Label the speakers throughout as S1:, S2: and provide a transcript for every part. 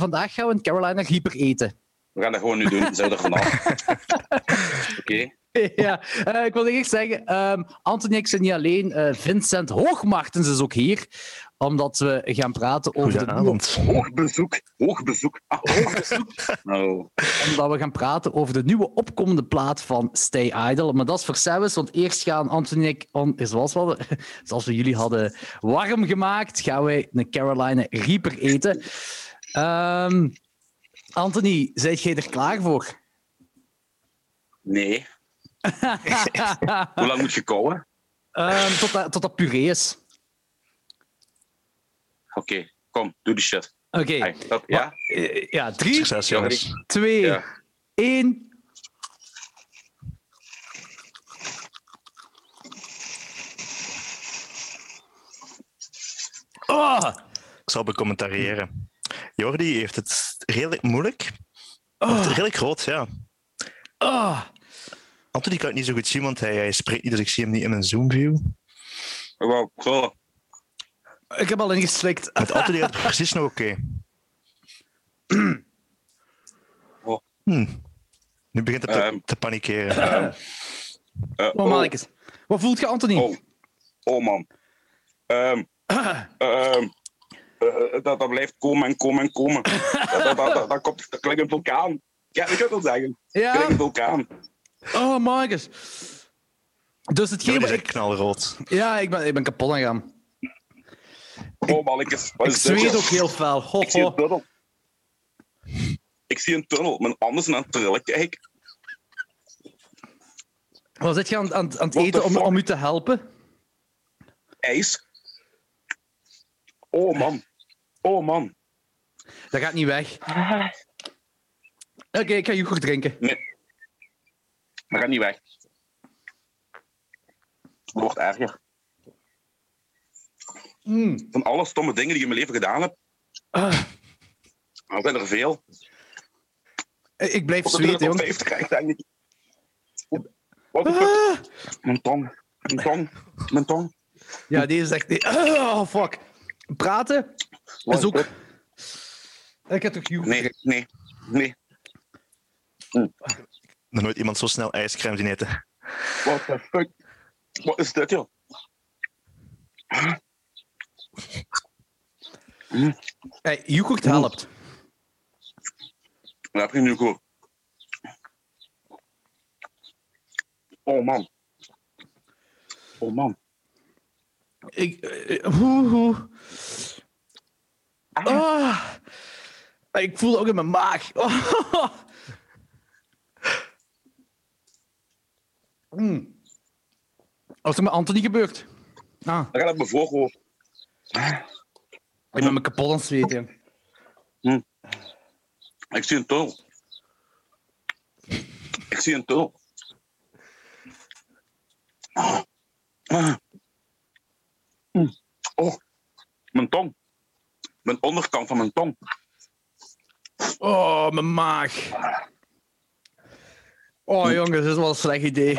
S1: vandaag gaan we een Carolina Reaper eten.
S2: We gaan dat gewoon nu doen. Zijn we er vanaf? Oké.
S1: ja, eh, ik wil eerst zeggen, ehm Anthony en ik zijn niet alleen. eh, Vincent Hoogmartens is ook hier, omdat we gaan praten over de nieuwe,
S3: Goedenavond.
S2: Hoog bezoek. Hoog bezoek. Ah, hoog bezoek. Oh.
S1: omdat we gaan praten over de nieuwe opkomende plaat van Stay Idle. Maar dat is voor Sebus, want eerst gaan Anthony en ik, on- zoals, we hadden, zoals we jullie hadden warm gemaakt, gaan wij een Carolina Reaper eten. Ehm, Anthony, zijt jij er klaar voor?
S2: Nee. Hoe lang moet je kouwen?
S1: Ehm, tot, dat, tot dat puree is.
S2: Oké, kom, doe die shit.
S1: Oké.
S2: Ja?
S1: Eh, Ja, drie,
S3: Succes, jongens.
S1: twee,
S2: Ja.
S1: één. Oh,
S3: Ik zal becommentariëren. Jordi heeft het redelijk moeilijk.
S1: oh,
S3: redelijk groot, ja.
S1: oh.
S3: Anthony kan het niet zo goed zien, want hij, hij spreekt niet, dus ik zie hem niet in mijn zoomview.
S2: Wow, zo.
S1: Ik heb al ingeslikt.
S3: Met Anthony gaat het precies nog oké.
S2: Oh.
S3: Hm. Nu begint het te,
S2: Ehm.
S3: te panikeren.
S2: Eh,
S1: Oh, mannetjes. Wat voelt je, Anthony?
S2: oh. oh, man. Ehm, ehm, eh, dat, dat blijft komen en komen en komen. dat, dat, dat, komt, dat klinkt een vulkaan. Ja, ik kan het wel zeggen. Het
S1: ja?
S2: klinkt een vulkaan.
S1: Oh, mannetjes. Dus hetgeen wat
S3: is
S1: ik...
S3: echt knalrood.
S1: Ja, ik ben, ik ben kapot aan gaan.
S2: Oh, mannetjes.
S1: Ik
S2: is dit?
S1: zweet ook heel fel. Ho,
S2: Ik zie een
S1: ho.
S2: tunnel. Ik zie een tunnel. Mijn zijn aan het trillen. Kijk.
S1: Wat zit je aan, aan, aan het
S2: What
S1: eten om, om u te helpen?
S2: ijs. Oh man. Oh man.
S1: Dat gaat niet weg. Oké, ik ga yoghurt drinken.
S2: Nee. Dat gaat niet weg. Het wordt erger.
S1: Mm.
S2: Van alle stomme dingen die ik in mijn leven gedaan heb,
S1: Ah,
S2: er zijn er veel.
S1: ik blijf zweten, jongen.
S2: 50 krijg ik denk ik. Wat.
S1: Ah.
S2: Mijn tong. Mijn tong. Mijn tong.
S1: Ja, deze is echt... Oh, fuck. Praten
S2: Wat
S1: is ook... Ik heb toch yoghurt
S2: Nee, nee, nee.
S3: Nog nooit iemand zo snel ijscrème zien eten.
S2: What the fuck? Wat is dit, joh?
S1: Hey, yoghurt helpt.
S2: Wat heb je nu goed? Oh man. Oh man.
S1: Ik... eh, hoe, hoe. Ah. Ik voel het ook in mijn maag. Oh. Mm. Wat is er met Anthony gebeurd? Ah,
S2: Dat gaat op mijn voorhoofd.
S1: ik ben me kapot aan het zweten.
S2: Ik zie een tunnel. Ik zie een tunnel. Ah. Ah. Mm. Oh, mijn tong. Mijn onderkant van mijn tong.
S1: Oh, mijn maag. Oh, jongens, dit is wel een slecht idee.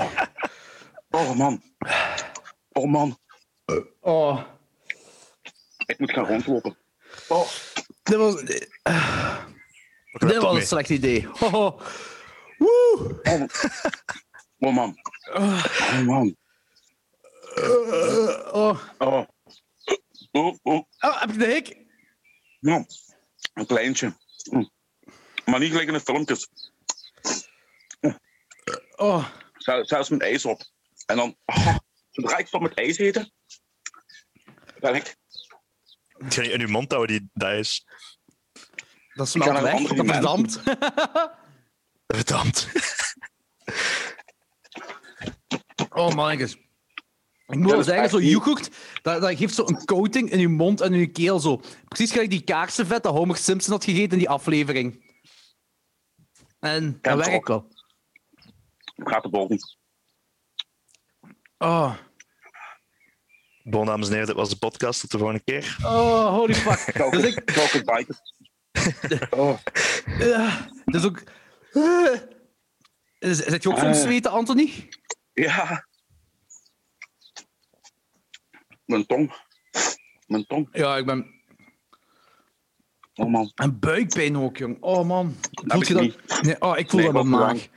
S2: Oh man. Oh man.
S1: Oh,
S2: Ik moet gaan rondlopen. Oh.
S1: dit was, dit was een slecht idee. Oh, Woe.
S2: Oh, oh man. Oh man.
S1: Uh, oh.
S2: Oh. Oh, oh.
S1: oh, heb je de hik?
S2: Ja. Een kleintje. Mm. Maar niet gelijk in de filmpjes.
S1: Oh,
S2: Zel- Zelfs met ijs op. En dan, ah, zodra ik stop met ijs eten, ben ik.
S3: Je in je mond houden, die, dat is.
S1: dat
S2: naar een
S1: weg. Dat verdampt.
S3: Verdampt.
S1: Oh, mannetjes. Ik moet wel
S2: dat is
S1: zeggen, zo
S2: niet-
S1: yoghurt, dat, dat geeft zo een coating in je mond en in je keel. Zo. Precies gelijk die kaarsenvet dat Homer Simpson had gegeten in die aflevering. En dat werkt wel.
S2: Gaat de boven.
S1: Oh.
S3: Bon, dames en heren, dit was de podcast. Tot de volgende keer.
S1: oh, holy fuck. Dus ik...
S2: Oh.
S1: Ja, dus ook... Uh, zit je ook zo'n
S2: Ah.
S1: zweten, Anthony?
S2: Ja. Mijn tong. Mijn tong.
S1: Ja, ik ben...
S2: Oh man.
S1: En buikpijn ook, jong. Oh, man.
S2: heb
S1: Voelt
S2: ik
S1: je dat?
S2: niet.
S1: Nee, oh, ik voel
S2: Nee,
S1: dat mijn
S2: wat
S1: maag.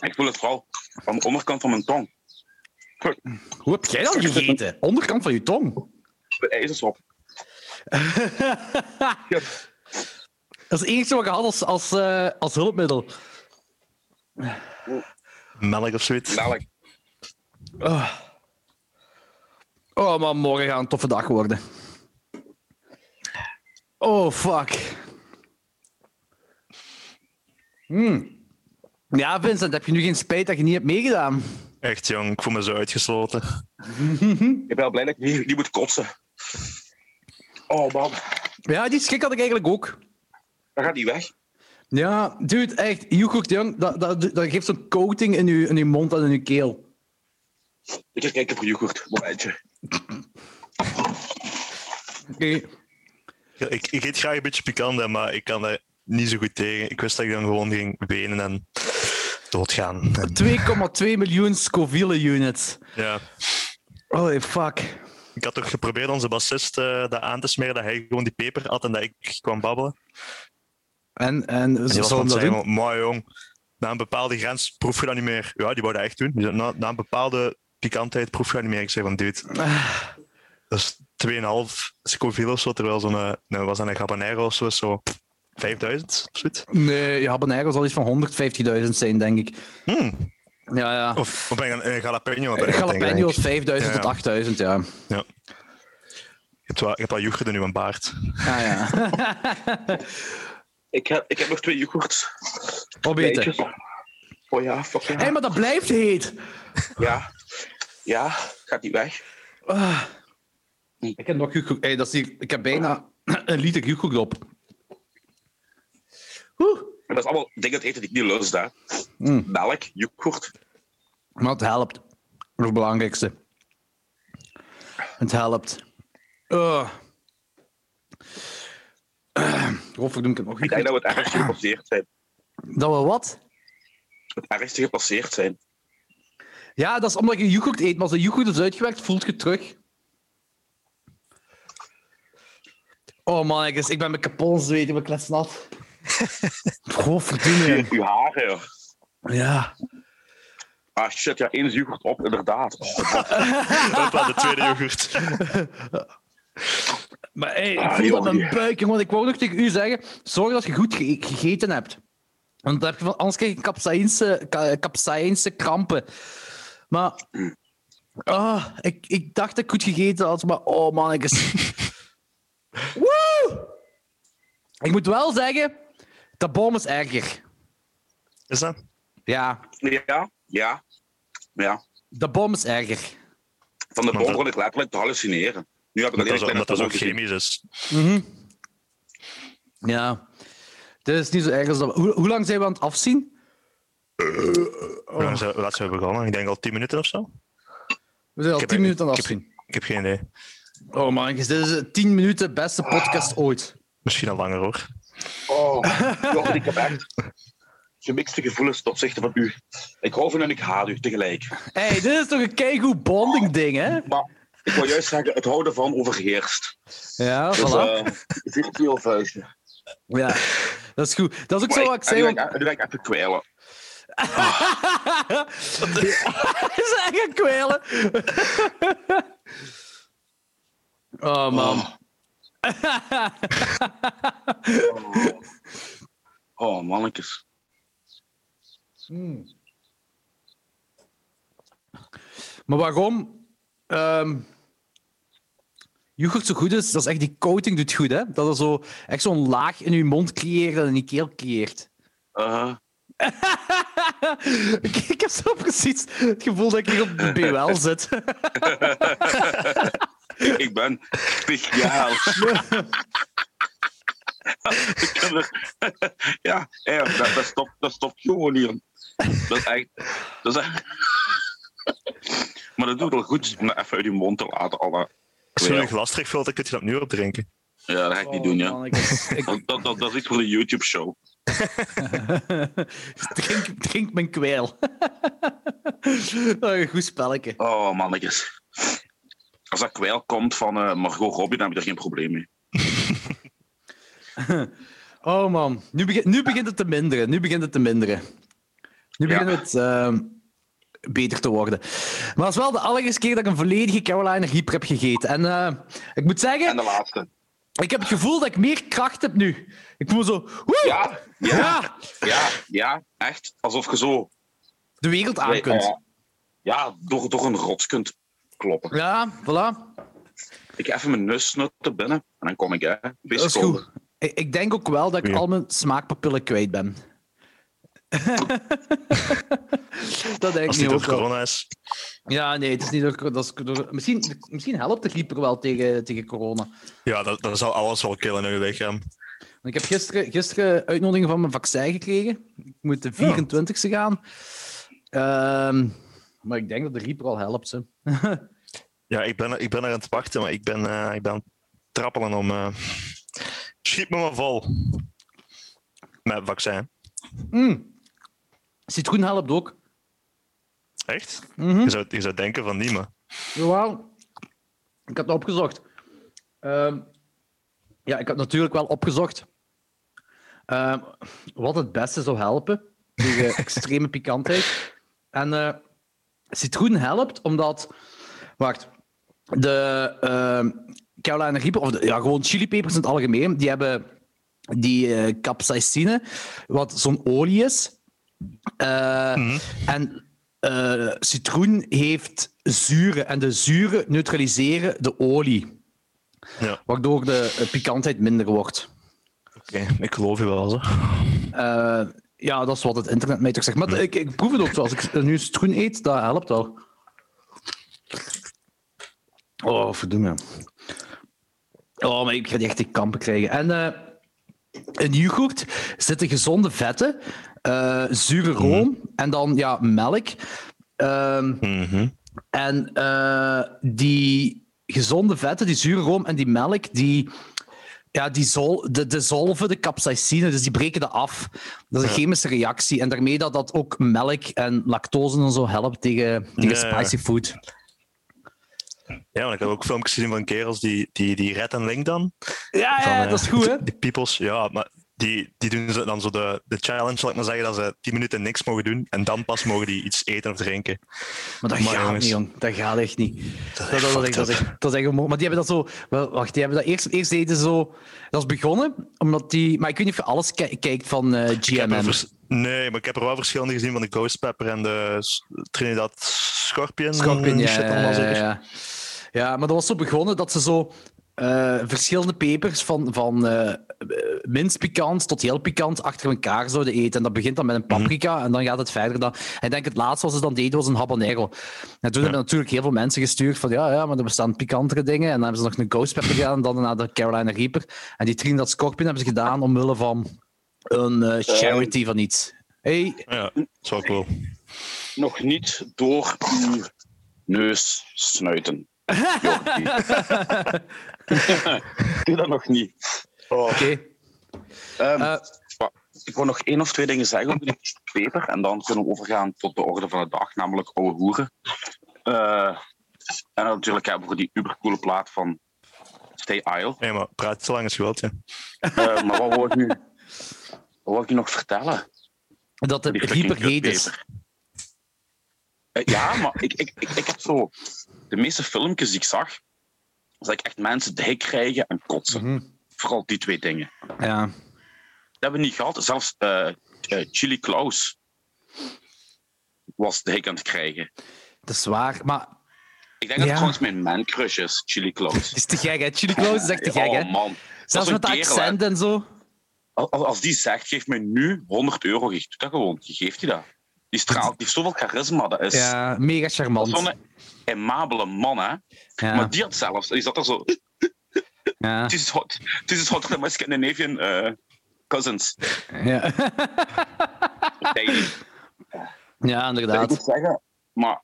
S2: Ik voel het vooral aan de onderkant van mijn tong.
S1: Hoe heb jij dat gegeten? Onderkant van je tong.
S2: De. Ja.
S1: Dat is het enige wat ik had als, als, eh, als hulpmiddel.
S3: Melk of zoiets.
S2: Melk.
S1: Oh. Oh, man, morgen gaat een toffe dag worden. Oh, fuck. Hmm. Ja, Vincent, heb je nu geen spijt dat je niet hebt meegedaan?
S3: Echt jong, ik voel me zo uitgesloten.
S2: Ik ben wel blij dat ik niet, niet moet kotsen. Oh man,
S1: Ja, die schrik had ik eigenlijk ook.
S2: dan gaat die weg.
S1: Ja, dude, echt, yoghurt, jong, dat, dat, dat geeft zo'n coating in je, in je mond en in je keel.
S2: Ik ga kijken voor yoghurt. Momentje.
S3: Ja, Ik, ik eet graag een beetje pikant, maar ik kan daar niet zo goed tegen. Ik wist dat ik dan gewoon ging wenen en doodgaan.
S1: 2,2 miljoen Scoville units.
S3: Ja.
S1: Holy fuck.
S3: Ik had toch geprobeerd onze bassist eh, dat aan te smeren, dat hij gewoon die peper had en dat ik kwam babbelen.
S1: En, en
S3: En
S1: ze dat
S3: zeggen,
S1: doen?
S3: maar jong, na een bepaalde grens proef je dat niet meer. Ja, die wou dat echt doen. Na een bepaalde pikantheid proef je niet meer. Ik zei van, dude, dat is 2,5 Scoville of zo, terwijl zo'n, eh, nou, was dat een habanero of zo, zo 5000 of zoiets.
S1: Nee, je habanero zal iets van 150.000 zijn, denk ik.
S3: Hmm.
S1: Ja, ja.
S3: Of, of een, een jalapeno? het denken,
S1: Jalapeno is
S3: ik.
S1: 5000
S3: Ja,
S1: tot
S3: ja.
S1: 8000, ja.
S3: Ja. Je hebt wel, je hebt wel yoghurt in uw baard.
S1: Ah, ja.
S2: Ik heb, ik heb nog twee yoghurts.
S1: Opeten.
S2: Bijtjes. Oh ja, fuck ja.
S1: Hé, hey, maar dat blijft heet.
S2: Ja. Ja, gaat die weg.
S1: Ah. Ik heb nog yoghurt. Hey, dat is hier, ik heb bijna een liter yoghurt op. Oeh.
S2: En dat is allemaal dingen te eten die ik niet lust, hè.
S1: Mm.
S2: Melk, yoghurt.
S1: Maar het helpt. Dat is het belangrijkste. Het helpt. Uh. Uh. Ik heb nog
S2: Ik denk dat we het ergste gepasseerd zijn.
S1: Dat we wat?
S2: Het ergste gepasseerd zijn.
S1: Ja, dat is omdat je yoghurt eet. Maar als de yoghurt is uitgewerkt, voelt je het terug. Oh man, ik, is- ik ben me kapot zweet, ik ben kletsnat. Godverdomme.
S2: Uw haren, joh.
S1: Ja.
S2: Ah shit, ja, één yoghurt op, inderdaad.
S3: Hopla, de tweede yoghurt.
S1: Maar hey, ik
S2: Ah,
S1: voel dat mijn buik, jongen. Ik wou nog tegen u zeggen, zorg dat je goed ge- gegeten hebt. Want dan heb je van, anders krijg je capsaïnse krampen. Maar... ah, ik, ik dacht dat ik goed gegeten had, maar oh man, ik is... Woe! Ik moet wel zeggen, dat bom is erger.
S3: Is dat?
S1: Ja,
S2: Ja, ja, ja.
S1: de bom is erger.
S2: Van de
S3: dat-
S2: begon ik letterlijk te hallucineren. Nu heb ik alleen
S3: dat, dat
S2: foto gezien.
S3: chemisch is.
S1: Ja. Dit is niet zo erg als dat... Hoe, hoe lang zijn we aan het afzien?
S3: Hoe lang zijn- hoe laat zijn we begonnen? Ik denk al 10 minuten of zo.
S1: We zijn al
S3: heb-
S1: 10 minuten aan het
S3: ik heb-
S1: afzien.
S3: Ik heb geen idee.
S1: Oh man, dit is de 10 minuten beste podcast ooit.
S3: Misschien al langer hoor.
S2: Oh, Jochen, ik heb echt gemixte gevoelens ten opzichte van u. Ik hou van u en ik haat u tegelijk.
S1: hey, dit is toch een keigoed bonding ding, hè?
S2: Maar ik wil juist zeggen, het houden van overheerst.
S1: Ja,
S2: Dus
S1: voilà.
S2: eh virtueel vuistje.
S1: Ja, dat is goed. Dat is ook zo wat ik zei.
S2: nu ik- nu ik even kwijlen.
S1: Is echt een kwelen. oh man.
S2: Oh, oh mannetjes.
S1: Maar waarom ehm yoghurt zo goed is, dat is echt die coating doet goed, hè? Dat er zo echt zo'n laag in je mond creëert en in je keel creëert.
S2: Uh,
S1: ik, ik heb zo precies het gevoel dat ik hier op de BWL zit.
S2: ik ben speciaal. Er- ja, ja dat, dat, stopt, dat stopt gewoon hier. Dat is echt... Dat is echt... Maar dat doet wel goed om dat even uit je mond te laten. Alle...
S3: Als je een glas terugvult, dan kun je dat nu opdrinken.
S2: Ja, dat ga ik niet doen, ja.
S1: Oh, man, ik, ik
S2: Dat, dat, dat, dat is iets voor de YouTube-show.
S1: drink, drink mijn kwijl. Oh, goed spelletje.
S2: Oh, mannetjes. als dat kwijl komt van eh, Margot Robbie, dan heb je er geen probleem mee.
S1: Oh man, nu, begint nu begint het te minderen. Nu begint het te minderen. Nu
S2: Ja.
S1: begint het ehm, beter te worden. Maar het is wel de allereerste keer dat ik een volledige Carolina Reaper heb gegeten. En eh, ik moet zeggen,
S2: En de laatste.
S1: ik heb het gevoel dat ik meer kracht heb nu. Ik voel zo... woe!
S2: Ja, ja,
S1: Ja,
S2: ja, echt. Alsof je zo
S1: de wereld aan kunt.
S2: eh, ja, door, door een rots kunt kloppen.
S1: Ja, voilà.
S2: Ik ga even mijn neus snutten binnen en dan kom ik, hè.
S1: Dat is goed. Ik, ik denk ook wel dat ik al mijn smaakpapillen kwijt ben. dat denk ik
S3: Als het
S1: nu
S3: niet door corona is.
S1: Ja, nee, het is niet door... Dat is door misschien, misschien helpt de Reaper wel tegen, tegen corona.
S3: Ja, dat, dat zal alles wel killen in je lichaam.
S1: Ik heb gisteren, gisteren uitnodiging van mijn vaccin gekregen. Ik moet de 24e gaan. Ehm, maar ik denk dat de Reaper al helpt.
S3: Ja, ik ben, er- ik ben er aan het wachten, maar ik ben, eh, ik ben aan het trappelen om... eh schiet me maar vol. Met vaccin.
S1: Mm. Citroen helpt ook.
S3: Echt?
S1: Mhm.
S3: Je, zou, je zou denken van niet, maar...
S1: Jawel. Ik had het opgezocht. Ehm, ja, ik had natuurlijk wel opgezocht ehm, wat het beste zou helpen tegen extreme pikantheid. En eh, citroen helpt omdat... Wacht. De ehm, Carolina Reaper, of de, ja, gewoon chilipepers in het algemeen, die hebben die eh capsaicine, wat zo'n olie is. Eh,
S3: Mhm.
S1: En citroen heeft zuren en de zuren neutraliseren de olie,
S3: Ja,
S1: waardoor de eh, pikantheid minder wordt.
S3: oké. Ik geloof je wel, zo.
S1: Eh, ja, dat is wat het internet mij toch zegt. Maar ik, ik proef het ook zo. Als ik nu citroen eet, dat helpt wel. Oh, verdomme. Oh, maar ik ga die echt die kampen krijgen. En eh, in yoghurt zitten gezonde vetten, eh, zure room en dan ja, melk. Ehm,
S3: Mhm.
S1: En die gezonde vetten, die zure room en die melk, die, ja, die zol, de, de zolven, de capsaicine, dus die breken dat af. Dat is een chemische reactie. En daarmee dat dat ook melk en lactose en zo helpt tegen, tegen
S3: Ja, ja.
S1: spicy food.
S3: Ja, want ik heb ook filmpjes gezien van kerels die, die, die Red en Link dan.
S1: Ja,
S3: Van,
S1: ja,
S3: eh,
S1: dat is goed, hè?
S3: Die peoples, ja, maar die, die doen ze dan zo de, de challenge, zal ik maar zeggen, dat ze 10 minuten niks mogen doen en dan pas mogen die iets eten of drinken.
S1: Maar dat
S3: Maar
S1: gaat
S3: jongens.
S1: niet, jong. Dat gaat echt niet. Dat, dat, is- dat, echt- dat is echt. Maar die hebben dat zo... Wacht, die hebben dat eerst, eerst deden zo... Dat is begonnen, omdat die... Maar ik weet niet of je alles ki- kijkt van GMM.
S3: vers- nee, maar ik heb er wel verschillende gezien van de Ghost Pepper en de Trinidad Scorpion.
S1: Scorpion, ja,
S3: shit
S1: ja. Ja, maar dat was zo begonnen dat ze zo eh, verschillende pepers van, van eh, minst pikant tot heel pikant achter elkaar zouden eten. En dat begint dan met een paprika en dan gaat het verder. Dan. En ik denk het laatste wat ze dan deden was een habanero. En toen hebben natuurlijk heel veel mensen gestuurd van ja, ja, maar er bestaan pikantere dingen. En dan hebben ze nog een ghost pepper gedaan en dan naar de Carolina Reaper. En die Trinidad Scorpion hebben ze gedaan omwille van een eh, charity van iets. Hey,
S3: Ja, dat is wel cool.
S2: Nog niet door uw neus snuiten. Doe dat nog niet. Oh.
S1: oké.
S2: Ehm,
S1: Eh.
S2: ik wil nog één of twee dingen zeggen over die peper. En dan kunnen we overgaan tot de orde van de dag, namelijk oude hoeren. Eh, en dan natuurlijk hebben we die ubercoole plaat van Stay Isle.
S3: Nee, maar praat zo lang als je wilt, ja.
S2: Eh, maar wat wil ik nu, wat wil ik nu nog vertellen?
S1: Dat de
S2: Die fucking
S1: Reaper heet is.
S2: ja, maar ik, ik, ik, ik heb zo... De meeste filmpjes die ik zag, zag ik echt mensen dik krijgen en kotsen.
S1: Mhm.
S2: Vooral die twee dingen.
S1: Ja.
S2: Dat hebben we niet gehad. Zelfs eh, Chili Klaus was dik aan het krijgen.
S1: Dat is waar, maar
S2: Ik denk dat het trouwens mijn man-crush is, Chili Klaus.
S1: het is te gek, hè? Chili Claus is echt te gek, hè?
S2: Oh man.
S1: Zelfs met de
S2: kerel, hè.
S1: accent en zo.
S2: Als, als die zegt, geef mij nu 100 euro, je doet dat gewoon. Je geeft die dat. Die straalt, die heeft zoveel charisma. Dat is,
S1: Ja, mega
S2: dat is
S1: charmant.
S2: Aimabele man, hè.
S1: Ja,
S2: Maar die had zelfs, die zat er zo...
S1: ja,
S2: This is hot, this is hot than my Scandinavian uh, cousins.
S1: ja. Ja,
S2: Ik
S1: inderdaad.
S2: moet zeggen, maar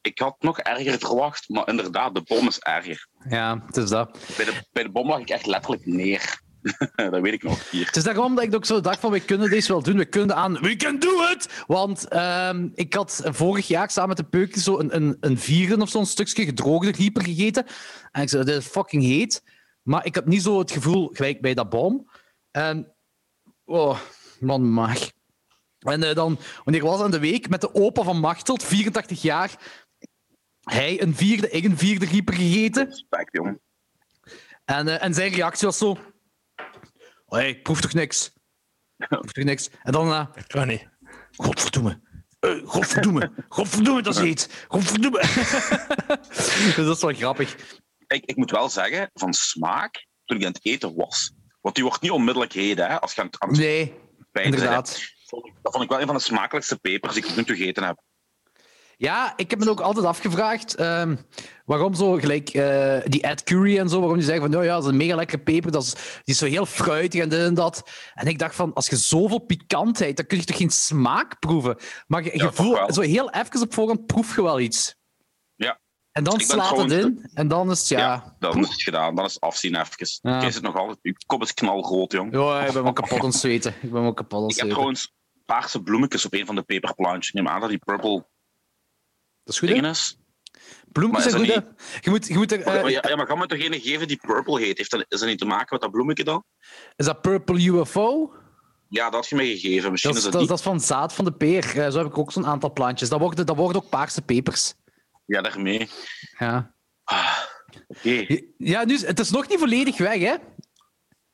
S2: ik had nog erger verwacht. Maar inderdaad, de bom is erger.
S1: Ja, het is dat.
S2: Bij de, bij de bom lag ik echt letterlijk neer. dat weet ik nog. Hier.
S1: Het is daarom dat ik ook zo dacht van, we kunnen deze wel doen. We kunnen aan, we can do it! Want ehm, ik had vorig jaar samen met de peukjes zo een, een, een vierde of zo'n stukje gedroogde rieper gegeten. En ik zei, dit is fucking heet. Maar ik had niet zo het gevoel, gelijk bij dat boom. En, oh, man, maag. En eh, dan, wanneer was aan de week, met de opa van Machteld, 84 jaar, hij een vierde, ik een vierde rieper gegeten.
S2: Respect, jongen.
S1: En, eh, en zijn reactie was zo... Hey, ik proef toch niks? Ik proef toch niks? En dan... eh,
S3: Dat kan niet.
S1: Godverdomme. Eh, godverdomme. Godverdomme, dat is heet. Godverdomme. dus dat is wel grappig.
S2: Ik, ik moet wel zeggen, van smaak, toen ik aan het eten was. Want die wordt niet onmiddellijk heet, hè, als je aan het, aan het
S1: Nee, inderdaad.
S2: bent. Vond ik- Dat vond ik wel een van de smakelijkste pepers die ik nu toe gegeten heb.
S1: Ja, ik heb me ook altijd afgevraagd ehm, waarom zo gelijk eh, die Ed Curry en zo, waarom die zeggen van, nou ja, dat is een mega lekkere peper, dat is, die is zo heel fruitig en dit en dat. En ik dacht van, als je zoveel pikantheid, dan kun je toch geen smaak proeven. Maar je,
S2: Ja,
S1: voelt, zo heel even op voorhand proef je wel iets.
S2: Ja.
S1: En dan
S2: Ik
S1: slaat het in en dan is het, ja...
S2: Ja, dan is het gedaan. Dan is het afzien even.
S1: Ja.
S2: Is het nog altijd. Je kop is knalrood, jong.
S1: Ja, ik ben wel kapot aan het zweten. Ik ben wel kapot aan het
S2: Ik heb
S1: zweten.
S2: trouwens paarse bloemetjes op een van de peperplantjes. Neem aan dat die purple
S1: Dat is goed,
S2: Maar
S1: zijn goed,
S2: dat?
S1: Je moet, je moet er, eh,
S2: Maar ja, ja, maar ga me toch geen geven die purple heet? Heeft dat, is dat niet te maken met dat bloemetje dan?
S1: Is dat Purple UFO?
S2: Ja, dat had je mij gegeven. Misschien
S1: Dat is, dat, dat
S2: niet.
S1: is van zaad van de peer. Eh, zo heb ik ook zo'n aantal plantjes. Dat worden, dat worden ook paarse pepers.
S2: Ja, daarmee.
S1: Ja,
S2: Ah, Oké.
S1: ja nu, is- het is nog niet volledig weg, hè?
S2: Nee,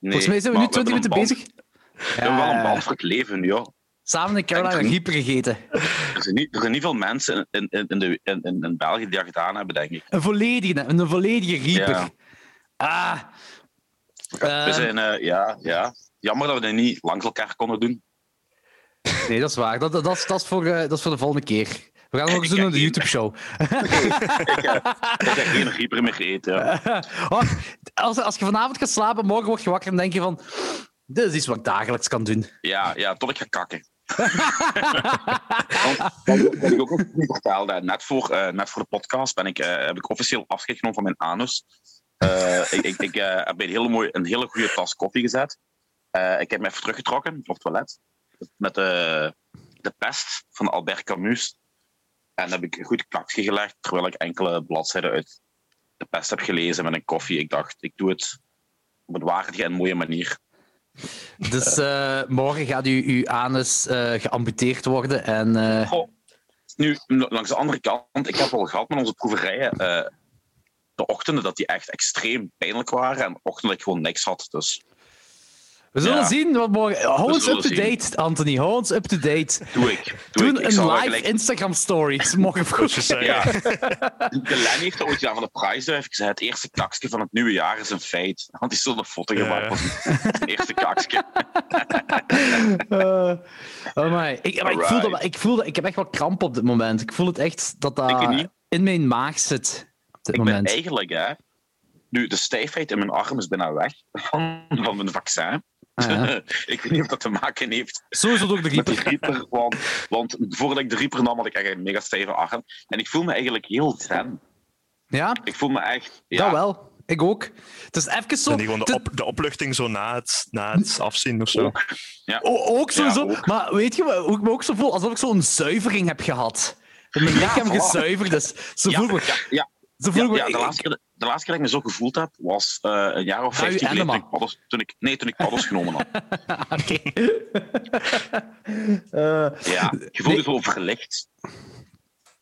S1: Volgens mij zijn we nu 20 minuten bezig.
S2: We hebben wel een
S1: Ja,
S2: band voor het leven, ja.
S1: Samen in Carolina
S2: Denk-
S1: Reaper gegeten.
S2: Er zijn niet, er zijn niet veel mensen in, in, in, de, in, in, in België die dat gedaan hebben, denk ik.
S1: Een volledige, een volledige Reaper.
S2: Ja.
S1: Ah.
S2: We
S1: Eh,
S2: zijn, eh, ja, ja. Jammer dat we dat niet langs elkaar konden doen.
S1: nee, dat is waar. Dat, dat, dat, is, dat, is voor, eh, dat is voor de volgende keer. We gaan nog eens
S2: Ik
S1: doen op de YouTube-show.
S2: Ik heb geen rieper meer gegeten. Ja.
S1: Oh, als, als je vanavond gaat slapen, morgen word je wakker en denk je van... Dit is iets wat ik dagelijks kan doen.
S2: Ja, ja, tot ik ga kakken. Wat ik ook nog niet vertelde, net voor, eh, net voor de podcast ben ik, eh, heb ik officieel afscheid genomen van mijn anus. Eh, ik ik, ik heb een hele, mooie, een hele goede tas koffie gezet. Ik heb me even teruggetrokken voor het toilet. Met de, de pest van Albert Camus. En heb ik goed klakje gelegd, terwijl ik enkele bladzijden uit de pest heb gelezen met een koffie. Ik dacht, ik doe het op een waardige en mooie manier.
S1: Dus eh, morgen gaat u, uw anus eh, geamputeerd worden. En, eh,
S2: nu, langs de andere kant, ik heb al gehad met onze proeverijen. de ochtenden dat die echt extreem pijnlijk waren en de ochtenden dat ik gewoon niks had. Dus
S1: we zullen
S2: ja.
S1: zien wat morgen... Hou ons up-to-date, Anthony. Hou ons up-to-date.
S2: doe ik. Doe
S1: Doen
S2: ik. Ik zal
S1: een live
S2: gelijk-
S1: Instagram-story. Morgen vroeg.
S3: Zei.
S2: Ja. De heeft dat ooit gedaan van de prijzen. Heeft gezegd, het eerste kaksje van het nieuwe jaar is een feit. Want die is zo'n foto gemaakt van het eerste kaksje.
S1: Eh, oh my. Ik, maar ik, voel dat, ik voel dat... Ik heb echt wel kramp op dit moment. Ik voel het echt dat
S2: Ik
S1: dat in mijn maag zit. Op dit
S2: Ik ben
S1: moment.
S2: eigenlijk, hè, nu de stijfheid in mijn arm is bijna weg van, van mijn vaccin.
S1: Ah, ja.
S2: ik weet niet of dat te maken heeft
S1: Sowieso door de Reaper.
S2: Want, want voordat ik de Reaper nam, had ik echt een mega stijve arm. En ik voel me eigenlijk heel zen.
S1: Ja,
S2: Ik voel me echt... Ja,
S1: dat wel. Ik ook. Het is even zo...
S3: En die gewoon de, op, de opluchting zo na het, na het afzien of zo.
S2: ook.
S1: O- ook sowieso.
S2: Ja, ook.
S1: Maar weet je wat- hoe ik me ook zo voel? Alsof ik zo'n zuivering heb gehad. Dat mijn lichaam gezuiverd is. Zo
S2: Ja,
S1: voel ik me.
S2: ja, ja,
S1: Zo voel
S2: ja,
S1: ik me.
S2: ja, de, laatste keer, de laatste keer dat ik me zo gevoeld heb, was eh, een jaar of vijftien geleden. Toen ik, paddels, toen ik, nee, toen ik paddels genomen had.
S1: Oké. Eh,
S2: Ja, je voelt je zo verlicht.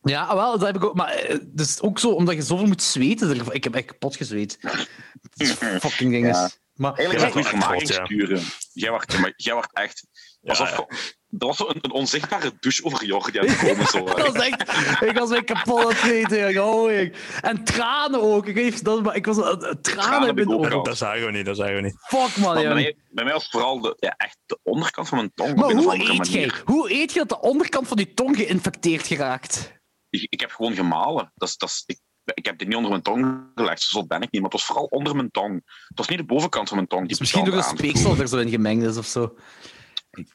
S1: ja, wel, dat heb ik ook. Maar eh, dus ook zo, omdat je zoveel moet zweten. Ik heb echt kapot gezweet. Het is fucking dinges.
S2: Ja.
S1: Maar
S2: Eigenlijk
S3: Ja, echt
S2: vermagingskuren. Jij wordt, maar jij wordt echt... Alsof
S3: Ja,
S2: je- Er was zo een, een onzichtbare douche over Jordi aan het komen. Zo,
S1: dat was echt, ik was weer kapot aan het. Oh, ik- En tranen ook. Ik, weet, dat, maar ik was eh, eh, tranen
S2: heb
S1: in
S2: ik
S1: mijn ogen.
S3: Dat zagen we niet, dat zagen we niet.
S1: Fuck man,
S2: Maar bij, mij, bij mij was vooral de, ja, echt de onderkant van mijn tong.
S1: Maar hoe eet jij?
S2: manier.
S1: Hoe eet je dat de onderkant van je tong geïnfecteerd geraakt?
S2: Ik, ik heb gewoon gemalen. Dat is, dat is, ik, ik heb dit niet onder mijn tong gelegd, zo ben ik niet. Maar het was vooral onder mijn tong. Het was niet de bovenkant van mijn tong. Die
S1: Dus misschien door een speeksel er zo in gemengd is of zo.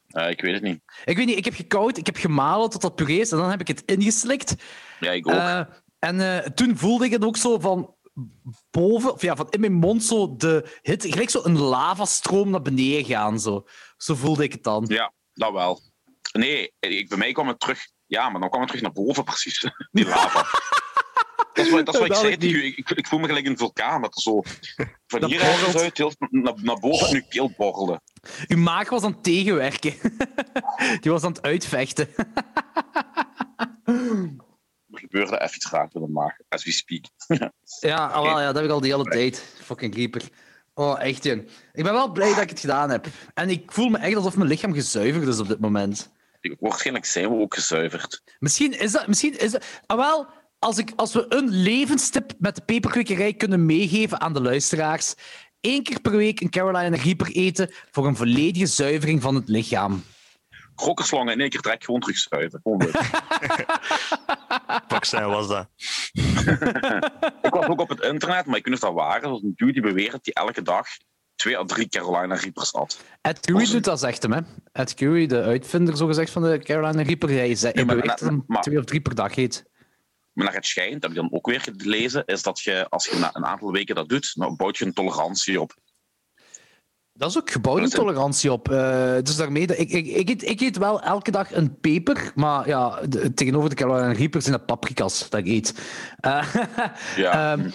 S2: Eh, ik weet het niet.
S1: Ik weet niet, ik heb gekoud, ik heb gemalen tot dat puree is en dan heb ik het ingeslikt.
S2: Ja, ik ook.
S1: Eh, en eh, toen voelde ik het ook zo van... boven, of ja, van in mijn mond zo de hitte, gelijk zo een lavastroom naar beneden gaan. Zo, zo voelde ik het dan.
S2: Ja, dat wel. Nee, ik, bij mij kwam het terug. Ja, maar dan kwam het terug naar boven precies. Die lava. Dat is wat, dat is wat ik zei
S1: ik
S2: voel me gelijk een vulkaan. Dat er zo van
S1: Dat
S2: hier
S1: borrelt.
S2: uit heel, naar, naar boven nu keel borrelde.
S1: Uw maag was aan het tegenwerken. Die was aan het uitvechten.
S2: Er gebeurde even iets raars met de maag, as we speak.
S1: Ja, ja, dat heb ik al de hele tijd. Fucking Reaper. Oh, echt, jong. Ik ben wel blij dat ik het gedaan heb. En ik voel me echt alsof mijn lichaam gezuiverd is op dit moment.
S2: Waarschijnlijk zijn we ook gezuiverd.
S1: Misschien is dat... Misschien is dat ah, wel, als, ik, als we een levenstip met de peperkwekerij kunnen meegeven aan de luisteraars. Eén keer per week een Carolina Reaper eten voor een volledige zuivering van het lichaam.
S2: Krokkerslangen in één keer trek gewoon terug zuiveren. Gewoon leuk.
S3: vaccin was dat.
S2: ik was ook op het internet, maar ik weet niet of dat waar is. Er was een dude die beweert dat hij elke dag twee à drie Carolina Reapers had.
S1: Ed Curry doet dat, zegt hem. Hè. Ed Curry, de uitvinder zogezegd van de Carolina Reaper, hij, beweert dat hij
S2: maar-
S1: twee of drie per dag eet.
S2: Maar naar het schijnt, dat heb ik dan ook weer gelezen, is dat je als je na een aantal weken dat doet, dan bouwt je een tolerantie op.
S1: Dat is ook gebouwde
S2: is een-
S1: tolerantie op. Eh, dus daarmee, dat- ik, ik, ik, eet, ik eet wel elke dag een peper, maar ja, de- tegenover de Carolina Reapers zijn dat paprika's dat ik eet. Eh,
S2: Ja.
S1: ehm,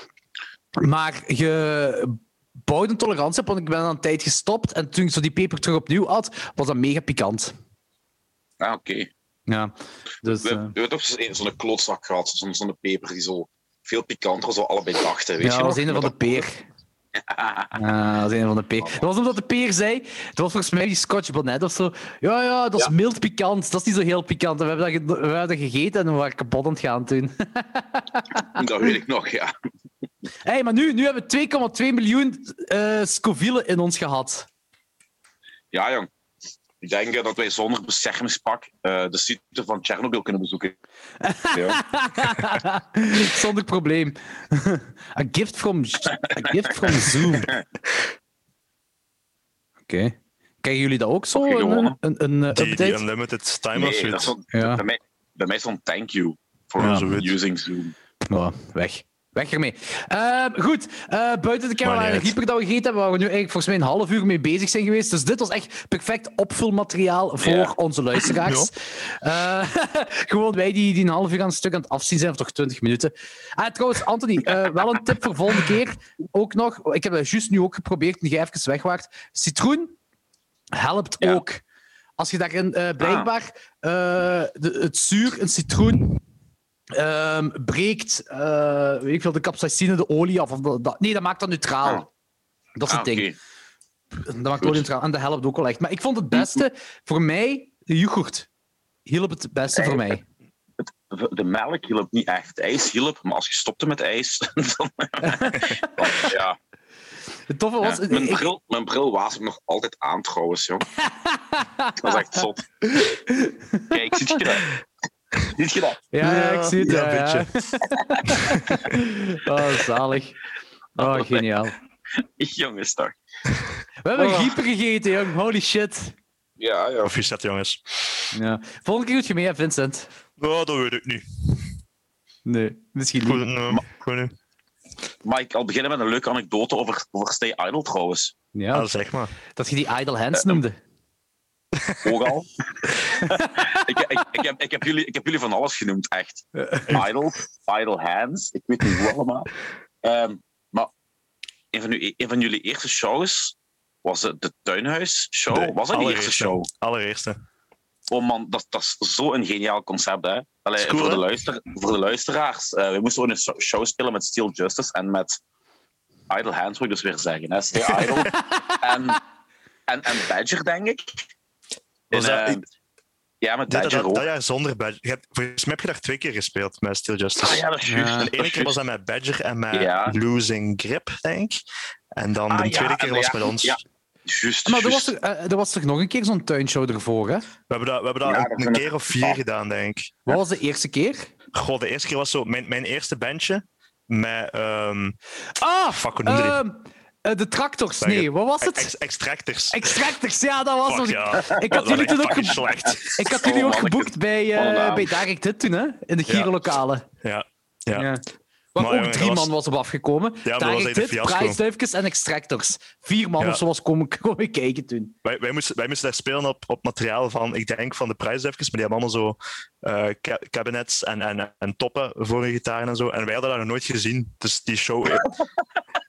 S1: maar je bouwt een tolerantie op, want ik ben aan een tijd gestopt en toen ik zo die peper terug opnieuw at, was dat mega pikant.
S2: ah, oké.
S1: Ja, dus...
S2: We
S1: eh,
S2: hebben ook zo'n klootzak gehad, zo'n zo'n peper die zo veel pikanter we allebei dachten. Weet
S1: ja,
S2: je
S1: dat was een van de peer. Ja, dat was een van de peer. Dat was omdat de peer zei, dat was volgens mij die Scotch Bonnet of zo. Ja, ja, dat is
S2: Ja.
S1: mild pikant. Dat is niet zo heel pikant. We hebben dat, ge- we hebben dat gegeten en we waren kapot aan het gaan toen.
S2: dat- weet ik nog, ja.
S1: hey, maar nu, nu hebben we 2,2 miljoen eh Scoville in ons gehad.
S2: Ja, jong. Ik denk eh, dat wij zonder beschermingspak eh, de site van Chernobyl kunnen bezoeken. Ja.
S1: Zonder probleem. A gift from, a gift from Zoom. Oké. Krijgen jullie dat ook zo? Een, een, een,
S3: Die, die
S1: update?
S3: unlimited time
S2: Nee, dat is
S1: Ja.
S2: bij, mij, bij mij is zo'n thank you for
S3: Ja,
S2: using Zoom.
S1: Oh, weg. Weg ermee. Ehm, goed, eh, buiten de
S3: niet uit.
S1: Reaper dat we gegeten hebben, waar we nu eigenlijk volgens mij een half uur mee bezig zijn geweest. Dus dit was echt perfect opvulmateriaal voor
S2: Ja.
S1: onze luisteraars. Eh, gewoon wij die, die een half uur aan een stuk aan het afzien zijn, of toch 20 minuten. Ah, trouwens, Anthony, eh, wel een tip voor volgende keer. Ook nog, ik heb dat juist nu ook geprobeerd, toen je even weg waart. Citroen helpt
S2: Ja.
S1: ook. Als je daarin blijkbaar eh, de, het zuur, een citroen, ehm, breekt eh, weet ik veel, de capsaicine, de olie af. Of dat, nee, dat maakt dat neutraal.
S2: Ah.
S1: Dat is
S2: Ah,
S1: het ding.
S2: oké.
S1: Dat maakt olie neutraal. En dat helpt ook wel echt. Maar ik vond het beste voor mij, de yoghurt. Hielp het beste voor mij.
S2: De, melk hielp niet echt. Ijs hielp, maar als je stopte met ijs, dan... ja,
S1: Het toffe was...
S2: ja. Mijn,
S1: ik-
S2: bril, mijn bril waas ik nog altijd aan trouwens, joh. Dat is echt zot. Kijk, ziet je dat? Ziet je dat?
S1: ja, ja, ik zie het.
S3: Ja,
S1: Ja,
S3: een
S1: ja. oh, zalig. Oh, geniaal.
S2: Jongens, toch?
S1: We hebben
S2: Oh.
S1: gegeten, jong. Holy shit.
S2: Ja, ja.
S3: Proficiat, jongens.
S1: Ja. Volgende keer doet je mee, hè, Vincent.
S3: Oh, dat weet ik niet.
S1: Nee, misschien
S3: Goed,
S1: niet.
S3: nee, goed nu.
S2: Maar ik al beginnen met een leuke anekdote over, over Stay Idle trouwens.
S1: Ja,
S3: Ah, zeg maar.
S1: dat je die idle hands noemde.
S2: Ook al. ik, ik, ik, heb, ik, heb jullie, ik heb jullie van alles genoemd, echt. Idle, Idle Hands, ik weet niet hoe allemaal. Ehm, maar een van, u, een van jullie eerste shows was het de Tuinhuis-show.
S3: De
S2: was dat die eerste show?
S3: Allereerste.
S2: Oh man, dat, dat is zo'n geniaal concept, hè? Allee,
S3: Is cool,
S2: voor, de luister, voor de luisteraars. eh, we moesten ook een show spelen met Steel Justice en met Idle Hands, moet ik dus weer zeggen. Hè? Stay Idle. en, en, en Badger, denk ik.
S3: Was
S2: En,
S3: dat-
S2: eh, ja, met
S3: Dat,
S2: Badger
S3: dat,
S2: ook.
S3: dat jaar zonder Badger. Je hebt, volgens mij heb je daar twee keer gespeeld met Steel Justice.
S2: Ah ja, dat is juist.
S1: Ja.
S3: De ene keer was dat met Badger en met
S2: Ja.
S3: Losing Grip, denk ik. En dan
S2: Ah,
S3: de
S2: ja,
S3: tweede keer was
S2: ja,
S3: met ons.
S2: Juist,
S1: Maar er was, er, eh, er was toch nog een keer zo'n tuinshow ervoor, hè?
S3: We hebben dat, we hebben dat
S2: Ja,
S3: een,
S2: dat
S3: een
S2: vind
S3: keer of vier gedaan, denk ik.
S1: Wat was de eerste keer?
S3: Goh, de eerste keer was zo mijn, mijn eerste bandje met. ehm
S1: Ah!
S3: fuck, hoe noemde die?
S1: Eh, de tractors. Nee, wat was
S3: Ex-
S1: het?
S3: extractors.
S1: Extractors, ja, dat was het.
S3: ja.
S1: Ik had
S3: Dat
S1: jullie
S3: was
S1: toen ook
S3: slecht.
S1: Ik had jullie
S2: Oh,
S1: ook
S2: manneke.
S1: geboekt bij, eh
S2: naam.
S1: bij Dark dit toen, hè? In de
S3: Ja.
S1: Gierlokalen.
S3: Ja. Ja.
S1: Waar
S3: Maar
S1: ook
S3: jongen,
S1: drie
S3: was-
S1: man was op afgekomen.
S3: een
S1: dit,
S3: fiasco.
S1: prijsduifjes en extractors. Vier man
S3: Ja.
S1: of zo was komen, komen kijken toen.
S3: Wij, wij, moesten, wij moesten daar spelen op, op materiaal van, ik denk van de prijsdefjes, maar die hebben allemaal zo eh, ca- cabinets en, en, en toppen voor hun gitaren en zo. En wij hadden dat nog nooit gezien. Dus die show...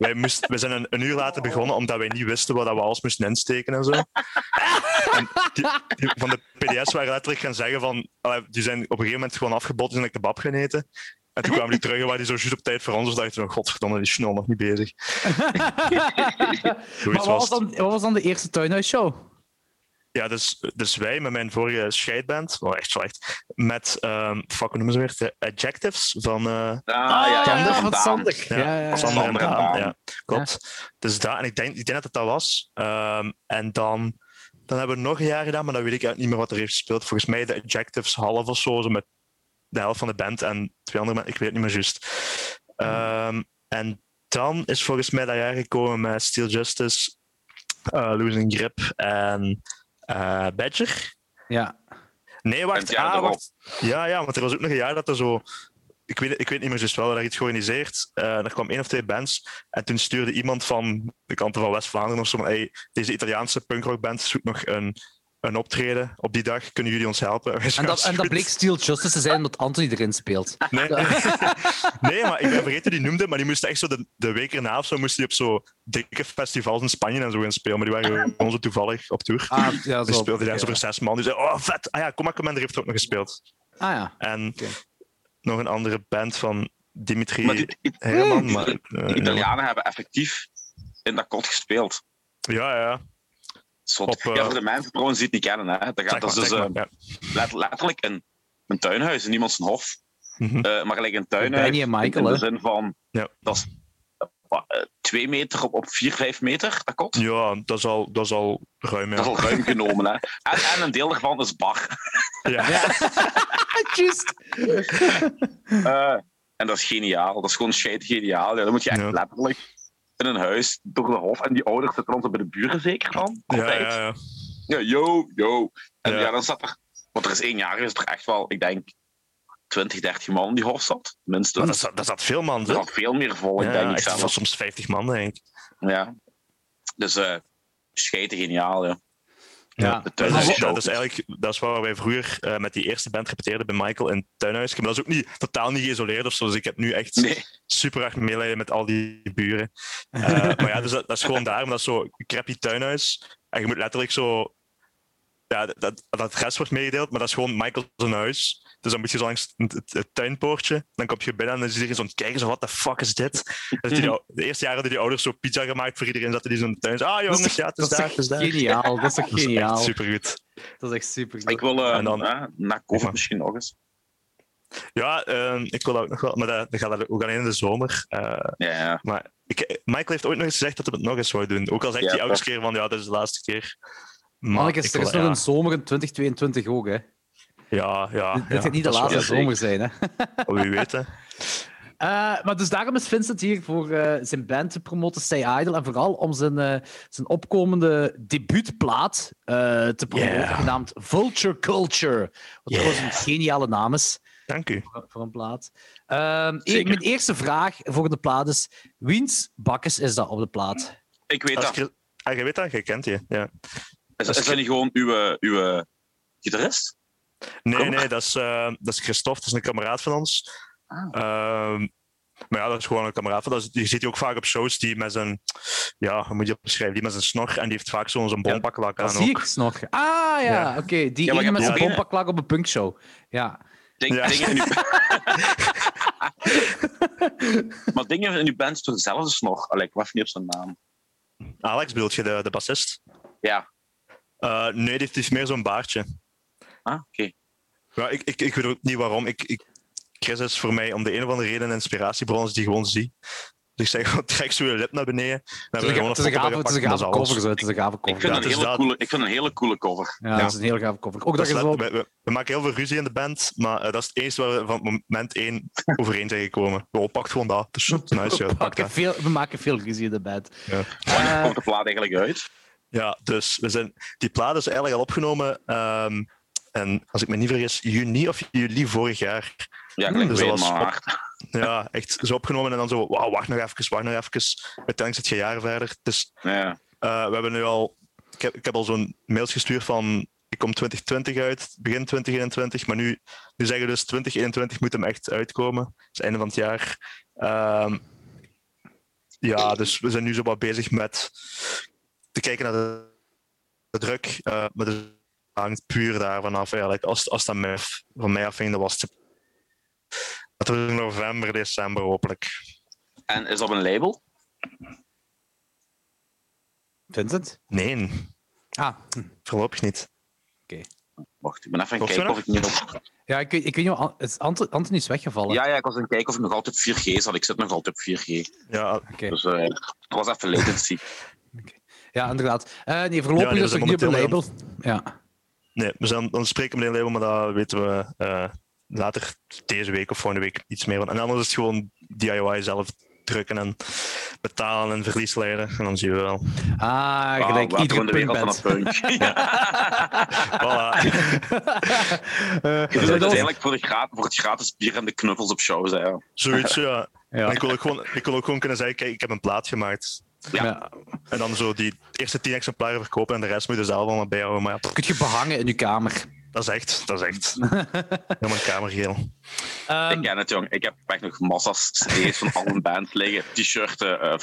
S3: wij, moesten, wij zijn een, een uur later begonnen, omdat wij niet wisten wat we alles moesten insteken en zo. En die, die van de PDS waren letterlijk gaan zeggen van... die zijn op een gegeven moment gewoon afgebot en zijn een kebab gaan eten. En toen kwamen die terug en waren die zo juist op tijd voor ons. Dus dachten we, godverdomme, die is snel nog niet bezig.
S1: Maar wat was, dan, wat was dan de eerste tuinhuisshow?
S3: Ja, dus, dus wij met mijn vorige scheidband, oh, echt slecht, met, ehm fuck, hoe noemen ze weer? De Adjectives van eh
S2: Ah, ja, ja,
S1: Sander
S2: ja,
S1: van. Sander.
S3: Ja,
S1: Ja, ja, ja.
S3: Sander en
S2: Sander en
S3: Daan.
S2: Daan.
S3: Ja, klopt. Dus daar, en ik denk, ik denk dat het dat was. Ehm, en dan, dan hebben we nog een jaar gedaan, maar dan weet ik eigenlijk niet meer wat er heeft gespeeld. Volgens mij de Adjectives half of zo, zo met de helft van de band en twee andere mensen, ik weet het niet meer juist. Ehm, en dan is volgens mij dat jaar gekomen met Steel Justice, eh, Losing Grip en eh Badger.
S1: Ja.
S3: Nee, wacht. Ah, wacht. Ja, ja, want er was ook nog een jaar dat er zo. Ik weet, ik weet niet meer juist wel, daar iets georganiseerd. Eh, er kwam één of twee bands. En toen stuurde iemand van de kanten van West-Vlaanderen of zo. Hey, deze Italiaanse punkrockband zoekt nog een, een optreden op die dag. Kunnen jullie ons helpen?
S1: En, dat, en bleek Steel Justice te zijn omdat Anthony erin speelt.
S3: Nee. nee, maar ik ben vergeten die noemde. Maar die moesten echt zo de, de week erna of zo, moesten die op zo dikke festivals in Spanje en zo gaan spelen. Maar die waren gewoon zo toevallig op tour.
S1: Ah, ja,
S3: Die
S1: zo.
S3: speelde daar zo voor zes man. Die zei, oh vet. Ah ja, Coma Commander heeft er ook nog gespeeld.
S1: Ah ja.
S3: En nog een andere band van Dimitri
S2: Maar die, die-
S3: Herman. Maar,
S2: die
S3: eh,
S2: Italianen hebben effectief in dat kot gespeeld.
S3: ja, ja.
S2: Zot.
S3: Op, eh,
S2: ja, voor de mensen die het niet kennen, hè. Dat, gaat, dat is dus
S3: maar,
S2: eh,
S3: ja.
S2: letterlijk een, een tuinhuis in iemands hof.
S3: Mhm.
S2: Eh, maar gelijk een tuinhuis.
S1: Michael,
S2: in de zin van,
S3: Ja.
S2: dat is eh, eh, twee meter op, op vier, vijf meter, dat kot.
S3: Ja, dat is al, dat is al ruim. Ja.
S2: Dat is al ruim genomen, hè. En, en een deel daarvan is bar.
S3: Ja.
S1: Juist.
S2: Eh, en dat is geniaal. Dat is gewoon shit geniaal. Ja, dan moet je echt
S3: Ja.
S2: letterlijk in een huis door de hof. En die ouders zitten dan bij de buren zeker.
S3: Ja,
S2: Altijd.
S3: ja, ja.
S2: Ja, yo, yo. En
S3: Ja.
S2: ja. dan zat er... Want er is één jaar, is er echt wel, ik denk, 20, 30 man in die hof zat. Minstens.
S3: Dat, zat, dat zat veel man.
S2: er zat veel meer vol, ik denk ik zelf.
S3: soms 50 man, denk ik.
S2: Ja. Dus eh scheiden geniaal, ja.
S1: Ja.
S3: Dat is,
S2: tuinhuis.
S3: dat is eigenlijk dat is waar wij vroeger eh, met die eerste band repeteerden bij Michael in het tuinhuis. Maar dat is ook niet, totaal niet geïsoleerd of zo. Dus ik heb nu echt
S2: Nee.
S3: super hard meelijden met al die buren. Eh, maar ja, dus dat, dat is gewoon daar, maar dat is zo crappy tuinhuis. En je moet letterlijk zo... Ja, dat, dat, dat adres wordt meegedeeld, maar dat is gewoon Michael zijn huis. Dus dan moet je zo langs het, het- het tuinpoortje, dan kom je binnen en dan is iedereen zo aan het kijken, zo, wat de fuck is dit? Dat die, ou- de eerste jaren hadden die ouders zo pizza gemaakt voor iedereen, zaten die zo in de tuin. Zo, ah jongens, ja, het is
S1: Dat
S3: daar,
S1: is
S3: het is
S1: toch
S3: daar.
S1: geniaal. Dat is toch
S3: Dat is
S1: geniaal.
S3: echt supergoed.
S1: Dat is echt super.
S2: Ik wil eh
S3: En dan-
S2: eh, na COVID misschien nog eens.
S3: Ja, ehm, ik wil dat ook nog wel, maar dat, dat gaat ook alleen in de zomer. Eh,
S2: Ja, ja.
S3: maar ik, Michael heeft ooit nog eens gezegd dat hij het nog eens zou doen. Ook al zegt hij elke keer van, ja, dit is de laatste keer. Maar
S1: Mannetjes,
S3: ik
S1: er
S3: wil-
S1: is nog
S3: ja,
S1: een zomer in 2022 ook, hè.
S3: Ja, ja.
S1: Dit
S3: ja,
S1: gaat niet de laatste zomer zijn, hè.
S3: wel- Wie weet, hè.
S1: Eh, maar dus daarom is Vincent hier voor eh, zijn band te promoten, Stay Idle. En vooral om zijn, eh, zijn opkomende debuutplaat eh, te promoten,
S3: Yeah.
S1: genaamd Vulture Culture. Wat trouwens een geniale naam is
S3: Dank u.
S1: voor, voor een plaat. Ehm, e- mijn eerste vraag voor de plaat is: wiens bakkes is dat op de plaat?
S2: Ik weet dat.
S3: Chris- Ah, je weet dat, je kent die. Ja.
S2: Is, is dat niet gewoon uw, uw gitarist?
S3: Nee,
S2: Kom.
S3: nee, dat is, eh, dat is Christophe, dat is een kameraad van ons.
S2: Ah.
S3: Ehm, maar ja, dat is gewoon een kameraad van ons. Je ziet die ook vaak op shows, die met zijn, ja, hoe moet je dat beschrijven, die met zijn snor en die heeft vaak zo'n zo'n bompaklak aan
S1: Dat zie
S3: ook.
S1: ik nog. Ah ja,
S3: Ja.
S1: oké. Die
S2: Ja,
S1: ene
S2: je
S1: met zijn bompaklak op een punkshow. Ja.
S2: Ding,
S3: Ja.
S2: Dingen in uw... maar dingen in uw band is toch hetzelfde snor? Allee, ik was niet op zijn naam.
S3: Alex bedoelt je, de, de bassist?
S2: Ja.
S3: Eh, nee, die heeft, die heeft meer zo'n baardje.
S2: Ah, oké.
S3: Ja, ik, ik, ik weet ook niet waarom. Ik, ik, Chris is voor mij om de een of andere reden een inspiratiebron die gewoon zie. Dus ik zeg gewoon, trek zo je lip naar beneden. Dan
S1: Het
S3: hebben
S1: is
S3: we
S1: een,
S3: gewoon
S1: het is een gave, het is een gave cover. Zo. Het is een gave
S2: Ik
S1: cover.
S2: vind,
S3: Ja,
S2: een
S3: het is
S2: hele
S3: dat.
S2: coole, ik vind een hele coole cover.
S1: Ja, dat is een heel gave cover. Ook dat,
S3: Dat is
S1: je zo...
S3: let- we, we- we maken heel veel ruzie in de band, maar eh, dat is het eerste waar we van moment één overeen zijn gekomen. Oh, pak gewoon dat. Is nice,
S1: we,
S3: pak
S1: maken
S3: dat.
S1: veel, we maken veel ruzie in de band.
S3: Ja.
S2: Wanneer komt de plaat eigenlijk uit?
S3: Ja, dus we zijn, die plaat is eigenlijk al opgenomen. ehm, en als ik me niet vergis, juni of juli vorig jaar.
S2: Ja, ik
S3: dus dat op-. Ja, echt zo opgenomen en dan zo, wauw, wacht nog even, wacht nog even. Uiteindelijk zit je jaren verder. Dus
S2: Ja.
S3: eh, we hebben nu al, ik heb, ik heb al zo'n mails gestuurd van, ik kom 2020 uit, begin 2021, maar nu, nu zeggen we dus 2021 moet hem echt uitkomen. Dat is het einde van het jaar. Ehm, ja, dus we zijn nu zo wat bezig met te kijken naar de, de druk, eh, maar dus hangt puur daarvan af eigenlijk. Als, als dat mij, van mij afhing, dan was het dat was in november, december hopelijk.
S2: En is dat een label?
S1: Vincent?
S3: Nee,
S1: Ah, hm.
S3: voorlopig niet.
S2: Wacht, ik ben even aan het kijken of ik niet op...
S1: ja, ik, weet- ik weet niet, is Ant- Anthony is weggevallen.
S2: Ja, ja, ik was aan het kijken of ik nog altijd 4G zat. Ik zit nog altijd op 4G.
S3: Ja,
S1: Oké.
S2: Dus eh het was even latency.
S1: Ja, inderdaad. Eh, nee, voorlopig
S3: Ja, nee,
S1: is
S3: zijn
S1: niet op een label. Ja.
S3: Nee, we zijn, dan spreken we met een label, maar dat weten we eh, later deze week of volgende week iets meer van. En anders is het gewoon DIY zelf drukken en betalen en verlies leiden. En dan zien we wel.
S1: Ah,
S2: Wauw,
S1: gelijk
S2: welkom in de
S1: iedere
S2: van
S1: punt
S2: het punk.
S3: Voilà.
S1: Eh,
S2: Dus
S1: dat-
S2: uiteindelijk voor, de voor het gratis bier en de knuffels op show zijn.
S3: Zoiets, ja.
S1: ja.
S3: En ik wil, ook gewoon, ik wil ook gewoon kunnen zeggen, kijk, ik heb een plaat gemaakt.
S2: Ja.
S1: Ja.
S3: En dan zo die eerste tien exemplaren verkopen en de rest moet je zelf allemaal bijhouden. Maar ja,
S1: Kun je behangen in je kamer.
S3: dat is echt, dat is echt helemaal kamergeel.
S1: Ehm,
S2: Ik ken het, jong. Ik heb echt nog massa's cd's van alle bands liggen. T-shirten. eh,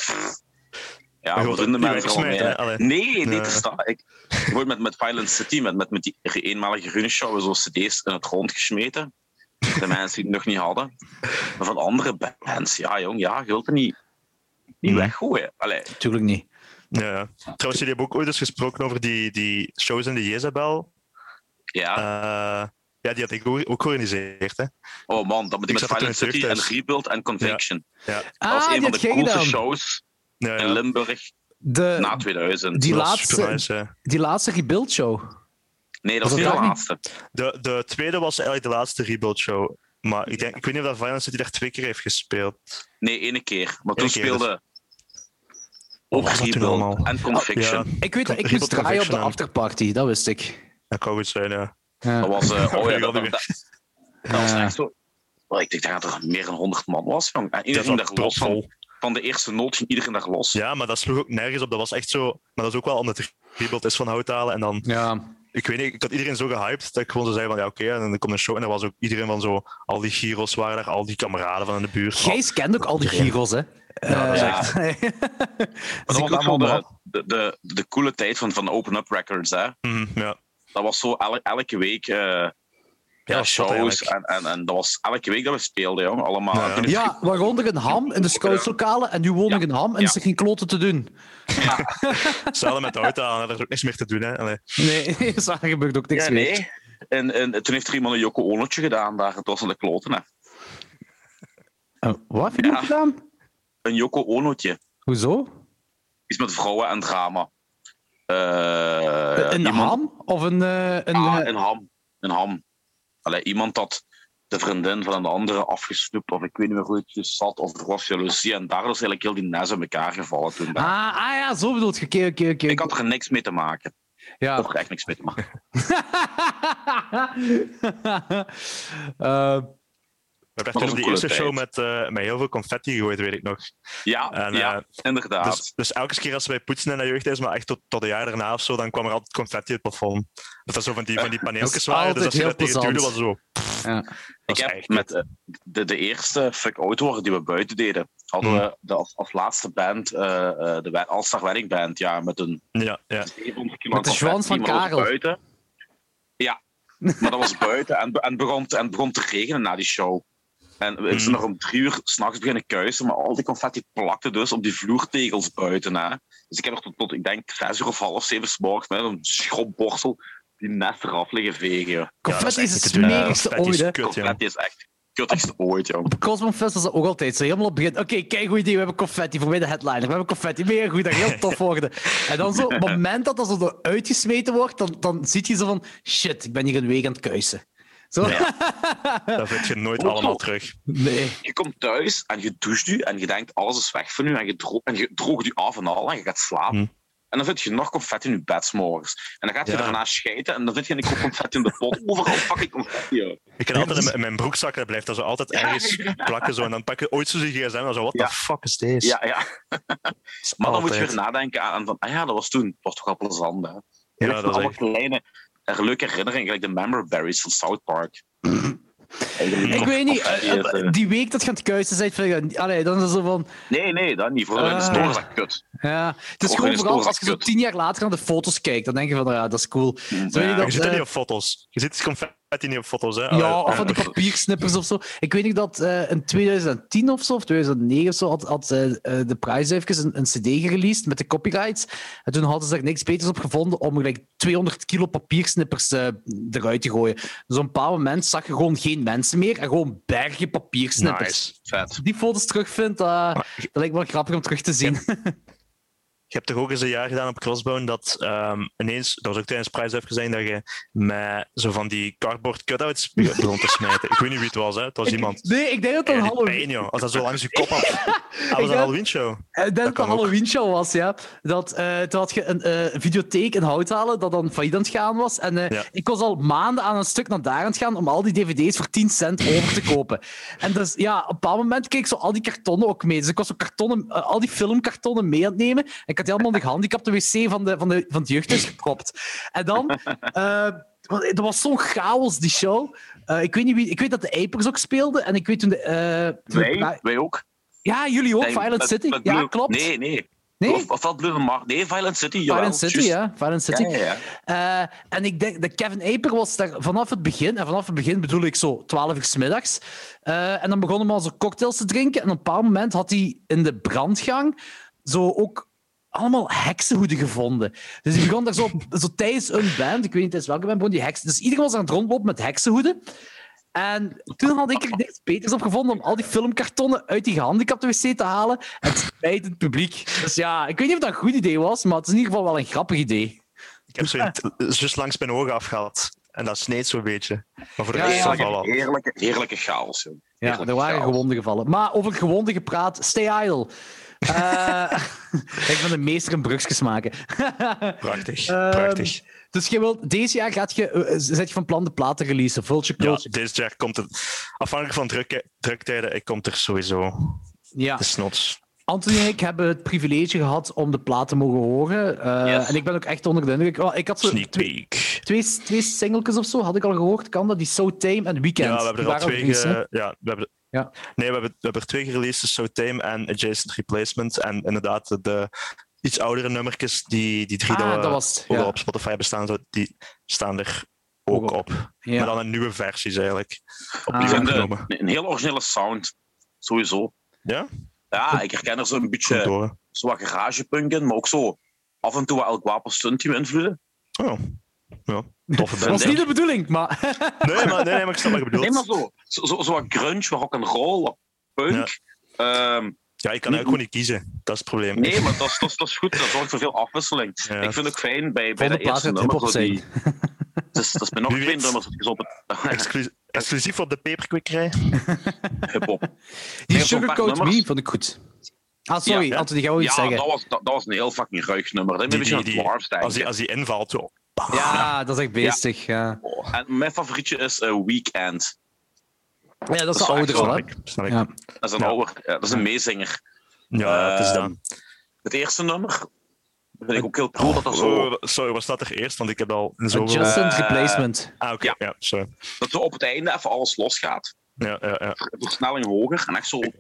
S2: ja,
S3: Maar
S2: vrienden
S3: niet
S2: mee. hè?
S3: Allee.
S2: Nee, nee,
S3: Ja.
S2: te staan. Ik word met, met Violent City, met, met, met die eenmalige runshow, zo cd's in het grond gesmeten. De mensen die het nog niet hadden. Maar van andere bands, ja, jong, ja, je wilt het niet, niet
S3: Hmm.
S2: weggooien. Allee,
S1: Tuurlijk niet.
S3: Ja, ja. Trouwens, jullie hebben ook ooit eens gesproken over die, die shows in de Jezebel.
S2: ja.
S3: Eh, ja, die had ik ook, ook georganiseerd. Hè.
S2: oh man, dat moet ik
S3: ik
S2: met City en. Rebuild en Conviction.
S3: Ja.
S2: dat
S1: Ah,
S2: was een
S1: die
S2: van de coolste shows
S3: Ja,
S2: in. Limburg
S1: De,
S2: na 2000.
S1: die
S3: Dat
S1: laatste-
S3: nice,
S1: die laatste rebuild show.
S2: Nee, dat
S1: Was
S2: was
S1: dat
S2: de
S1: niet?
S2: laatste.
S3: de, de tweede was eigenlijk de laatste rebuild show. Maar ik, denk, ik weet niet of dat Violent City daar twee keer heeft gespeeld.
S2: Nee, ene keer. Maar toen
S3: keer, dus.
S2: speelde
S3: Wat
S2: ook
S3: allemaal?
S2: en Conviction.
S3: Ja,
S1: Ik weet dat ik moest draaien op de afterparty, dat wist ik.
S3: dat kan goed zijn, ja.
S1: Ja.
S2: Dat was, eh, oh ja, dat,
S3: Ik
S2: dat,
S3: had
S2: dat, dat was echt zo. Oh, ik denk dat er meer dan 100 man was. Jong. En
S3: Dat
S2: iedereen
S3: was
S2: daar los van, van de eerste noot ging iedereen daar los.
S3: Ja, maar dat sloeg ook nergens op. Dat was echt zo... Maar dat is ook wel omdat het rebuild is van houthalen. En dan,
S1: ja.
S3: Ik weet niet, ik had iedereen zo gehyped dat ik gewoon zo zei van ja, oké. en dan komt een show en er was ook iedereen van zo... Al die gyros waren daar, al die kameraden van in de buurt.
S1: Gijs kent ook al die gyros, hè?
S3: Ja, dat is
S1: Eh,
S3: echt-
S2: dat was ook wel de, de, de, de coole tijd van, van Open Up Records. Hè.
S3: Mhm, ja.
S2: Dat was zo el- elke week eh, ja, shows. En, en, en dat was elke week dat we speelden, jong. Allemaal.
S3: Ja.
S2: Is-
S1: Ja, waaronder een ham in de scoutslokalen en nu woon ik
S2: Ja.
S1: een ham en
S2: Ja.
S1: is er geen kloten te doen.
S3: Hetzelfde met houthalen, er is ook niks meer te doen. Hè. Allee.
S1: Nee, daar gebeurt ook niks
S2: Ja,
S1: meer.
S2: nee. En, en toen heeft er iemand een Joko Onotje gedaan daar tussen de kloten. Hè.
S1: Oh, wat heb je
S2: Ja.
S1: gedaan?
S2: Een Joko Onotje.
S1: Hoezo?
S2: Iets met vrouwen en drama. Eh,
S1: een
S2: iemand-
S1: ham? Of een... eh, een
S2: Ah,
S1: eh,
S2: een ham. Een ham. Allee, iemand dat de vriendin van een andere afgesnoept, of ik weet niet meer hoe het dus zat, of er was jaloezie. En daar is eigenlijk heel die nes in elkaar gevallen toen.
S1: ah, ah ja, zo bedoelt je.
S2: Ik had er niks mee te maken. Ik
S1: Ja.
S2: had er echt niks mee te maken.
S1: Eh,
S3: We hebben
S2: was
S3: toen die eerste
S2: tijd.
S3: show met, eh, met heel veel confetti gegooid, weet ik nog.
S2: Ja,
S3: En,
S2: ja
S3: eh,
S2: inderdaad.
S3: Dus, dus elke keer als wij poetsen in de jeugdhuis, maar echt tot, tot een jaar daarna of zo, dan kwam er altijd confetti uit het plafond. Dat dat zo van die, van die paneeltjes waren. Dus als je dat
S1: altijd
S3: tegen
S1: heel
S3: duwde, was zo...
S1: ja.
S2: ik heb
S3: echt
S2: met eh, de, de eerste Fuck Out worden die we buiten deden, hadden
S3: Hmm.
S2: we de, als, als laatste band, eh, eh, de All-Star Wedding Band, ja, met een
S3: Ja, ja.
S2: 700 kilo
S1: Met de Schwans van
S2: was
S1: Karel.
S2: Buiten. Ja, maar dat was buiten en, en, begon, te- en het begon te regenen na die show. En we zijn nog om drie uur s'nachts beginnen kuisen, maar al die confetti plakte dus op die vloertegels buiten. Hè. Dus ik heb er tot, tot ik denk, zes uur of half zeven s'morgens met een schropborstel die nest eraf liggen vegen.
S1: Confetti
S3: Ja,
S1: is het smerigste ooit, hè.
S2: Confetti is echt het kuttigste ooit, joh.
S1: Op Cosmofest was dat ook altijd zo. Helemaal op het begin. Oké, kijk goed idee. We hebben confetti voor mij de headliner. We hebben confetti. Mega goed. Dat heel tof worden. En dan zo, op het moment dat dat zo uitgesmeten wordt, dan, dan zie je zo van... Shit, ik ben hier een week aan het kuisen. Zo.
S3: Dat vind je nooit
S2: Ook
S3: allemaal terug.
S2: Je komt thuis en je doucht u en je denkt alles is weg van u en je, dro en je droogt u af en al en je gaat slapen.
S3: Hm.
S2: En dan vind je nog confetti in je bed 's morgens. En dan gaat je
S3: Ja.
S2: daarna schijten en dan vind je een kop confetti in de pot. Overal fucking confetti.
S3: Ik kan altijd in mijn- broekzak, dat blijft dat zo altijd ergens plakken. Zo, en dan pak je ooit zo je gsm en zo, what
S2: Ja.
S3: the fuck is deze?
S2: Ja, ja. Maar dan moet je weer nadenken aan van, ah ja, dat was toen. Het was toch wel plezant, hè?
S3: Ja, dat is
S2: allemaal
S3: echt...
S2: kleine, eh, leuke herinneringen, gelijk de member berries van South Park.
S1: Ik weet niet, eh,
S2: eten.
S1: eh, die week dat je aan het kuisen bent, allee, dan is het zo van...
S2: Nee, nee, dat niet. Voor in de
S1: Ah.
S2: store is dat kut.
S1: Ja, het is gewoon vooral als je zo tien jaar later naar de foto's kijkt, dan denk je van, ja, dat is cool. Weet je
S2: Ja,
S3: Je
S1: dat,
S3: dat
S1: eh,
S3: niet op foto's. Je ziet confetti niet op foto's, hè?
S1: Ja, of van die papiersnippers of zo. Ik weet niet dat eh, in 2010 of zo, of 2009 of zo, had, had eh, eh, de Price even een, een CD gereleased met de copyrights. En toen hadden ze er niks beters op gevonden om gelijk 200 kilo papiersnippers eh, eruit te gooien. Dus op een bepaald moment zag je gewoon geen mensen meer en gewoon bergen papiersnippers.
S3: Nice.
S2: Vet.
S1: Die foto's terugvindt, dat dat lijkt me wel grappig om terug te zien.
S3: Je hebt toch ook eens een jaar gedaan op Crossbone dat ehm, ineens, dat was ook tijdens Prize even gezegd, dat je met zo van die cardboard cutouts begon te smijten. Ik weet niet wie het was, hè? het was iemand.
S1: Nee, ik denk dat het een
S3: die
S1: Halloween...
S3: pijn, joh. Als dat zo langs je kop had. Ah, was een Halloween show.
S1: Ik denk dat het een. Halloween show was, ja. Dat, eh, toen had je een eh, videotheek in Houthalen dat dan failliet aan het gaan was. En eh,
S3: Ja.
S1: ik was al maanden aan een stuk naar daar aan het gaan om al die dvd's voor 10 cent over te kopen. En dus ja, op een bepaald moment keek ik zo al die kartonnen ook mee. Dus ik was zo kartonnen, eh, al die filmkartonnen mee aan het nemen. En had die allemaal in de wc van, de, van, de, van het jeugdhuis gepropt. En dan... want dat was zo'n chaos, die show. Eh, ik, weet niet wie, ik weet dat de Apers ook speelden. En ik weet toen... De, eh, toen de-
S2: Wij, wij ook.
S1: ja, jullie ook,
S2: Nee,
S1: Violent
S2: met-
S1: City.
S2: met
S1: ja, klopt.
S2: Nee, nee.
S1: Nee?
S2: Of, of wat Blue Mark? Nee, Violent City. jawel,
S1: Violent City, ja. Violent City.
S2: Ja, ja, ja.
S1: En ik denk, de Kevin Aper was daar vanaf het begin, en vanaf het begin bedoel ik zo 12 uur 's middags. En dan begonnen we al zo cocktails te drinken. En op een bepaald moment had hij in de brandgang zo ook allemaal heksenhoeden gevonden. Dus die begon daar zo, zo tijdens een band, ik weet niet tijdens welke band, begon die heksen. Dus iedereen was aan het rondlopen met heksenhoeden. En toen had ik er niks beters op gevonden om al die filmkartonnen uit die gehandicapte wc te halen en te smijten in het publiek. Dus ja, ik weet niet of dat een goed idee was, maar het is in ieder geval wel een grappig idee.
S3: Ik heb zo juist langs mijn ogen afgehaald. En dat sneed zo'n beetje. Maar voor de rest
S1: ja,
S2: Heerlijke, heerlijke, heerlijke chaos. joh.
S1: Ja,
S2: Heerlijke
S1: er waren
S2: chaos.
S1: gewonden gevallen. Maar over gewonden gepraat, stay idle. Eh, ik ben de meester in brugjes maken.
S3: Prachtig.
S1: Ehm,
S3: prachtig.
S1: dus je wilt, deze jaar gaat je, eh, zet je van plan de platen releasen. Vulture
S3: Ja,
S1: Culture.
S3: deze jaar komt het. Afhankelijk van druk, druktijden, ik komt er sowieso.
S1: Ja.
S3: De snots.
S1: Anthony en ik hebben het privilege gehad om de plaat te mogen horen. Eh,
S2: Yes.
S1: En ik ben ook echt onder de indruk. Wel, Ik had zo
S3: Sneak
S1: twee,
S3: peek.
S1: twee, twee singletjes of zo, had ik al gehoord. Kan dat? Die So Tame en Weekend.
S3: Ja, we hebben er al twee. Ge... Ja, we hebben...
S1: Ja.
S3: Nee, we hebben, we hebben er twee gereleased: So Tame en Adjacent Replacement. En inderdaad, de, de iets oudere nummertjes, die, die drie
S1: Ah,
S3: dat we
S1: dat was ja.
S3: op Spotify bestaan, zo, die staan er ook
S1: op. Ja.
S3: Maar dan een nieuwe versies eigenlijk.
S1: Ah.
S2: De-
S3: opgenomen.
S2: een heel originele sound. Sowieso.
S3: Ja?
S2: Ja, ik herken er zo'n beetje zo wat garagepunk in, maar ook zo af en toe wat El Guapo Stunt Team invloeden.
S3: Oh. Ja, toffe
S1: Dat
S3: band.
S1: was niet de bedoeling, maar...
S3: Nee, maar, nee, nee, maar ik snap wat je bedoelt.
S2: Nee, maar zo. Zo, zo, zo wat grunge, wat rock'n'roll, wat punk. Ehm,
S3: Ja, ik kan eigenlijk gewoon niet kiezen. Dat is het probleem.
S2: nee, maar dat is, dat, is, dat is goed. Dat zorgt voor veel afwisseling.
S3: Ja.
S2: Ik vind het ook fijn bij, bij de
S1: plaat
S2: eerste nummer. die-. Het is, dat is bij nog
S3: Wie
S2: twee nummers dat je zo op het
S3: Exclu- exclusief op de peperkwikkerij.
S2: hip-hop.
S1: Die Sugarcoat. Me vond ik goed. Ah, sorry,
S2: Ja.
S1: Anthony, ga wel iets
S2: Ja,
S1: zeggen.
S2: dat was, dat, dat was een heel fucking ruig nummer. Dat
S3: Die- die-
S2: Dwarfs
S3: Als die, als die invalt, zo.
S1: Ja, dat is echt beestig. Ja,
S2: En mijn favorietje is eh, Weekend.
S1: ja. dat is de
S2: wel
S1: ouder
S2: echt
S1: al, hè?
S3: Snap ik. Snap ik.
S1: Ja.
S2: Dat is een ouder, dat is een meezinger.
S3: Ja, het is
S2: Ehm,
S3: dat.
S2: Het eerste nummer vind ik ook heel cool dat er zo,
S3: Oh, sorry, was dat er eerst? Want ik heb al zo.
S1: Adjacent
S2: Eh,
S1: Replacement.
S3: Ah, oké.
S2: ja.
S3: Ja, sorry.
S2: dat zo op het einde even alles losgaat.
S3: Ja, ja, ja.
S2: Versnelling hoger en echt zo.
S3: Ja.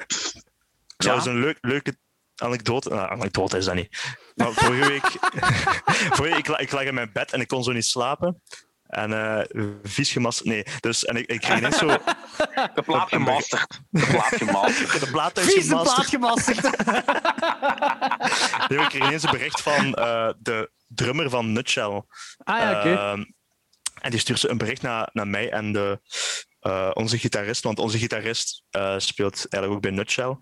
S3: dat is een leuk, leuke anekdote. Nou, anekdote is dat niet. Maar vorige week, vorige week ik, ik lag in mijn bed en ik kon zo niet slapen. En eh vies gemast. Nee, dus en ik, ik kreeg ineens zo.
S2: De plaat gemasterd. De plaat gemasterd.
S3: De plaat is
S1: Vies de
S3: gemasterd.
S1: plaat gemasterd.
S3: Nee, ik kreeg ineens een bericht van eh, de drummer van Nutshell.
S1: Ah ja, oké.
S3: Ehm, en die stuurt ze een bericht naar, naar mij en de, eh, onze gitarist. Want onze gitarist eh, speelt eigenlijk ook bij Nutshell.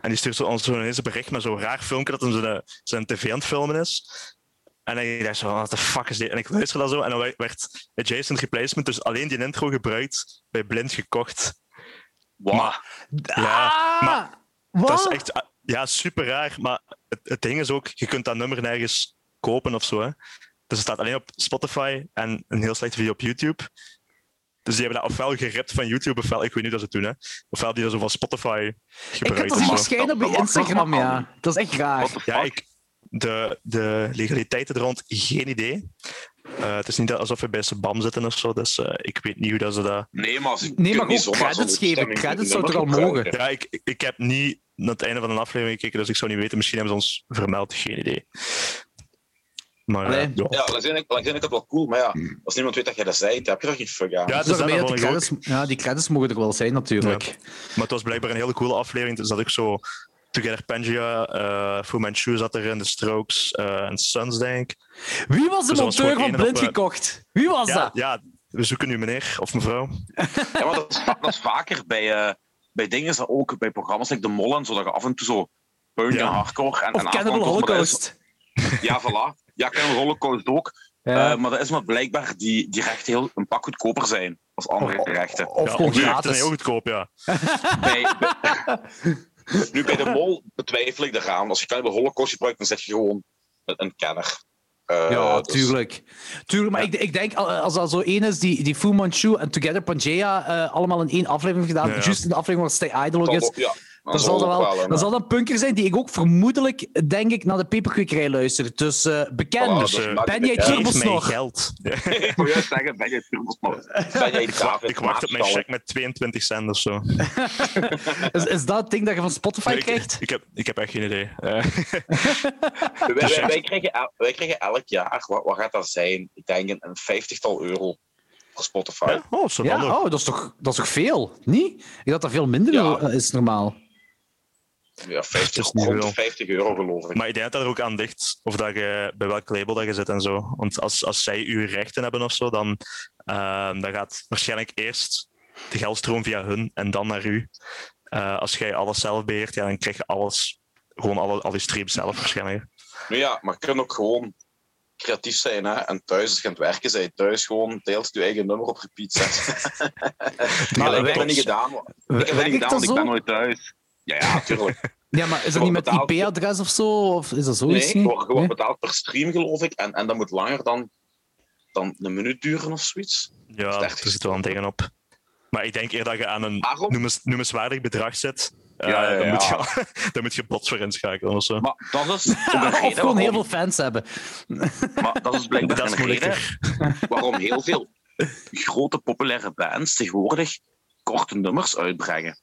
S3: En die stuurt zo ons zo ineens een bericht met zo'n raar filmpje dat hij zijn, zijn tv aan het filmen is. En ik dacht zo, wat de fuck is dit? En ik luisterde dat zo en dan werd- Adjacent Replacement, dus alleen die intro gebruikt, bij Blind gekocht.
S2: Wow.
S3: Ja,
S1: ah,
S3: maar
S1: wat?
S3: Dat is echt, ah, ja, super raar. Maar het, het ding is ook, je kunt dat nummer nergens kopen of zo. Hè. Dus het staat alleen op Spotify en een heel slechte video op YouTube. Dus die hebben dat ofwel geript van YouTube, ofwel, ik weet niet wat ze doen, hè. ofwel die dat zo van Spotify
S1: Ik dat
S3: of
S1: zien
S3: zo.
S1: verschijnen op je Instagram, ja. Dat is echt raar.
S3: Ja, ik, de, de legaliteiten er rond, geen idee. Eh, het is niet alsof we bij Sabam zitten of zo, dus eh, ik weet niet hoe dat ze dat...
S2: Nee, maar, ze
S1: Nee, maar ook credits geven. Credits zou toch al mogen?
S2: gebruiken.
S3: Ja, ik, ik- ik heb niet naar het einde van de aflevering gekeken, dus ik zou niet weten. Misschien hebben ze ons vermeld, geen idee. Maar eh,
S1: Allee.
S3: ja.
S2: Ja, langs de ene kant wel cool, maar ja, als niemand weet dat jij dat zei, dan heb je er geen fuck aan.
S3: Ja,
S1: Dus
S3: dus
S1: die credits, ja, die credits mogen er wel zijn, natuurlijk.
S3: Maar het was blijkbaar een hele coole aflevering. Dus dat ik zo Together Pangea, eh Fu Manchu zat erin, The Strokes eh, en Sons, denk ik.
S1: Wie was de
S3: Dus was
S1: monteur van
S3: op,
S1: Blind
S3: eh,
S1: gekocht? Wie was
S3: Ja,
S1: dat?
S3: ja, we zoeken nu meneer of mevrouw.
S2: Ja, maar dat is, va- dat is vaker bij, eh, bij dingen, ook bij programma's like De Mol en zo, dat je af en toe zo punk
S3: Ja.
S2: en hardcore en,
S1: Of
S2: en
S1: Cannibal Holocaust?
S2: Ja, voilà. Ja, Cannibal Holocaust ook.
S1: Ja.
S2: Eh, maar dat is maar blijkbaar die, die rechten heel een pak goedkoper zijn als andere rechten.
S1: Of
S3: ja, rechten zijn heel goedkoop, ja.
S2: Bij, bij- nu bij de mol betwijfel ik eraan. Als je Cannibal Holocaust gebruikt, dan zet je gewoon een, een kenner. Eh,
S1: Ja,
S2: dus-
S1: tuurlijk. tuurlijk maar ik, ik denk, als dat zo één is die, die Fu Manchu en Together Pangea eh, allemaal in één aflevering gedaan,
S3: Ja, ja.
S1: juist in de aflevering waar Stay Idol ook is, dan zal, dat
S2: ook
S1: wel,
S2: een,
S1: dan zal dat een punker zijn die ik ook vermoedelijk, denk ik, naar de peperkwekerij luister. Dus eh, bekend.
S3: Dus,
S2: dus
S3: eh,
S1: ben jij
S2: bekend.
S1: turbo-
S3: Geef mij
S1: nog.
S3: geld.
S2: Ik wil juist zeggen, ben jij turbosmart? Ben jij David
S3: Ik wacht op mijn check met 22 cent of zo.
S1: Is, is dat het ding dat je van Spotify krijgt?
S3: ik, heb, ik heb echt geen idee. Eh,
S2: Wij, wij, wij krijgen, el- wij krijgen elk jaar, wat, wat gaat dat zijn? Ik denk een, vijftigtal euro Spotify.
S3: ja? Oh, dat
S1: Ja, oh, dat is, toch, dat is toch veel? Niet? Ik dacht dat veel minder
S2: Ja.
S1: is normaal.
S2: Ja, 50,
S3: Het is niet
S2: rond de
S3: veel.
S2: 50 euro geloof ik.
S3: Maar ik denk dat dat er ook aan ligt of dat je, bij welk label dat je zit en zo. Want als, als zij uw rechten hebben of zo, dan, ehm, dan gaat waarschijnlijk eerst de geldstroom via hun en dan naar u. Eh, als jij alles zelf beheert, ja, dan krijg je alles, gewoon alle, al die streams zelf waarschijnlijk.
S2: Maar ja, maar je kunt ook gewoon creatief zijn. Hè? En thuis, als je aan het werken bent, thuis gewoon deelt je eigen nummer op repeat zetten.
S1: Maar
S2: ik heb dat
S1: werkt-
S2: niet gedaan. Ik heb dat niet gedaan,
S1: dat
S2: want ik ben nooit thuis. Ja, ja, tuurlijk.
S1: Ja, maar is dat
S2: Wordt
S1: niet met. IP-adres of zo? Of is dat
S2: Nee,
S1: zoiets?
S2: ik
S1: niet?
S2: word gewoon
S1: Nee?
S2: betaald per stream, geloof ik. En, en dat moet langer dan, dan een minuut duren of zoiets.
S3: Ja,
S2: Dat
S3: er zit wel een tegen op. Maar ik denk eerder dat je aan een noemens, noemenswaardig bedrag zit. eh,
S2: Ja, ja,
S3: Dan,
S2: ja.
S3: moet je, dan moet je bots voor inschakelen of zo.
S2: Maar dat is
S1: Of gewoon heel veel fans hebben.
S2: Maar dat is blijkbaar
S3: Dat is
S2: een reden
S3: moeilijker.
S2: waarom heel veel grote populaire bands tegenwoordig korte nummers uitbrengen.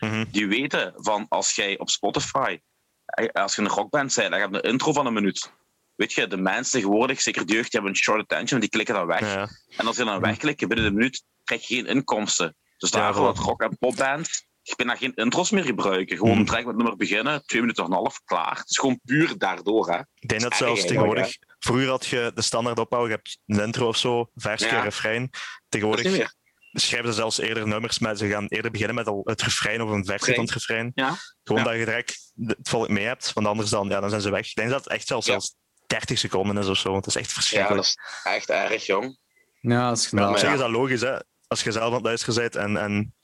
S3: Mhm.
S2: Die weten van als jij op Spotify, eh, als je een rockband bent, dan heb je een intro van een minuut. Weet je, de mensen tegenwoordig, zeker de jeugd, die hebben een short attention, die klikken dan weg.
S3: Ja.
S2: En als je dan wegklikken binnen de minuut, krijg je geen inkomsten. Dus
S3: Ja,
S2: daarvoor dat rock- en popband, je kunt daar geen intros meer gebruiken. Gewoon
S3: Mhm.
S2: direct met het nummer beginnen, twee minuten en een half, klaar. Het is gewoon puur daardoor. Hè.
S3: Ik denk dat zelfs tegenwoordig... Vroeger had je de standaard opbouw, je hebt een intro of zo, vijf
S2: Ja.
S3: keer refrein. Tegenwoordig. Schrijven ze zelfs eerder nummers, maar ze gaan eerder beginnen met al het refrein of een versie van het refrein.
S2: Ja.
S3: Gewoon
S2: Ja.
S3: dat je direct het volk mee hebt, want anders dan, ja, dan zijn ze weg. Ik denk dat het echt zelfs,
S2: Ja.
S3: zelfs 30 seconden is of zo, want het is echt
S2: Ja,
S3: verschrikkelijk.
S2: dat is echt erg, jong.
S1: Ja, dat is
S3: Maar
S1: gedaan.
S3: op zich
S2: ja.
S3: is dat logisch, hè. Als je zelf aan het luisteren bent en, en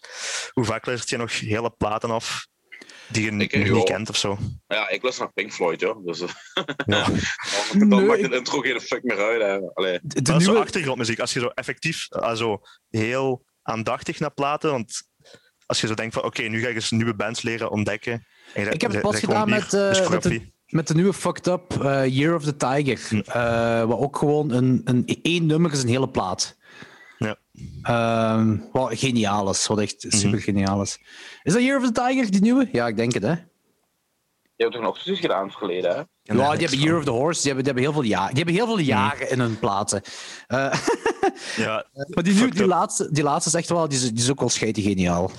S3: hoe vaak luistert je nog hele platen af die je
S2: joh.
S3: niet kent of zo.
S2: Ja, ik luister naar Pink Floyd, joh. Dus, eh,
S3: Ja.
S2: dan
S1: Nee,
S2: maakt de intro geen fuck meer uit. Hè. Allee.
S1: De, de
S3: Dat is zo
S1: nieuwe...
S3: achtergrondmuziek. Als je zo effectief ah, zo heel aandachtig naar platen, want als je zo denkt van oké, nu ga ik eens nieuwe bands leren ontdekken. en
S1: Ik heb het pas gedaan
S3: hier,
S1: met, eh,
S3: dus
S1: met de-. Met de nieuwe Fucked Up eh, Year of the Tiger.
S3: Hm.
S1: eh, wat ook gewoon een, een één nummer is een hele plaat.
S3: Ja.
S1: Ehm, wat geniaal is. Wat echt
S3: Mhm.
S1: super geniaal is. Is dat Year of the Tiger, die nieuwe? Ja, ik denk het, hè?
S2: Je hebt toch nog studies gedaan in het verleden, hè?
S1: Ja, die hebben Year of the Horse. Die hebben, die hebben, heel, veel ja, die hebben heel veel
S3: Mhm.
S1: jaren in hun platen. Eh.
S3: Ja,
S1: maar die, die, laatste, die laatste is echt wel, die is, die is ook wel scheidig geniaal.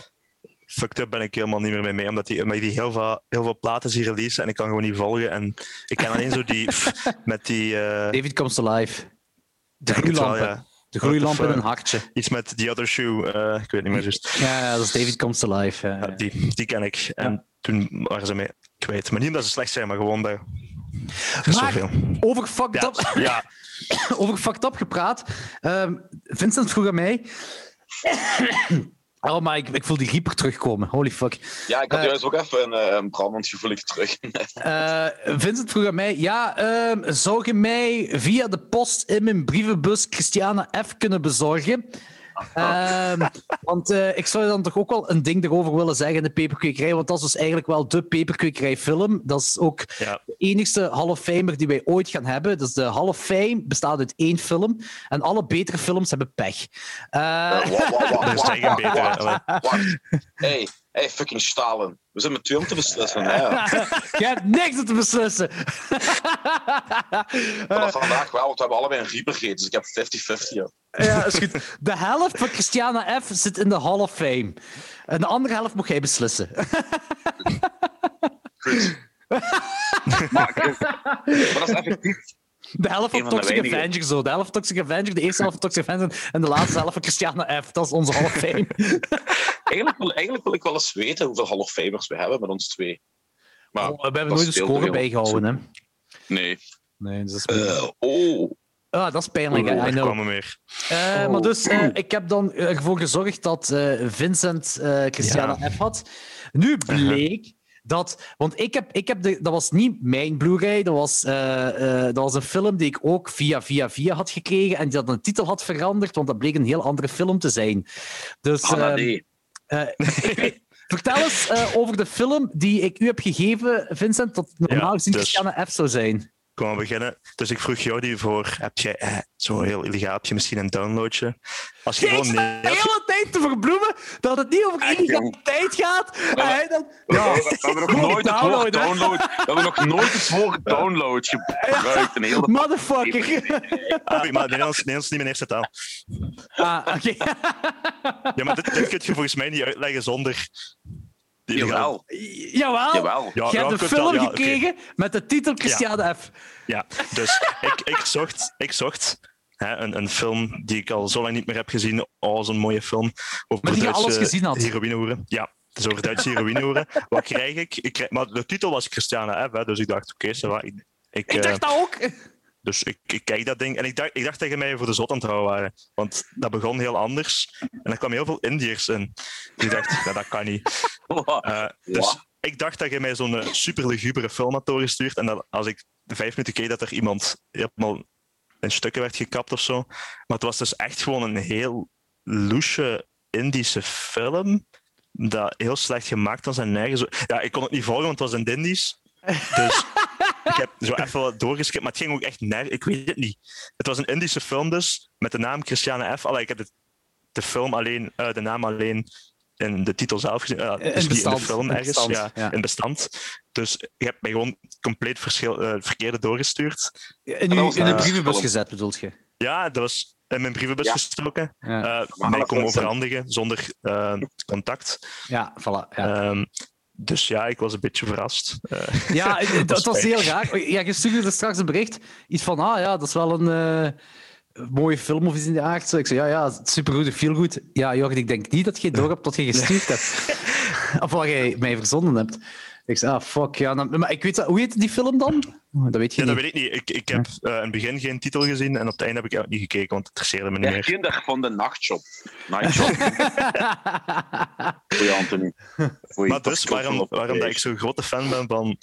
S3: Fucked Up ben ik helemaal niet meer mee mee, omdat die, omdat die heel, veel, heel veel platen zie releasen en ik kan gewoon niet volgen. En ik ken alleen zo die met die... eh,
S1: David Comes to Life. De
S3: denk
S1: De gloeilamp in
S3: Of,
S1: een
S3: eh,
S1: hartje.
S3: Iets met The Other Shoe, eh, ik weet niet meer juist.
S1: Ja, dat is David Comes to Life. ja,
S3: Ja,
S1: ja.
S3: die, die ken ik. En toen waren ze mee kwijt. Maar niet omdat ze slecht zijn, maar gewoon dat...
S1: Maar-
S3: zoveel.
S1: Over fucked, up,
S3: ja,
S1: over fucked up gepraat. Ehm, Vincent vroeg aan mij. Oh, maar ik, ik voel die Reaper terugkomen. Holy fuck.
S2: Ja, ik had
S1: Eh.
S2: juist ook even een, eh, een brandend gevoel terug.
S1: Eh, Vincent vroeg aan mij: Ja, ehm, zou je mij via de post in mijn brievenbus Christiana F. kunnen bezorgen? Ehm, want eh, ik zou dan toch ook wel een ding erover willen zeggen in de peperkwekerij, want dat is dus eigenlijk wel de peperkwekerij-film. Dat is ook
S3: Ja.
S1: de enigste Hall of Famer die wij ooit gaan hebben. Dus de Hall of Fame bestaat uit één film en alle betere films hebben pech.
S2: Wacht,
S3: Er geen betere.
S2: Hey, hey, fucking Stalin. We zijn met twee om te beslissen. Hè?
S1: Je hebt niks om te beslissen.
S2: Maar vandaag wel, want we hebben allebei een Reaper gegeten, dus ik heb 50-50. ja.
S1: Ja, is goed. De helft van Christiana F. zit in de Hall of Fame. En de andere helft moet jij beslissen.
S2: Goed. maar, maar dat is effectief.
S1: De helft van Toxic
S2: weinige.
S1: Avenger zo. De helft van Toxic Avenger, de eerste helft van Toxic Avenger en de laatste helft van Christiana F. Dat is onze Hall of Fame.
S2: Eigenlijk wil, eigenlijk wil ik wel eens weten hoeveel Hall of Famers we hebben met ons twee. Maar,
S1: Oh, we hebben nooit een score bijgehouden. Hè.
S2: Nee.
S1: Nee, dat is,
S2: Eh, oh.
S1: ah, dat is pijnlijk, hè. I
S3: Er
S1: know.
S3: kwamen meer.
S1: Eh, maar dus, eh, ik heb dan ervoor gezorgd dat eh, Vincent eh, Christiana F. had. Nu bleek dat... Want ik heb, ik heb de, dat was niet mijn Blu-ray, dat was, eh, eh, dat was een film die ik ook via, via, via had gekregen en die had een titel had veranderd, want dat bleek een heel andere film te zijn. Dus...
S2: Hanna
S1: ehm,
S2: D.
S1: eh, Vertel eens over de film die ik u heb gegeven, Vincent, dat normaal
S3: Ja,
S1: gezien
S3: dus-
S1: Christiana F. zou zijn.
S3: Kom maar beginnen. Dus ik vroeg jou die voor, heb jij eh, zo heel illegaal, heb je misschien een downloadje? Als je gewoon nee
S1: de hele tijd te verbloemen dat het niet over
S2: Echt,
S1: illegaliteit gaat. En hij dan... Ja,
S2: we hebben nog nooit het woord download. We hebben nog nooit het woord download gebruikt. Een hele
S1: motherfucker.
S3: Ah, maar Nederlands, Nederlands is niet mijn eerste taal.
S1: Ah, oké.
S3: Ja, maar dit, dit kun je volgens mij niet uitleggen zonder...
S2: Jawel,
S1: Jawel.
S2: jawel.
S3: Ja,
S1: Je hebt een film
S3: ja,
S1: gekregen met de titel Christiane F.
S3: Ja, dus ik, ik zocht, ik zocht hè, een, een film die ik al zo lang niet meer heb gezien. Oh, zo'n mooie film. Over
S1: Maar die je
S3: Duitse
S1: alles gezien had.
S3: Heroïnehoeren. Ja, het is over Duitse heroïnehoeren. Wat krijg ik? ik krijg, maar de titel was Christiane F. Hè, dus ik dacht, oké, va, ik, ik,
S1: Ik
S3: eh,
S1: dacht dat ook.
S3: Dus ik, ik kijk dat ding en ik dacht, ik dacht dat je mij voor de zot aan het houden waren. Want dat begon heel anders. En er kwamen heel veel Indiërs in. Dus ik dacht, ja, dat kan niet. Eh, dus
S2: Wow.
S3: ik dacht dat je mij zo'n eh, super lugubere film had doorgestuurd. En dat als ik vijf minuten keek, dat er iemand helemaal in stukken werd gekapt of zo. Maar het was dus echt gewoon een heel loesje Indische film. Dat heel slecht gemaakt was en nergens. Ja, ik kon het niet volgen, want het was in het Indisch. Dus ik heb zo even wat doorgeskipt, maar het ging ook echt nergens. Ik weet het niet. Het was een Indische film dus, met de naam Christiane F. Allee, ik heb de, de film alleen, eh, de naam alleen in de titel zelf gezien. eh, dus niet in de
S1: bestand,
S3: film
S1: in
S3: ergens,
S1: bestand,
S3: ja,
S1: ja.
S3: in bestand. Dus je hebt mij gewoon compleet verschil, eh, verkeerde doorgestuurd.
S1: In,
S2: was
S1: in de
S2: een
S1: brievenbus
S2: film.
S1: gezet, bedoelt je?
S3: Ja, dat was in mijn brievenbus
S2: Ja.
S3: gestoken.
S1: Ja,
S3: Eh
S2: Maar
S3: mij komen overhandigen zonder eh, contact.
S1: ja voilà. Ja.
S3: Ehm, dus ja, ik was een beetje verrast. Eh,
S1: Ja, het was heel raar. Ja, je stuurde straks een bericht. Iets van, ah ja, dat is wel een eh, mooie film of iets in de aard. Zo, Ik zei, ja, ja, supergoed, feel goed. Ja, Jorgen, ik denk niet dat je door hebt wat je gestuurd hebt. of wat jij mij verzonden hebt. Ik zei, ah, fuck, ja. Dan, maar ik weet, dat- hoe heet die film dan? Oh, dat weet je
S3: Ja, dat
S1: niet.
S3: weet ik niet. Ik, ik heb eh, in het begin geen titel gezien en op het einde heb ik eigenlijk niet gekeken, want het interesseerde me niet meer.
S2: kinder van de nachtshop. Nightshop. Goeie Anthony. Goeie
S3: Maar dus, waarom, waarom dat ik zo'n grote fan ben van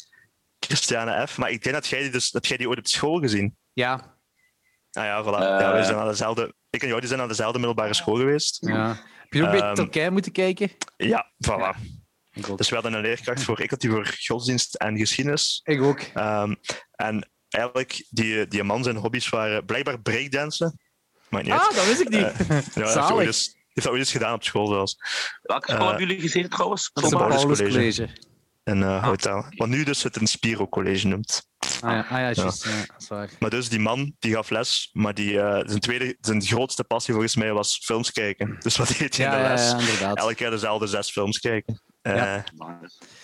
S3: Christiane F. Maar ik denk dat jij die, dus, dat jij die ooit op school gezien.
S1: Ja,
S3: Ah ja, voilà. ja, we
S2: Eh.
S3: zijn aan dezelfde, ik en jou die zijn aan dezelfde middelbare school geweest.
S1: ja. Heb je ook bij
S3: Ehm,
S1: Turkije moeten kijken?
S3: Ja, voilà.
S1: Ook.
S3: Dus we hadden een leerkracht voor, ik had die voor godsdienst en geschiedenis.
S1: Ik ook.
S3: Ehm, en eigenlijk, die, die man zijn hobby's waren blijkbaar breakdansen. Maar niet uit.
S1: Ah, dat wist ik niet.
S3: Ja, hij heeft dat
S1: Zalig.
S3: ooit eens- heeft dat ooit eens gedaan op school zelfs.
S2: Welke school
S3: Eh,
S2: hebben jullie gezeten trouwens?
S1: Een
S3: Paulus College.
S1: College.
S3: In uh, hotel. Wat nu dus het een Spiro College noemt.
S1: Ah ja, ah, ja juist. Ja. dat is waar.
S3: Maar dus die man die gaf les, maar die, eh, zijn, tweede, zijn grootste passie volgens mij was films kijken. Dus wat deed hij in de les? Elke keer dezelfde zes films kijken. Eh,
S1: Ja.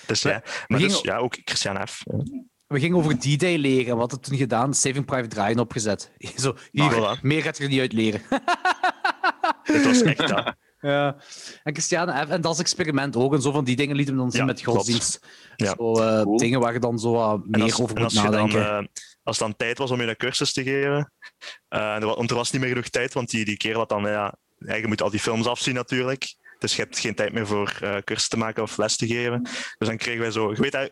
S3: Dus ja, maar dus, ja, ook Christian F.
S1: We gingen over D-Day leren. Wat we toen gedaan? Saving Private Ryan opgezet. Zo, hier,
S3: Ah, voilà.
S1: meer gaat er niet uit leren.
S3: Het was echt dat.
S1: Ja. En Christiane F. En dat is experiment ook. En zo van die dingen lieten we dan zien
S3: Ja,
S1: met godsdienst.
S3: Ja.
S1: Zo, eh,
S2: Cool.
S1: Dingen waar je dan zo wat
S3: En
S1: meer
S3: als,
S1: over moet
S3: dan,
S1: nadenken.
S3: eh, als het dan tijd was om je een cursus te geven, eh, en er wa- want er was niet meer genoeg tijd, want die, die kerel had dan, ja, je moet al die films afzien natuurlijk. Dus Dus je hebt geen tijd meer voor cursus te maken of les te geven. Dus dan kregen wij zo... Je weet, in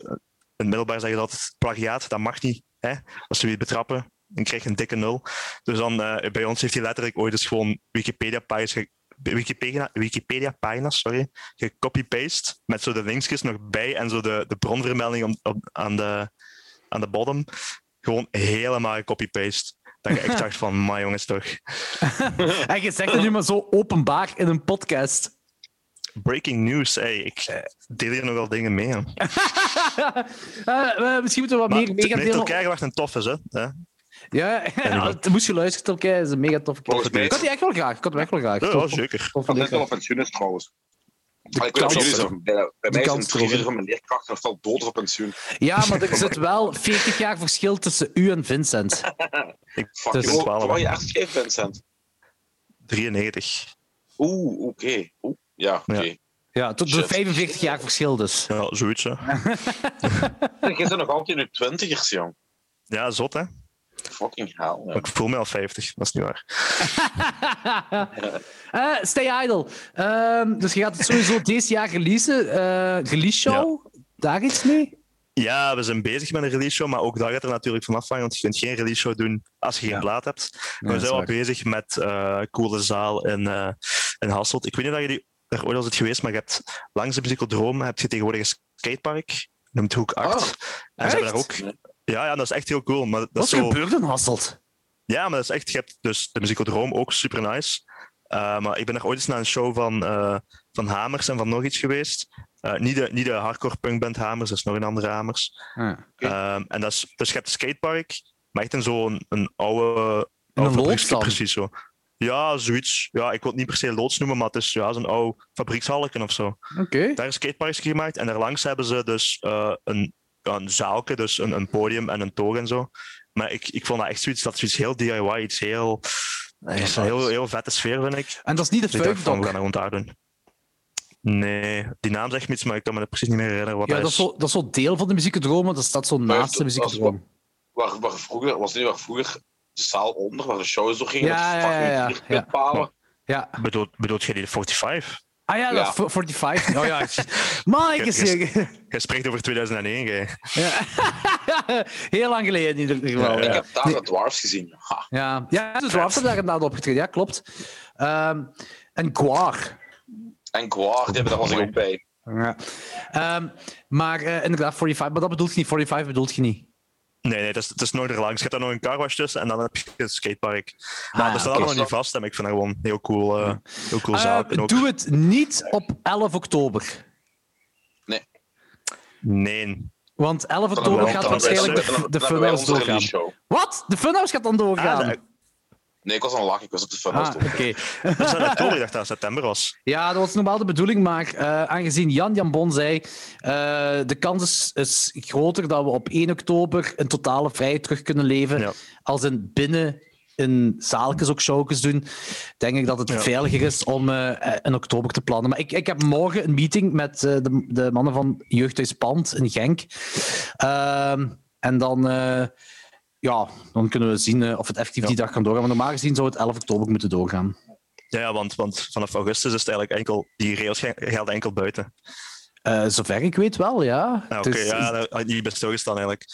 S3: het middelbaar zeggen dat het plagiaat, dat mag niet. Hè? Als ze je betrappen, dan krijg je een dikke nul. Dus dan, bij ons heeft hij letterlijk ooit eens gewoon Wikipedia-pagina's Wikipedia, Wikipedia pagina's, sorry, gecopy-paste met zo de linkjes nog bij en zo de, de bronvermelding op, op, aan, de, aan de bottom. Gewoon helemaal copy-paste. Dat ik echt dacht van, maar jongens toch.
S1: en je zegt het nu maar zo openbaar in een podcast.
S3: Breaking news, hey, ik deel hier nogal dingen mee. uh,
S1: uh, misschien moeten we wat meer mee gaan delen.
S3: Turkije wacht een toffe, hè?
S1: Ja, het moest geluisterd op dat is een mega toffe
S2: Volgens mij
S1: Ik had die echt wel graag. Ik had hem echt wel graag.
S3: Ja, ja zeker.
S2: Ik had net wel op pensioen is trouwens. Ik weet niet jullie. Bij, bij mij is een drie van mijn leerkracht nog al dood op pensioen.
S1: Ja, maar er zit wel 40 jaar verschil tussen u en Vincent.
S2: ik Fuck, dus, je wat je echt Vincent?
S3: 93.
S2: Oeh, oké. Okay. Oeh, ja, oké. Okay.
S1: Ja, tot de 45 jaar verschil dus.
S3: Ja, zoiets. Hè.
S2: je bent nog altijd in je twintigers, jong.
S3: Ja, zot hè.
S2: Fucking hell. Ja.
S3: Ik voel me al 50, dat is niet waar.
S1: uh, stay idle. Uh, dus je gaat het sowieso deze jaar releasen. Uh, release show, ja. daar iets mee?
S3: Ja, we zijn bezig met een release show, maar ook daar gaat er natuurlijk van afhangen, want je kunt geen release show doen als je geen plaat hebt. we zijn al bezig met uh, Coole Zaal in, uh, in Hasselt. Ik weet niet of jullie daar ooit al zit geweest, maar je hebt langs de Psychodrome heb je tegenwoordig een skatepark, noemt Hoek 8.
S1: Oh,
S3: en ze hebben daar ook ja, ja, dat is echt heel cool. Maar dat
S1: Wat
S3: is zo...
S1: gebeurt in Hasselt?
S3: Ja, maar dat is echt... Je hebt dus de Musicodroom ook super nice. Uh, maar ik ben er ooit eens naar een show van, uh, van Hamers en van nog iets geweest. Uh, niet, de, niet de hardcore punkband Hamers, dat is nog een andere Hamers.
S1: Ah,
S3: okay. en dat is, dus je hebt een skatepark, maar echt in zo'n een oude...
S1: In een loods
S3: Precies zo. Ja, zoiets. Ja, ik wil het niet per se loods noemen, maar het is ja, zo'n oude fabriekshalken of zo.
S1: Okay.
S3: Daar is skateparks gemaakt en daarlangs hebben ze dus een een zaalke, dus een, een podium en een toog en zo. Maar ik, ik vond dat echt zoiets, dat zoiets heel DIY, iets heel, nee, een heel, heel vette sfeer, vind ik.
S1: En dat is niet de
S3: dus
S1: Fuik
S3: We gaan gewoon daar doen. Nee, die naam zegt me iets, maar ik kan me precies niet meer herinneren wat
S1: ja,
S3: dat
S1: is. Zo, dat is zo deel van de muziekdromen, dat staat zo naast de muziekdroom.
S2: Waar, waar, vroeger, was niet waar vroeger de zaal onder, waar de shows zo gingen,
S1: ja,
S2: met
S1: ja, ja, ja, ja.
S2: palen.
S1: Ja.
S3: Bedoelt, bedoelt jij die de 45?
S1: Ah ja, ja. 45. Oh ja. Mike is
S3: Je spreekt over 2001, jij.
S1: Ja. Heel lang geleden in ieder geval.
S2: Ja, ik heb daar de Dwarfs gezien.
S1: Ha. Ja, ja de Dwarfs hebben daar inderdaad opgetreden. Ja, klopt. Um, en Guar.
S2: En Guar, die hebben daar was ik ook bij.
S1: Ja. Um, maar uh, inderdaad, 45. Maar dat bedoelt je niet. 45 bedoelt je niet.
S3: Nee, nee, het is, het is nooit er langs. Je hebt daar nog een carwash tussen en dan heb je een skatepark. Maar ah, dat staat okay. allemaal niet vast en ik vind dat gewoon heel cool, uh, heel cool zaak.
S1: Uh, doe het niet op 11 oktober.
S2: Nee.
S3: Nee.
S1: Want 11 oktober gaat waarschijnlijk de, de Funhouse doorgaan. Wat? De Funhouse gaat dan doorgaan? Ah,
S2: Nee, ik was aan lachen. Ik was op de.
S1: Ah, oké. Okay.
S3: dat is in oktober. Ik dacht dat het september was.
S1: Ja, dat was normaal de bedoeling. Maar uh, aangezien Jan Jan Bon zei... Uh, de kans is, is, groter dat we op 1 oktober een totale vrijheid terug kunnen leven. Ja. Als in binnen in zaaltjes ook showjes doen, denk ik dat het ja. veiliger is om uh, in oktober te plannen. Maar ik, ik heb morgen een meeting met uh, de, de mannen van Jeugdhuis Pand in Genk. Uh, en dan ja, dan kunnen we zien uh, of het effectief die dag kan doorgaan. Maar normaal gezien zou het 11 oktober moeten doorgaan.
S3: Ja, want, want vanaf augustus is het eigenlijk enkel, die rails gelden enkel buiten.
S1: Uh, zover ik weet wel, ja.
S3: ja Oké, okay, dus, ja, die best stilgestaan eigenlijk.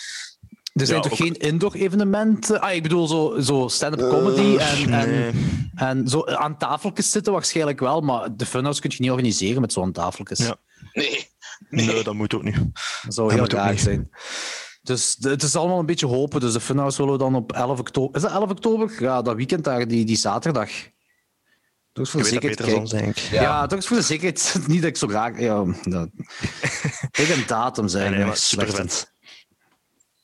S1: Er zijn ja, toch ook... geen indoor-evenementen? Ah, ik bedoel, zo, zo stand-up comedy uh, en,
S3: nee.
S1: en, en, zo aan tafeltjes zitten waarschijnlijk wel, maar de funhouse kun je niet organiseren met zo'n tafeltjes.
S3: Ja.
S2: Nee.
S3: nee. Nee, dat moet ook niet.
S1: Dat zou heel raar zijn. Dus het is allemaal een beetje hopen. Dus de Funhouse zullen we dan op 11 oktober... Is dat 11 oktober? Ja, dat weekend daar, die, die zaterdag. Toch voor de zekerheid.
S3: denk
S1: Ja, ja toch voor de zekerheid. Niet dat ik zo graag... Ja, dat... ik een datum zijn.
S3: Nee, nee, super vet.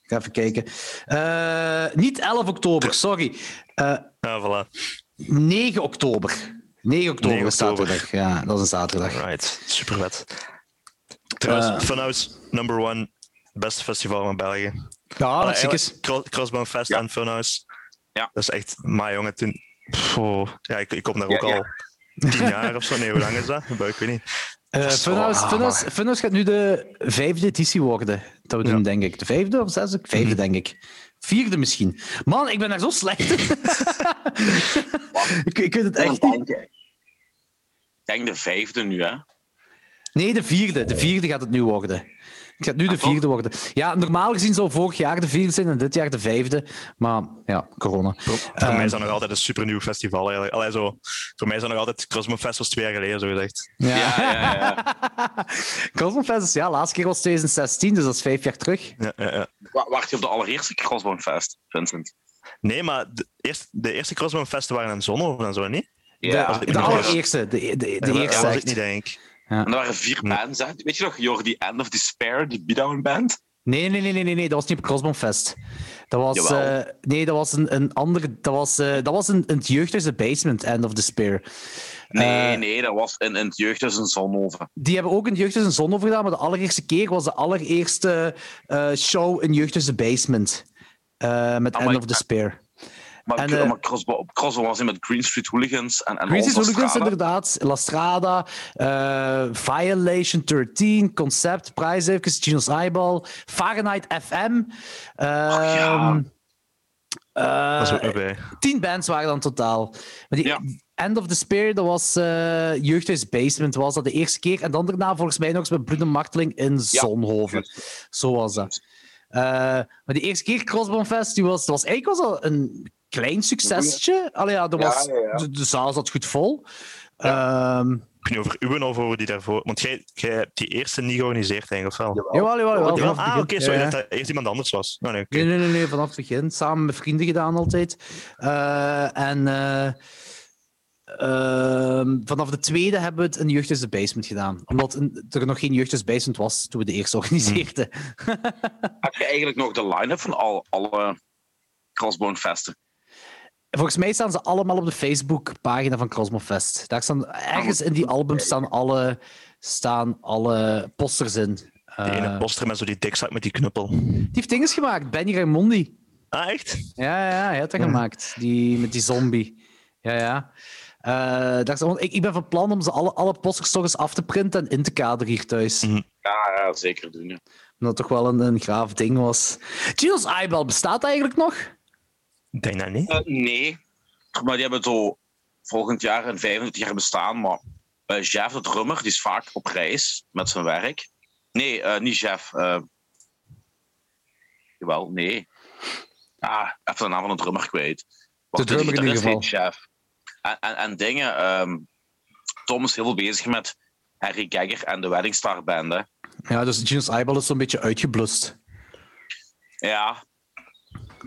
S1: Ik ga even kijken. Uh, niet 11 oktober, sorry. Uh,
S3: ja, voilà.
S1: 9 oktober. 9 oktober 9 is zaterdag. Ja, dat is een zaterdag.
S3: Right, super vet. Trouwens, uh, Funhouse number one beste festival van België.
S1: Ja, dat is
S3: Crossbone Fest
S2: ja.
S3: en Funhouse.
S2: Ja.
S3: Dat is echt, maar jongen, toen... Oh, ja, ik, ik kom daar ook ja, al tien jaar of zo. Nee, hoe lang is dat? Ik weet niet.
S1: Uh, Funhouse, Funhouse, Funhouse gaat nu de vijfde editie worden. Dat we doen, denk ik. De vijfde of zesde? Vijfde, mm. denk ik. Vierde misschien. Man, ik ben daar zo slecht in. ik, ik weet het echt niet.
S2: denk de vijfde nu, hè?
S1: Nee, de vierde. De vierde gaat het nu worden. Het gaat nu de
S2: Ah,
S1: vierde worden. Ja, normaal gezien zou vorig jaar de vierde zijn en dit jaar de vijfde. Maar ja, corona.
S3: Voor
S1: Ehm,
S3: mij is dat nog altijd een supernieuw festival. Eigenlijk. Allee, zo, voor mij is dat nog altijd Cosmo Fest was twee jaar geleden, zo gezegd.
S1: Ja.
S2: Ja, ja, ja.
S1: Cosmofest is, ja, laatste keer was 2016, dus dat is vijf jaar terug.
S3: Ja, ja, ja.
S2: Wa- Wacht je op de allereerste Crossbone Fest, Vincent?
S3: Nee, maar de eerste, de eerste Festen waren in Zonhoven en zo, niet?
S2: Ja,
S1: de allereerste. De, de, de,
S3: Ja, dat
S1: eerste.
S3: was ik niet, denk ik.
S2: En er waren vier bands, hè? Weet je nog, Jordi End of Despair, die beatdown band?
S1: Nee, nee, nee, nee, nee, nee, dat was niet op Crossbonfest. Dat was, eh, nee, dat was een, een andere. Dat was, eh, dat was een, een het jeugdhuis The Basement, End of Despair.
S2: Nee,
S1: Eh,
S2: nee, dat was in, in het jeugdhuis in Zonhoven.
S1: Die hebben ook een jeugdhuis in Zonhoven gedaan, maar de allereerste keer was de allereerste show in jeugdhuis The Basement. met
S2: Ah,
S1: End of Despair.
S2: Maar,
S1: En, eh,
S2: maar Crossbone, Crossbone was in met Green Street Hooligans en, en
S1: Greasy
S2: All
S1: Hooligans
S2: Strada.
S1: inderdaad, La Strada, eh, Violation 13, Concept, Prize even, Gino's Eyeball, Fahrenheit FM.
S2: ja.
S1: ehm,
S3: ook
S1: eh, tien bands waren dan totaal. Maar die
S2: Ja.
S1: End of Despair, dat was eh Jeugdhuis Basement, was dat de eerste keer. En dan daarna volgens mij nog eens met en Marteling in Zonhoven. Zo was dat. Eh, maar die eerste keer Crossbonfest, die was, dat was eigenlijk was dat een klein succesje. Allee, ja,
S2: Ja,
S1: was,
S2: ja, ja.
S1: De, de zaal zat goed vol. Ehm,
S3: Ik weet niet over uw of over die daarvoor. Want jij, jij hebt die eerste niet georganiseerd, eigenlijk, of wel?
S1: jawel, jawel, jawel.
S3: Ja,
S1: vanaf het
S3: ah, oké, sorry,
S1: Ja, ja.
S3: dat dat eerst iemand anders was. Oh, nee.
S1: Nee, nee, nee, nee, vanaf het begin. Samen met vrienden gedaan altijd. Eh, en eh, ehm, vanaf de tweede hebben we het in Jeugdhuis de Basement gedaan. Omdat een- er nog geen Jeugdhuis Basement was toen we de eerste organiseerden.
S2: Heb je eigenlijk nog de line-up van al, alle Crossbone Festen?
S1: Volgens mij staan ze allemaal op de Facebook-pagina van Cosmofest. Daar staan, ergens in die album staan alle, staan alle posters in.
S3: Die
S1: Eh,
S3: ene poster met zo die dikzak met die knuppel.
S1: die heeft dinges gemaakt, Benny Raimondi.
S3: Ah, echt?
S1: Ja, ja, hij had dat gemaakt. Die, met die zombie. Ja, ja. Eh, daar zijn- want ik, ik ben van plan om ze alle, alle posters toch eens af te printen en in te kaderen hier thuis.
S3: Mhm.
S2: Ja, ja zeker doen. ja.
S1: Omdat het toch wel een, een graaf ding was. Gino's Eyeball, bestaat dat eigenlijk nog?
S3: Ik denk dat niet.
S2: Eh, nee, maar die hebben zo volgend jaar een 25 jaar bestaan. Maar eh, Jeff, de drummer, die is vaak op reis met zijn werk. Nee, eh, niet Jeff. eh jawel, nee. Ah, even de naam van de drummer kwijt. Wacht,
S1: drummer in ieder
S2: heet Jeff. En, en, en dingen, ehm, Tom is heel veel bezig met Harry Gagger en de Wedding Star Band. Hè.
S1: Ja, dus Gino's Eyeball is zo'n beetje uitgeblust.
S2: Ja,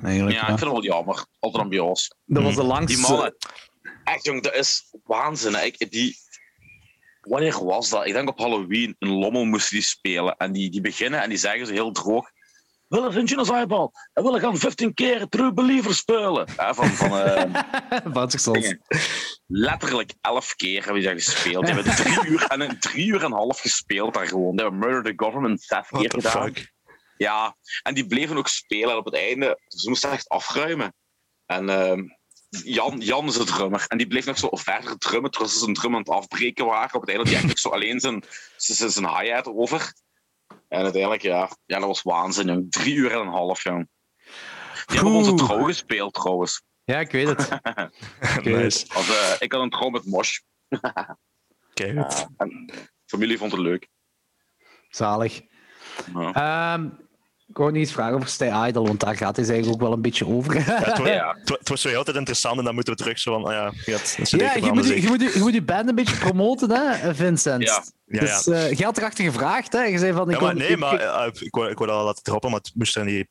S1: Eigenlijk,
S2: ja,
S1: ja.
S2: ik vind het wel jammer. Altijd ambiance.
S1: Dat was de
S2: Die
S1: langste...
S2: mannen. Echt, jong, dat is waanzin. hè. Ik, die... Wanneer was dat? Ik denk op Halloween. In Lommel moesten die spelen. En die, die beginnen en die zeggen zo heel droog. Willen vind je een eyeball? En willen gaan 15 keer True Believer spelen. Ja, van, van, eh,
S1: Van zichzelf.
S2: dingen. letterlijk 11 keer hebben die daar gespeeld. Die hebben drie uur en een drie uur en een half gespeeld daar gewoon. Die hebben Murder the Government zes
S3: What
S2: keer
S3: the
S2: gedaan.
S3: fuck?
S2: Ja, en die bleven ook spelen. En op het einde, ze moesten echt afruimen. En ehm, Jan, Jan is de drummer. En die bleef nog zo verder drummen, terwijl ze zijn drum aan het afbreken waren. Op het einde had hij nog zo alleen zijn, zijn, zijn hi-hat over. En uiteindelijk, ja, ja, dat was waanzin, jong. Drie uur en een half, jong. Die hebben onze trouw gespeeld, trouwens.
S1: Ja, ik weet het.
S3: nice.
S2: Als, eh, ik had een trouw met Mosh.
S3: Kijk, goed.
S2: En familie vond het leuk.
S1: Zalig.
S2: Ja.
S1: Ehm, ik wou niet eens vragen over Stay Idol, want daar gaat het eigenlijk ook wel een beetje over.
S3: Ja, het, was, het, was zo heel tijd interessant en dan moeten we terug zo van, ah ja, je
S1: Ja, je moet, je, moet, je, moet je band een beetje promoten, hè, Vincent?
S2: Ja.
S3: Ja,
S1: dus
S3: ja.
S1: eh, je had erachter gevraagd, hè? Je zei van... Ik
S3: Ja, maar nee,
S1: ik-
S3: maar eh, ik, ik, wou, ik wou dat laten droppen, maar het moest er niet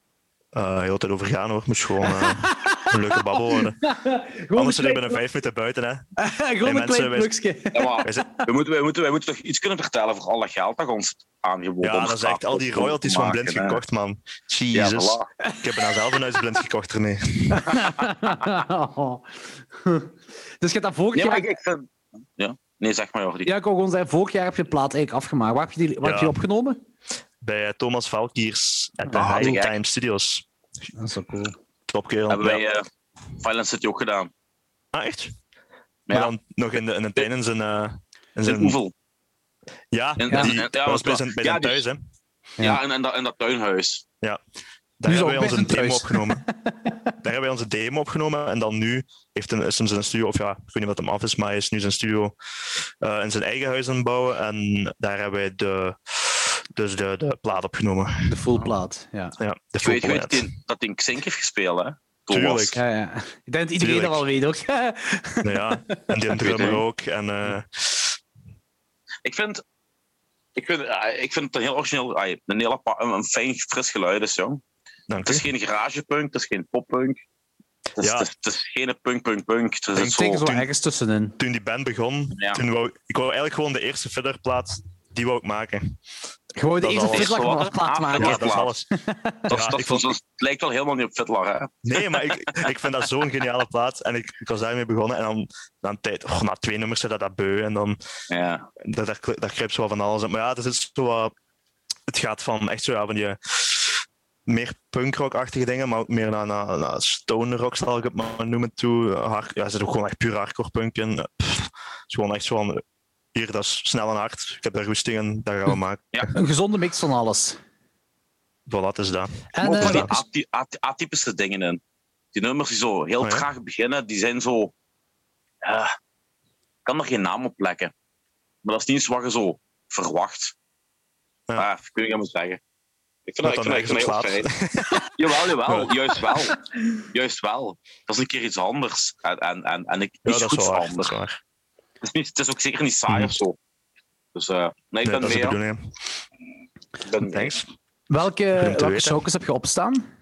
S3: eh heel tijd over gaan hoor. Het moest gewoon eh, een leuke babbel worden. Anders
S1: een
S3: zijn we binnen vijf minuten buiten. Hè.
S1: gewoon
S3: Hey,
S1: een klein
S3: mensen,
S1: plukje.
S2: Ja, we, moeten, we, moeten, we moeten toch iets kunnen vertellen voor al dat geld dat ons aangeboden
S3: Ja, dat is echt al die royalties van blind gekocht, man.
S2: Ja,
S3: Jezus.
S2: voilà.
S3: Ik heb bijna zelf een huis blind gekocht ermee.
S1: dus je hebt dat vorig
S2: Nee,
S1: jaar...
S2: maar ik, ik vind... Ja? Nee, zeg maar, Jordi.
S1: Ja, ik wou gewoon zeggen, vorig jaar heb je plaat eigenlijk afgemaakt. Waar heb je die, waar heb je
S3: Ja.
S1: die opgenomen?
S3: Bij eh, Thomas Valkiers at de
S2: Ah,
S3: High. Time Studios.
S1: Dat is wel cool.
S3: Topkerel.
S2: Hebben
S3: Ja.
S2: wij eh Violent City ook gedaan.
S3: Ah, echt?
S2: Ja.
S3: Maar dan nog in de, in de tuin in zijn... eh, in zijn
S2: Oevel.
S3: ja,
S2: In-
S3: die
S2: in- ja,
S3: dat was bij zijn, bij
S2: ja,
S3: zijn
S2: die-
S3: thuis, hè.
S2: Ja, in, in, dat, in dat tuinhuis.
S3: Daar
S1: Nu is
S3: hebben wij onze demo
S1: thuis.
S3: opgenomen. Daar hebben hebben wij onze demo opgenomen en dan nu heeft een, is hem zijn studio, of ja, ik weet niet wat hem af is, maar hij is nu zijn studio uh, in zijn eigen huis aan het bouwen en daar hebben wij de, dus de, de plaat opgenomen.
S1: De full plaat, ja.
S3: ja de
S2: full weet, weet dat in Xink heeft gespeeld, hè?
S3: Tuurlijk.
S1: Ja, ja. Ik denk dat iedereen Tuurlijk. dat wel weet, ook.
S3: nou ja, en die drummer ook. En, uh...
S2: Ik vind ik vind, ik vind het een heel origineel, een heel een fijn, fris geluid is, jong. Het is geen garagepunk, het is geen poppunk. Het is, ja. het, is, geen punk, punk, punk. Het is
S1: ik denk er zo ergens tussenin.
S3: Toen die band begon, toen wou, ik wou eigenlijk gewoon de eerste fiddlerplaat, die wou ik maken.
S1: Gewoon de eerste fiddlerplaat maken.
S3: Ja, dat is alles.
S2: dat, ja, dat, vond... het lijkt wel helemaal niet op fiddler, hè?
S3: Nee, maar ik, ik vind dat zo'n geniale plaat. En ik, ik was daarmee begonnen. En dan, dan tijd, oh, na twee nummers zit dat, dat beu. En dan,
S2: ja.
S3: dat, grijpt zo van alles. Maar ja, het is zo wat, Het gaat van echt zo ja, van die meer punkrock-achtige dingen, maar ook meer naar, naar, naar stone rock, zal ik het maar noemen, toe. Hard, ja, er zit ook gewoon echt puur hardcore punk in. het is gewoon echt zo van, hier, dat is snel en hard. Ik heb daar roesting en dat gaan we maken.
S1: Ja. Een gezonde mix van alles.
S3: Voilà, is dat.
S2: En, uh, die atypische dingen in. Die nummers die zo heel oh, traag beginnen, die zijn zo... Uh, ik kan er geen naam op plekken. Maar dat is niet eens wat je zo verwacht. Ja. Wat ik moet zeggen. Ik vind dat, ik vind dat heel fijn. jawel, jawel. Juist wel. Juist wel. Dat is een keer iets anders. En, en, en, en ik,
S3: ja,
S2: iets
S3: goed waar, anders.
S2: Is, het is ook zeker niet saai of zo. Dus uh, nee, ik ben nee, mee.
S3: Ik ben Thanks.
S1: Welke, welke showcase heb je opstaan?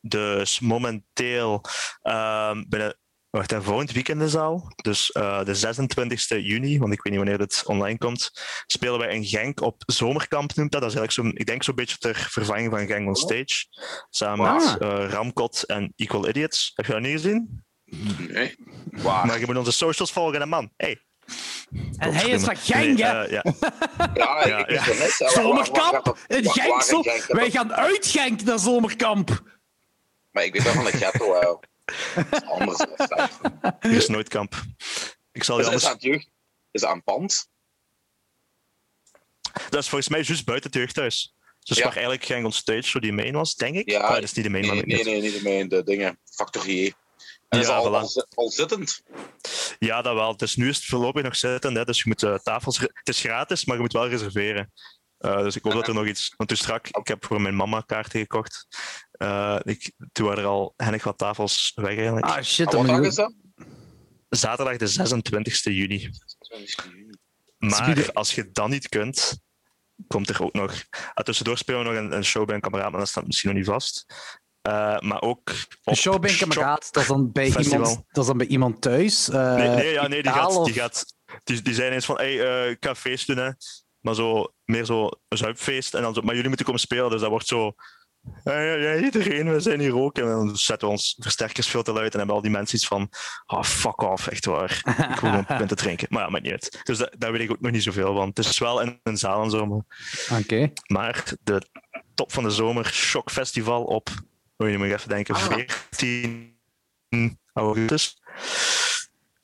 S3: Dus momenteel um, binnen Wacht, en volgend weekend is al, dus uh, de 26e juni, want ik weet niet wanneer dit online komt, spelen wij in Genk op Zomerkamp, noemt dat. Dat is eigenlijk zo'n, ik denk zo'n beetje ter vervanging van Genk on Stage. Samen met uh, Ramkot en Equal Idiots. Heb je dat niet gezien?
S2: Nee. Waar?
S3: Maar je moet onze socials volgen, hè, man. Hey.
S1: En hij is van Genk, hè?
S2: Uh, ja. ja, ja, ik, ja. Net,
S1: Zomerkamp in Genk. Wij gaan uit Genk naar Zomerkamp.
S2: Maar ik weet wel van de ghetto, hè anders.
S3: Hier is nooit kamp. Ik zal
S2: je
S3: is,
S2: anders... is, aan jeugd, is aan pand?
S3: Dat is volgens mij juist buiten het jeugdhuis. Dus ja. waar eigenlijk geen on stage zo die main was, denk ik.
S2: Ja,
S3: ah, dat is niet de main.
S2: Nee, nee, nee, niet de main, de dingen. Factor J. En ja, is al, al, al, zittend?
S3: Ja, dat wel. Dus nu is het voorlopig nog zittend. Hè. Dus je moet uh, tafels... Het is gratis, maar je moet wel reserveren. Uh, dus ik hoop dat er nog iets... Want toen strak, ik heb voor mijn mama kaarten gekocht. Uh, ik, toen waren er al hennig wat tafels weg eigenlijk.
S1: Ah shit,
S2: wat dag is dat?
S3: Zaterdag de 26 juni. 26 juni. Maar als je dat niet kunt, komt er ook nog... Ah, tussendoor spelen we nog een, een show bij een kameraad, maar dat staat misschien nog niet vast. Uh, maar ook.
S1: Een kameraad, dat is dan bij, iemand, dat is dan bij iemand thuis? Uh,
S3: nee, nee, ja, nee die, gaat, die, gaat, die, die zijn eens van: hey, uh, cafés doen, hè. Maar zo, meer zo een zuipfeest. En dan zo, maar jullie moeten komen spelen, dus dat wordt zo ja, ja, iedereen, we zijn hier ook. En dan zetten we ons versterkersfilter uit en hebben al die mensen iets van, oh, fuck off, echt waar. Ik wil gewoon te drinken. Maar ja, maakt niet uit. Dus dat, daar weet ik ook nog niet zoveel van. Het is wel in een zaal en zo.
S1: Maar, okay.
S3: maar de top van de zomer, Shock Festival op, moet je nog even denken, 14 ah. augustus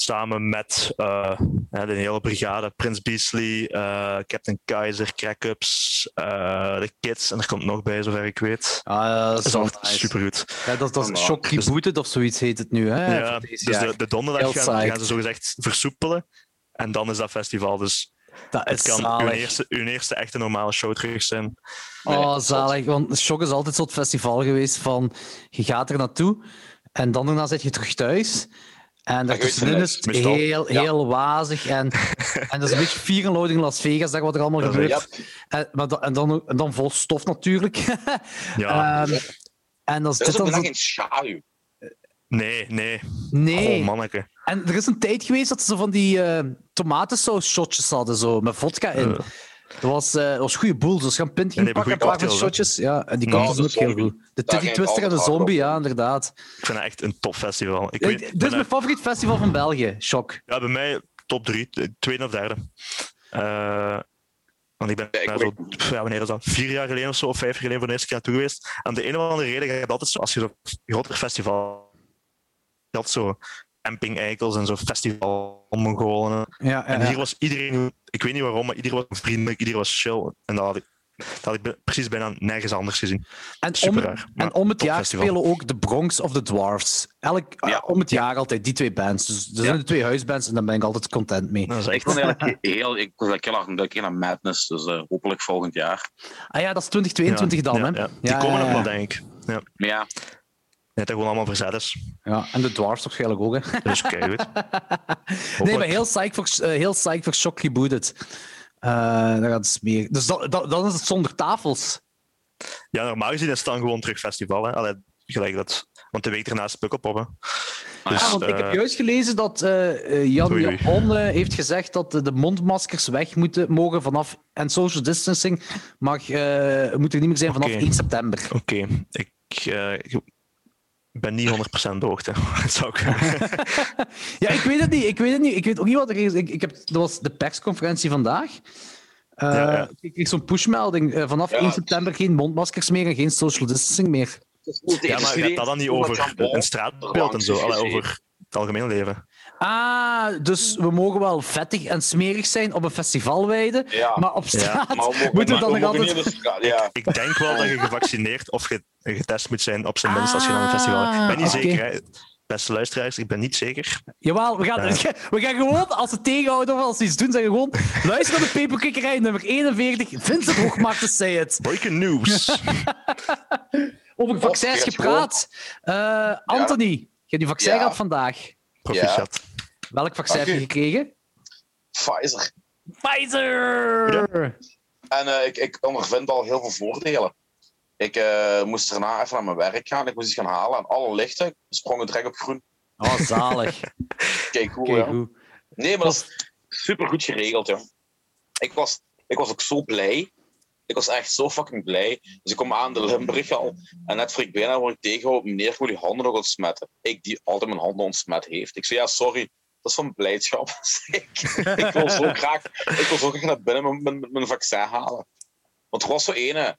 S3: samen met uh, de hele brigade, Prins Beasley, uh, Captain Kaiser, Crackups, uh, de Kids en er komt nog bij, zover ik weet.
S1: Ah, dat is,
S3: dat is supergoed.
S1: Ja, dat, dat is Shock Rebooted of zoiets heet het nu. Hè,
S3: ja, dus de, de donderdag gaan, gaan, ze zogezegd versoepelen en dan is dat festival. Dus
S1: dat
S3: het kan uw eerste, uw eerste echte normale show terug zijn.
S1: Oh, zalig. Want Shock is altijd zo'n festival geweest van je gaat er naartoe en dan daarna zit je terug thuis. En daartussenin is het heel, heel wazig. En, en dat is een beetje and loading Las Vegas, dat wat er allemaal gebeurt. En, maar dan, en, dan, en dan vol stof natuurlijk.
S3: ja.
S1: um, en dan
S2: er is ook geen schaduw.
S3: Nee, nee.
S1: Nee.
S3: Oh, manneke.
S1: En er is een tijd geweest dat ze van die uh, tomatensaus shotjes hadden, zo, met vodka in. Uh. Dat was, uh, was goede boel. Dus gaan pint ging pakken, een paar van shotjes. Ja, en die kant is ook heel goed. De Titty Twister en de Zombie, ja, inderdaad.
S3: Ik vind het echt een top festival. Ik
S1: weet, dit is mijn favoriet festival van België, Shock.
S3: Ja, bij mij top drie, tweede of derde. Uh, want ik ben ja, zo, ja, wanneer is dat? Vier jaar geleden of zo, of vijf jaar geleden voor de eerste keer toe geweest. En de een of andere reden, je hebt altijd zo, als je zo'n groter festival je had zo camping eikels en zo festival Mongolen.
S1: Ja,
S3: en hier was iedereen, ik weet niet waarom, maar iedereen was vriendelijk, iedereen was chill. En dat had ik, Dat had ik precies bijna nergens anders gezien.
S1: En om,
S3: raar.
S1: En om het jaar spelen ook de Bronx of the Dwarfs. Elk,
S2: Ja.
S1: om het jaar altijd die twee bands. Dus er zijn de twee huisbands en daar ben ik altijd content mee.
S3: Dat is
S2: Ik
S3: echt...
S2: vond eigenlijk heel, ik was eigenlijk heel erg een keer naar Madness, dus eh, hopelijk volgend jaar.
S1: Ah ja, dat is 2022 dan,
S3: ja,
S1: hè?
S3: ja. Die
S1: Ja,
S3: komen
S1: ja,
S3: nog wel, denk ik. Ja.
S2: Ja,
S3: Net dat gewoon allemaal verzet is.
S1: Ja, en de Dwarfs waarschijnlijk ook, hè?
S3: Dus kijk goed.
S1: Nee, maar heel psyched voor, eh, heel psyched voor Shock Rebooted. Eh daar gaat het meer. Dus dat, dat, dan is het zonder tafels.
S3: Ja, normaal gezien is het dan gewoon terug festival. Hè. Allee, gelijk dat, want de week erna is Pukkelpop. hè. Dus,
S1: Ah, want ik heb
S3: eh,
S1: juist gelezen dat eh, Jan. Japon eh, heeft gezegd dat de mondmaskers weg moeten mogen vanaf. En social distancing mag, moet er niet meer zijn vanaf
S3: Oké.
S1: 1 september.
S3: Oké, ik, ik ben niet 100% op de hoogte. Dat zou ik...
S1: Ja, ik weet het niet. Ik weet het niet. Ik weet ook niet wat er is. Ik, ik heb, dat was de persconferentie vandaag. Eh,
S3: Ja, ja.
S1: Ik kreeg zo'n pushmelding. eh, vanaf
S2: Ja.
S1: 1 september geen mondmaskers meer en geen social distancing meer.
S3: Ja, maar gaat dat dan niet over een straatbeeld en zo? Allee, over het algemene leven?
S1: Ah, dus we mogen wel vettig en smerig zijn op een festivalweide,
S2: Ja.
S1: maar op straat
S2: Maar we mogen,
S1: moeten we dan nog altijd...
S2: straat, ja.
S3: Ik denk wel dat je gevaccineerd of ge- getest moet zijn op zijn minst als je naar een festival gaat. Ik ben niet
S1: Ah,
S3: zeker. Hè. Beste luisteraars, ik ben niet zeker.
S1: Jawel, we gaan, we gaan gewoon, als ze tegenhouden of als ze iets doen, zeggen we gewoon luister naar de peperkikkerij nummer 41, Vincent Hoogmaarten zei het.
S3: Breaking news.
S1: Over vaccins gepraat. Eh, Anthony, je hebt die vaccin
S2: Ja.
S1: gehad vandaag.
S3: Proficiat.
S1: Welk vaccin heb je gekregen?
S2: Pfizer.
S1: Pfizer!
S2: En eh, ik, ik ondervind al heel veel voordelen. Ik eh, moest daarna even naar mijn werk gaan. Ik moest iets gaan halen en alle lichten sprongen direct op groen.
S1: Oh, zalig.
S2: Kijk hoe.
S1: Oké,
S2: ja.
S1: goed.
S2: Nee, maar dat is super goed geregeld, joh. Ik was, ik was ook zo blij. Ik was echt zo fucking blij. Dus ik kom aan de Limburg al. En net voor ik bijna word ik tegengehouden. Meneer, ik wil die handen nog ontsmetten. Ik die altijd mijn handen ontsmet heeft. Ik zei, ja, sorry. Dat is van blijdschap. ik, ik, wil zo graag, ik wil zo graag naar binnen mijn, mijn, mijn vaccin halen. Want er was zo ene...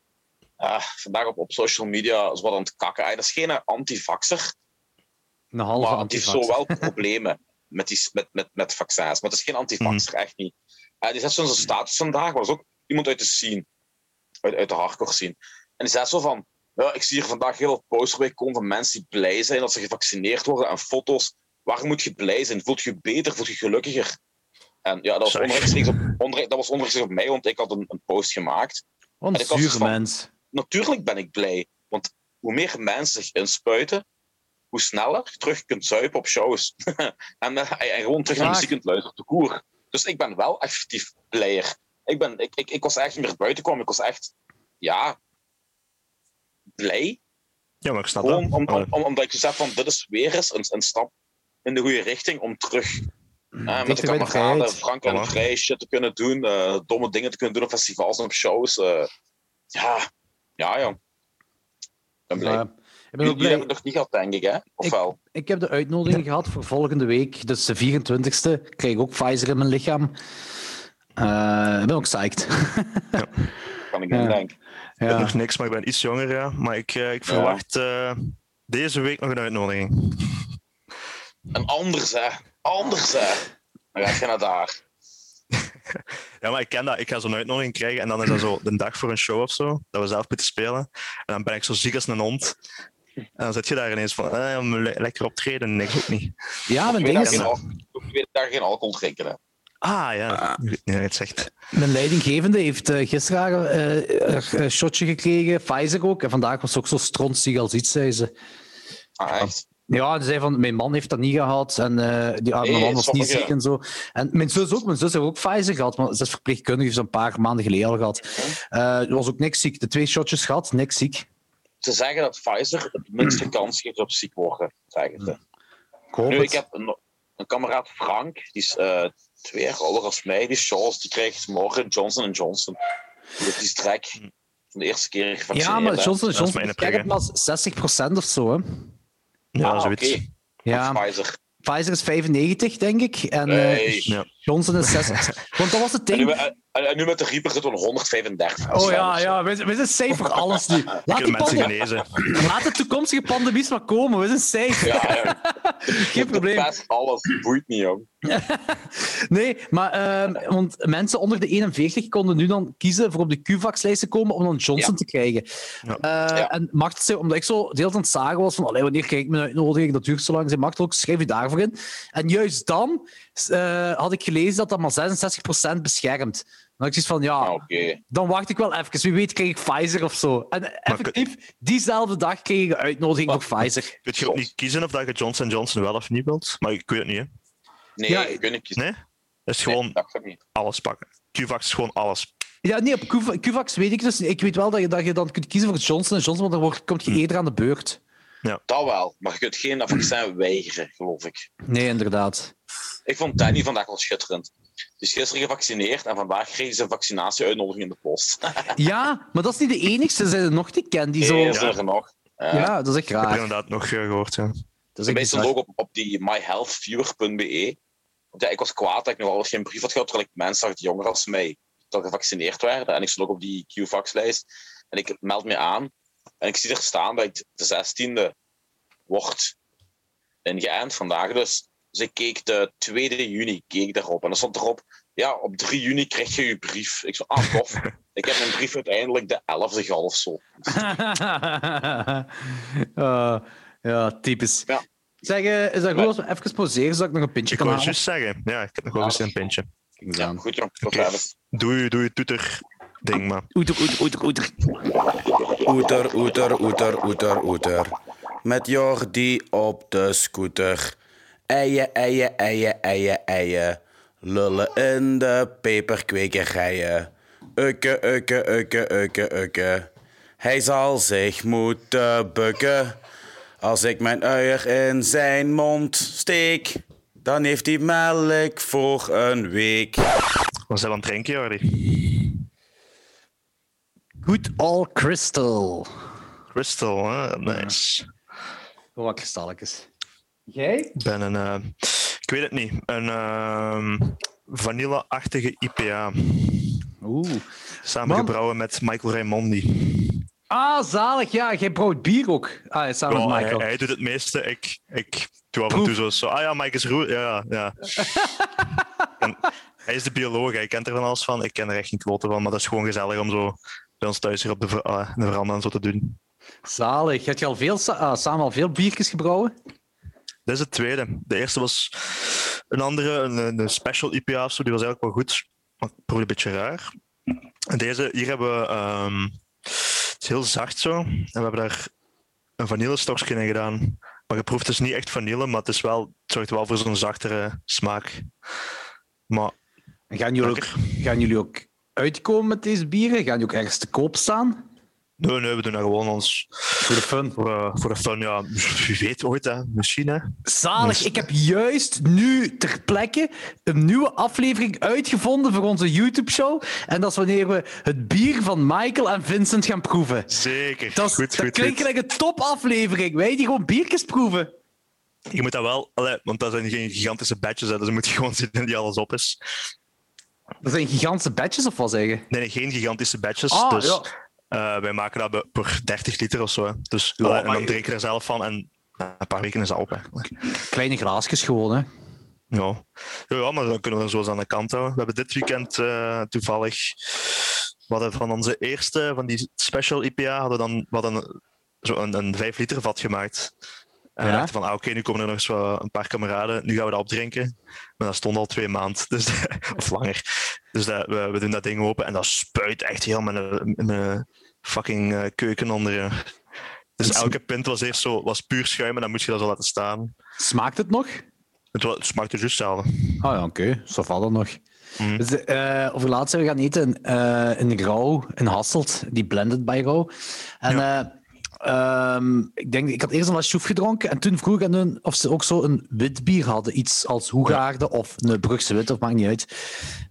S2: vandaag op, op social media wat aan het kakken. Ah, dat is geen antivaxer.
S1: Een halve
S2: Maar het heeft zo wel problemen met, die, met, met, met vaccins. Maar het is geen antivaxer,
S1: Mhm.
S2: echt niet. Uh, die zet zo'n status vandaag, maar dat is ook iemand uit de scene. Uit, uit de hardcore scene. En die zegt zo van... Ja, ik zie hier vandaag heel veel posters bij komen van mensen die blij zijn dat ze gevaccineerd worden en foto's. Waarom moet je blij zijn? Voelt je beter? Voelt je gelukkiger? En ja, dat was onrechtstreeks op, onre- dat was onrechtstreeks op mij, want ik had een, een post gemaakt
S1: Wat een
S2: van-
S1: mens.
S2: natuurlijk ben ik blij. Want hoe meer mensen zich inspuiten, hoe sneller je terug kunt zuipen op shows. en, eh, en gewoon terug naar muziek kunt luisteren, de koer. Dus ik ben wel effectief blijer. Ik, ben, ik, ik, ik was echt niet meer buiten kwam. Ik was echt, ja, blij.
S3: Ja, maar ik snap
S2: Gewoon
S3: dat.
S2: om, om,
S3: Allee.
S2: om- omdat ik gezegd van, dit is weer eens een, een stap in de goede richting om terug eh, met de kameraden frank en
S3: Voilà.
S2: vrij shit te kunnen doen. eh, domme dingen te kunnen doen op festivals en op shows. eh. ja, ja, joh. Ik ben blij.
S1: Ja, ik ben ook blij.
S2: hebben nog niet gehad, denk ik, hè? Of
S1: Ik-
S2: wel?
S1: Ik heb de uitnodiging gehad voor volgende week, dus de 24e. Ik krijg ook Pfizer in mijn lichaam. Eh, ik ben ook psyched.
S2: Kan ik
S1: Ja.
S2: niet denken.
S3: Ik
S1: ja.
S3: nog niks, maar ik ben iets jonger. Ja. Maar ik, ik verwacht eh, deze week nog een uitnodiging.
S2: En anders, hè? Anders, hè? Dan ga je naar daar.
S3: Ja, maar ik ken dat. Ik ga zo'n uitnodiging krijgen en dan is dat zo de dag voor een show of zo, dat we zelf moeten spelen. En dan ben ik zo ziek als een hond. En dan zit je daar ineens van, eh, le- lekker optreden. Nee, ik ook niet.
S1: ja, mijn ding is,
S2: twee dagen geen alcohol drinken, hè?
S3: Ah ja, nee, het zegt.
S1: mijn leidinggevende heeft eh, gisteren eh, een shotje gekregen, Pfizer ook. En vandaag was ze ook zo strontzig als iets, zei ze.
S2: Ah, echt?
S1: Ja, ze zei van, mijn man heeft dat niet gehad en eh, die arme
S2: Nee,
S1: man was niet ziek en zo. En mijn zus ook, mijn zus heeft ook Pfizer gehad, maar ze is verpleegkundige, ze een paar maanden geleden al gehad. Eh, er was ook niks ziek. De twee shotjes gehad, niks ziek.
S2: Ze zeggen dat Pfizer het minste kans geeft op ziek worden, zeggen ze.
S1: Ik hoop
S2: Nu,
S1: het.
S2: ik heb een, een kameraad Frank, die is eh, twee jaar ouder als mij, die Charles, die krijgt morgen Johnson Johnson. Dus die is trek van de eerste keer gevaccineerd.
S1: Ja, maar. Johnson
S3: is
S1: Johnson is
S3: hè.
S1: pas 60% of zo. Hè.
S3: Ja,
S2: Ah,
S3: zoiets.
S2: oké.
S1: Ja,
S2: Pfizer.
S1: Pfizer is 95, denk ik. En eh,
S2: Nee.
S3: Ja.
S1: Johnson is 60. Want dat was het
S2: En
S1: ding.
S2: nu,
S4: En, en nu met de Reaper zitten we 135.
S1: Oh ja, ja, we, zijn- we zijn safe voor alles nu. Laat,
S3: Kunnen
S1: die
S3: mensen
S1: pande-
S3: genezen.
S1: laat de toekomstige pandemies maar komen, we zijn safe.
S4: Ja, ja.
S1: Geen probleem.
S4: Best alles, boeit niet, jong.
S1: Nee, maar ehm, want mensen onder de 41 konden nu dan kiezen voor op de QVAX-lijst te komen om dan Johnson
S4: Ja.
S1: te krijgen.
S3: Ja.
S1: Eh,
S4: Ja.
S1: En Mart zei, omdat ik zo deel aan het zagen was van wanneer krijg ik mijn uitnodiging, dat duurt zo lang. Zei Mart ook, schrijf je daarvoor in. En juist dan eh, had ik gelezen dat dat maar 66% beschermt. Dan had ik zoiets van, ja,
S4: Ah,
S1: dan wacht ik wel even. Wie weet krijg ik Pfizer of zo. En effectief, diezelfde dag kreeg ik een uitnodiging voor Pfizer.
S3: Kun je ook niet kiezen of dat je Johnson Johnson wel of niet wilt? Maar ik weet het niet, hè?
S4: Nee,
S1: Ja,
S4: ik weet niet kiezen.
S3: Nee? Het is gewoon alles pakken. QVAX is gewoon alles.
S1: Ja, nee, op Qva- QVAX weet ik dus. niet. Ik weet wel dat je, dat je dan kunt kiezen voor Johnson Johnson, want dan wordt, komt je eerder aan de beurt.
S4: Dat wel, maar je kunt geen vaccin weigeren, geloof ik.
S1: Nee, inderdaad.
S4: Ik vond Danny vandaag wel schitterend. Die is gisteren gevaccineerd en vandaag kreeg ze een vaccinatieuitnodiging in de post.
S1: Ja, maar dat is niet de enigste. Er zijn er nog die ken die zo.
S4: Er nog. Ja.
S1: Ja, dat is echt
S3: Ik heb er inderdaad nog eh, gehoord, ja.
S1: Dat is
S4: stond ook op, op die myhealthviewer.be. Ja, ik was kwaad dat ik nog altijd geen brief had gehad, terwijl ik mensen zag die jonger als mij dat gevaccineerd werden. En ik stond ook op die QVAX-lijst. En ik meld me aan. En ik zie er staan dat ik de 16e wordt ingeënt vandaag. Dus, dus ik keek de 2 juni keek daarop. En er stond erop, ja, op 3 juni krijg je je brief. Ik zo, ah, tof. ik heb mijn brief uiteindelijk de 11e gehad of zo.
S1: Eh, ja, typisch.
S4: Ja.
S1: Zeg, eh, is dat goed als we even pauzeren, zodat ik nog een pintje
S3: Ik
S1: kan
S3: wou
S1: halen?
S3: juist zeggen. Ja, ik heb nog wel eens een pintje.
S4: Ja, goed jong, tot verder.
S3: Doe je, doe je toeter ding, maar.
S1: Oeter, oeter, oeter, oeter.
S5: Oeter, oeter, oeter, oeter, oeter. Met Jordi op de scooter. Eien, eien, eien, eien, eien. Lullen in de peperkwekerijen. Ukke, ukke, ukke, ukke, ukke. Hij zal zich moeten bukken. Als ik mijn uier in zijn mond steek, dan heeft hij melk voor een week.
S3: Wat zijn we aan het drinken, Jordi?
S1: Good All Crystal.
S3: Crystal, hè? Nice.
S1: Wat kristalletjes. Jij?
S3: Ik ben een. eh, ik weet het niet. Een ehm vanille-achtige IPA.
S1: Oeh.
S3: Samengebrouwen met Michael Raimondi.
S1: Ah, zalig. Ja, jij brouwt bier ook. Ah, samen
S3: Ja,
S1: met Michael.
S3: hij doet het meeste. Ik, ik doe af en toe zo, zo. Ah ja, Mike is roer. Ja, ja. En hij is de bioloog, hij kent er van alles van. Ik ken er echt geen kloten van, maar dat is gewoon gezellig om zo bij ons thuis hier op de, ver- ah, de veranda zo te doen.
S1: Zalig. Heb je al veel, ah, samen al veel biertjes gebrouwen?
S3: Dit is het tweede. De eerste was een andere, een, een special IPA of zo, die was eigenlijk wel goed. Maar ik proefde een beetje raar. En deze, hier hebben we... ehm, het is heel zacht zo. En we hebben daar een vanillestokje in gedaan. Maar je proeft dus niet echt vanille, maar het, is wel, het zorgt wel voor zo'n zachtere smaak. Maar
S1: En Gaan jullie, ook, gaan jullie ook uitkomen met deze bieren? Gaan die ook ergens te koop staan?
S3: Nee, nee, we doen dat gewoon ons
S1: Voor de fun.
S3: voor, eh, voor de fun. Ja, wie weet ooit, hè. misschien. Hè.
S1: Zalig. Ik heb juist nu ter plekke een nieuwe aflevering uitgevonden voor onze YouTube-show. En dat is wanneer we het bier van Michael en Vincent gaan proeven.
S3: Zeker.
S1: Dat, is-
S3: goed,
S1: dat
S3: goed,
S1: klinkt
S3: goed.
S1: een topaflevering. Wij die gewoon biertjes proeven.
S3: Je moet dat wel, allee, want dat zijn geen gigantische badges, hè, dus je moet gewoon zien die alles op is.
S1: Dat zijn gigantische batches of wat zeggen?
S3: Nee, nee geen gigantische batches.
S1: Ah,
S3: dus
S1: ja.
S3: Eh, wij maken dat per 30 liter of zo. Hè. Dus,
S1: Oh,
S3: ja, en dan drink je er zelf van en een paar weken is dat op. Hè.
S1: Kleine glaasjes gewoon, hè.
S3: Ja. Ja, maar dan kunnen we er zo eens aan de kant houden. We hebben dit weekend eh, toevallig. We hadden van onze eerste, van die special IPA, hadden dan we hadden zo een, een 5 liter vat gemaakt. En we
S1: Ja?
S3: dachten van, ah, oké, nu komen er nog eens wat- een paar kameraden, nu gaan we dat opdrinken. Maar dat stond al twee maanden, dus, of langer. Dus dat, we, we doen dat ding open en dat spuit echt heel mijn, mijn fucking eh, keuken onder je. Dus elke pint was eerst zo, was puur schuim en dan moest je dat zo laten staan.
S1: Smaakt het nog?
S3: Het, wa- het smaakte juist hetzelfde.
S1: Ah ja, oké. Zo valt het nog.
S3: Mm.
S1: Dus, eh, over laatst zijn we gaan eten eh, in Rauw, in Hasselt, die blended bij Rauw. En eh, ehm, ik, denk, ik had eerst een Lasjoef gedronken en toen vroeg ik aan hun of ze ook zo een wit bier hadden. Iets als Hoegaarde of een Brugse wit, of maakt niet uit.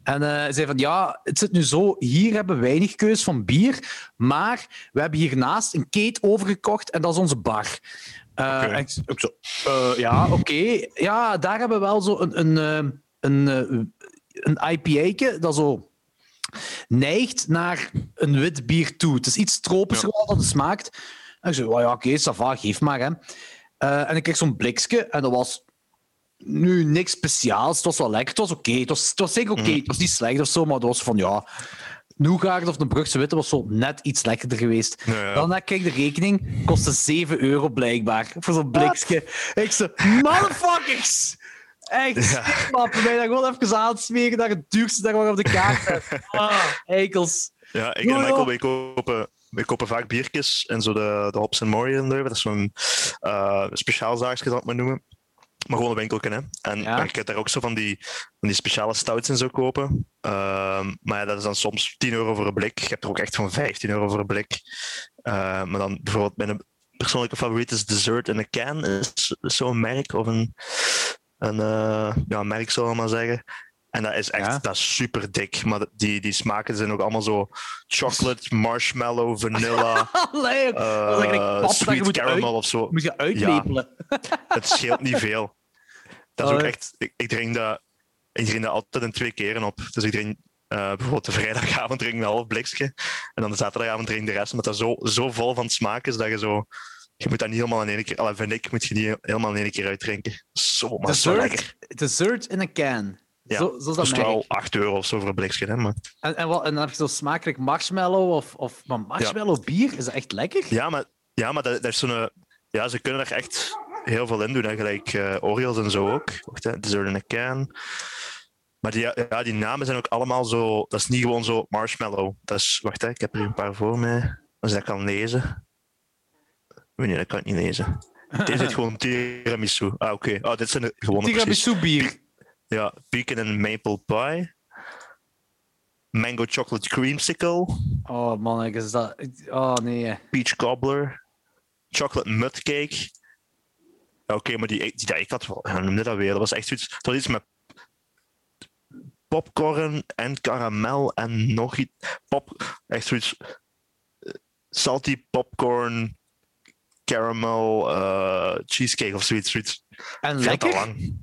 S1: En eh zei van, ja, het zit nu zo, hier hebben we weinig keus van bier, maar we hebben hiernaast een keet overgekocht en dat is onze bar. En ik, ik zo, eh, ja, oké. Ja, daar hebben we wel zo een, een, een, een IPA, dat zo neigt naar een wit bier toe. Het is iets tropischer wat dat het smaakt. Ik zei, oh ja, oké, okay, geef maar. Hè. Uh, en ik kreeg zo'n blikje en dat was nu niks speciaals. Het was wel lekker, het was oké. Okay. Het, was, het was zeker oké, okay. het was niet slecht of zo, maar het was van ja. Nougat of de Brugse Witte was zo net iets lekkerder geweest.
S3: Ja, ja.
S1: Dan kijk de rekening, kostte 7 euro blijkbaar voor zo'n blikje. Ik zo, motherfuckers! Echt,
S3: Ja.
S1: stikmappen. Mij dat gewoon even aansmeren naar het duurste dat we op de kaart. Ah, eikels.
S3: Ja, ik en Michael, wij kopen, wij kopen vaak biertjes en zo de, de Hops Mori in Leuven. Dat is zo'n uh, speciaalzaakje, zal ik maar noemen. Maar gewoon een winkelken, hè. En
S1: Ja.
S3: je kunt daar ook zo van die, van die speciale stouts in zo kopen. Ehm, maar ja, dat is dan soms 10 euro voor een blik. Je hebt er ook echt van 15 euro voor een blik. Eh, maar dan bijvoorbeeld mijn persoonlijke favoriet is Dessert in a Can. Is, is zo'n merk of een, een eh, ja, merk, zal ik maar zeggen. En dat is echt
S1: Ja.
S3: dat is super dik. Maar die, die smaken zijn ook allemaal zo chocolate, marshmallow, vanilla,
S1: eigenlijk
S3: eh, sweet caramel
S1: uit,
S3: of zo.
S1: moet je uitlepelen.
S3: Het scheelt niet veel. Dat is ook echt, ik, ik, drink dat, ik drink dat altijd in twee keren op. Dus ik drink eh, bijvoorbeeld de vrijdagavond drink een half blikje. En dan de zaterdagavond drink ik de rest. Omdat dat zo, zo vol van smaak is dat je zo. Je moet dat niet helemaal in één keer. Allee, vind ik, moet je niet helemaal in één keer uitdrinken. Zo, maar zo lekker.
S1: Dessert in a can.
S3: Ja,
S1: Zo, zo is dat
S3: wel 8 euro of zo voor een blikje. Hè, maar...
S1: En, en, wat, en dan heb je zo smakelijk marshmallow of, of maar marshmallow bier. Is dat echt lekker?
S3: Ja, maar, ja, maar dat, dat is zo'n. Ja, ze kunnen er echt heel veel in doen. Hè. Gelijk eh Oreos en zo ook. Wacht, hè. Dessert in a can. Maar die, ja, die namen zijn ook allemaal zo. Dat is niet gewoon zo marshmallow. Dat is, wacht, hè, ik heb er hier een paar voor mij. Als ik dat kan lezen. Oh, Nee, dat kan ik niet lezen. Deze heet gewoon tiramisu. Ah, oké. Ah, dit zijn de gewone precies.
S1: Tiramisu bier.
S3: Ja, pecan and maple pie. Mango chocolate creamsicle.
S1: Oh man, is dat... Oh nee.
S3: peach cobbler, chocolate mud cake. Ja, Oké, maar die, die, die ik had wel, hoe noemde dat weer? Dat was echt zoiets, dat was iets met popcorn en karamel en nog iets. Pop, echt zoiets. eh, Salty popcorn, caramel, eh, cheesecake of zoiets. zoiets.
S1: En lekker?
S3: lang.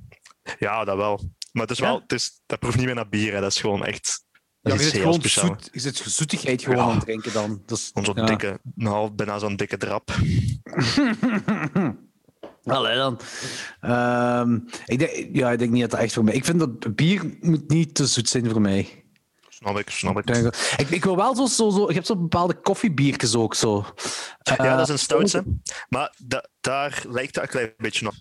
S3: Ja, dat wel. Maar het is wel, het is, dat proeft niet meer naar bier, hè. dat is gewoon echt.
S1: Ja,
S3: Dat
S1: je
S3: is
S1: zit
S3: heel
S1: gewoon
S3: speciaal.
S1: zoet, je zit zoetigheid gewoon
S3: Ja.
S1: aan het drinken dan. Dus,
S3: zo'n
S1: ja.
S3: dikke, een half, bijna zo'n dikke drap.
S1: Allee dan. Ehm, ik, denk, ja, ik denk niet dat dat echt voor mij... Ik vind dat bier moet niet te zoet zijn voor mij.
S3: Snap ik, snap ik.
S1: Ik, ik, ik wil wel zo... zo, zo je hebt zo bepaalde koffiebiertjes ook zo.
S3: Ja,
S1: Eh,
S3: dat is een stout, hè. Maar da- daar lijkt dat een klein beetje op.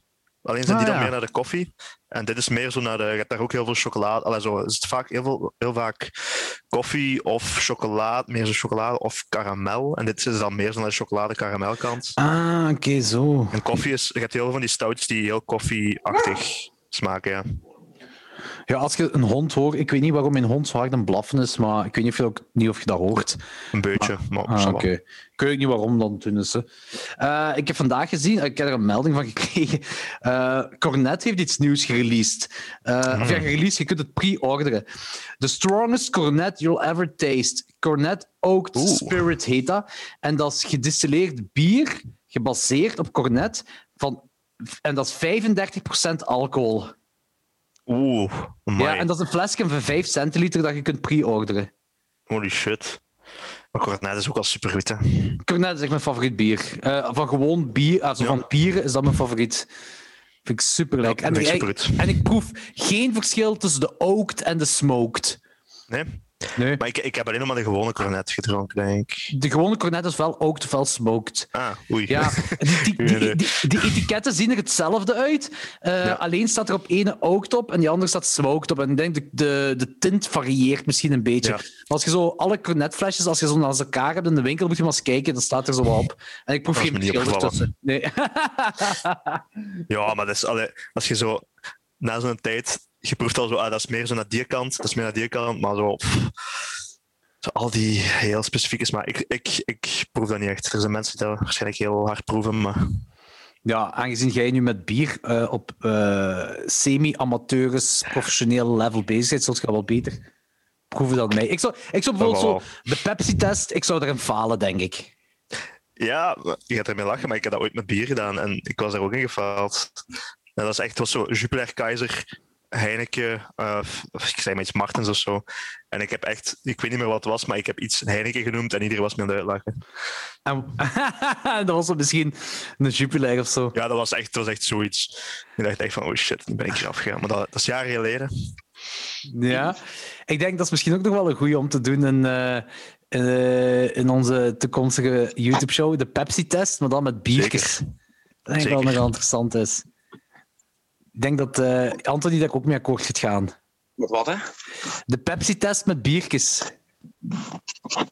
S3: Alleen zijn
S1: Ah,
S3: die dan
S1: ja.
S3: meer naar de koffie. En dit is meer zo naar de... Je hebt daar ook heel veel chocolade... Allee, zo is het vaak heel, veel, heel vaak koffie of chocolade. Meer zo chocolade of karamel. En dit is dan meer zo naar de chocolade-karamelkant.
S1: Ah, oké, zo.
S3: En koffie is... Je hebt heel veel van die stouts die heel koffieachtig smaken, ja.
S1: Ja, als je een hond hoort... Ik weet niet waarom mijn hond zo hard aan het blaffen is, maar ik weet niet of je, ook, niet of je dat hoort.
S3: Een beetje. Maar,
S1: Ah, oké. Ik weet ook niet waarom dan. Hè. Eh, ik heb vandaag gezien, ik heb er een melding van gekregen. eh Cornet heeft iets nieuws gereleased. Eh, Of ja, gereleased, je kunt het pre-orderen. The strongest Cornet you'll ever taste. Cornet Oaked
S3: Oeh.
S1: Spirit heet dat. En dat is gedistilleerd bier, gebaseerd op Cornet. Van, en dat is 35% alcohol.
S3: Oeh, amai.
S1: Ja, en dat is een flesje van 5 centiliter dat je kunt pre-orderen.
S3: Holy shit. Maar Cornet is ook al supergoed, hè.
S1: Cornet is echt mijn favoriet bier. Eh, van gewoon bier, also
S3: Ja.
S1: van bieren is dat mijn favoriet. Vind ik super lekker.
S3: Ja,
S1: en, en ik proef geen verschil tussen de oaked en de smoked.
S3: Nee?
S1: Nee.
S3: Maar ik, ik heb alleen nog maar de gewone Cornet gedronken, denk ik.
S1: De gewone cornet is wel oaked of wel smoked.
S3: Ah, oei.
S1: Ja, die, die, die, etiketten zien er hetzelfde uit. Eh,
S3: Ja.
S1: Alleen staat er op ene oaked op en die andere staat smoked op. En ik denk de, de, de tint varieert misschien een beetje.
S3: Ja.
S1: Maar als je zo alle cornetflesjes, als je zo naast elkaar hebt in de winkel, moet je maar eens kijken, dan staat er zo op. En ik proef geen verschil ertussen. Nee.
S3: Ja, maar dat is, als je zo na zo'n tijd, je proeft al zo, ah, dat is meer zo naar die kant, dat is meer naar die kant, maar zo, pff, zo al die heel specifieke smaak. Ik, ik, ik proef dat niet echt. Er zijn mensen die dat waarschijnlijk heel hard proeven, maar
S1: Ja, aangezien jij nu met bier eh, op eh, semi-amateurisch professioneel level bezig bent, zult je wel beter proeven dan mij. Ik zou, ik zou bijvoorbeeld zo de Pepsi-test, ik zou erin falen, denk ik.
S3: ja, je gaat ermee lachen, maar ik heb dat ooit met bier gedaan en ik was daar ook in gefaald. En dat is echt was zo Jupiler Keizer Heineken, uh, of ik zei maar iets Martens of zo. En ik heb echt, ik weet niet meer wat het was, maar ik heb iets Heineken genoemd en iedereen was me aan het uitlachen.
S1: En, dat was misschien een Jupiler of zo.
S3: Ja, dat was echt, dat was echt zoiets. Ik dacht echt van, oh shit, nu ben ik hier afgegaan. Maar dat, dat is jaren geleden.
S1: Ja, ik denk dat is misschien ook nog wel een goede om te doen in, uh, uh, in onze toekomstige YouTube-show, de Pepsi-test, maar dan met biertjes. Dat denk ik wel nog interessant is. Ik denk dat uh, Anthony daar ook mee akkoord gaat gaan.
S2: Met wat, hè?
S1: De Pepsi-test met biertjes.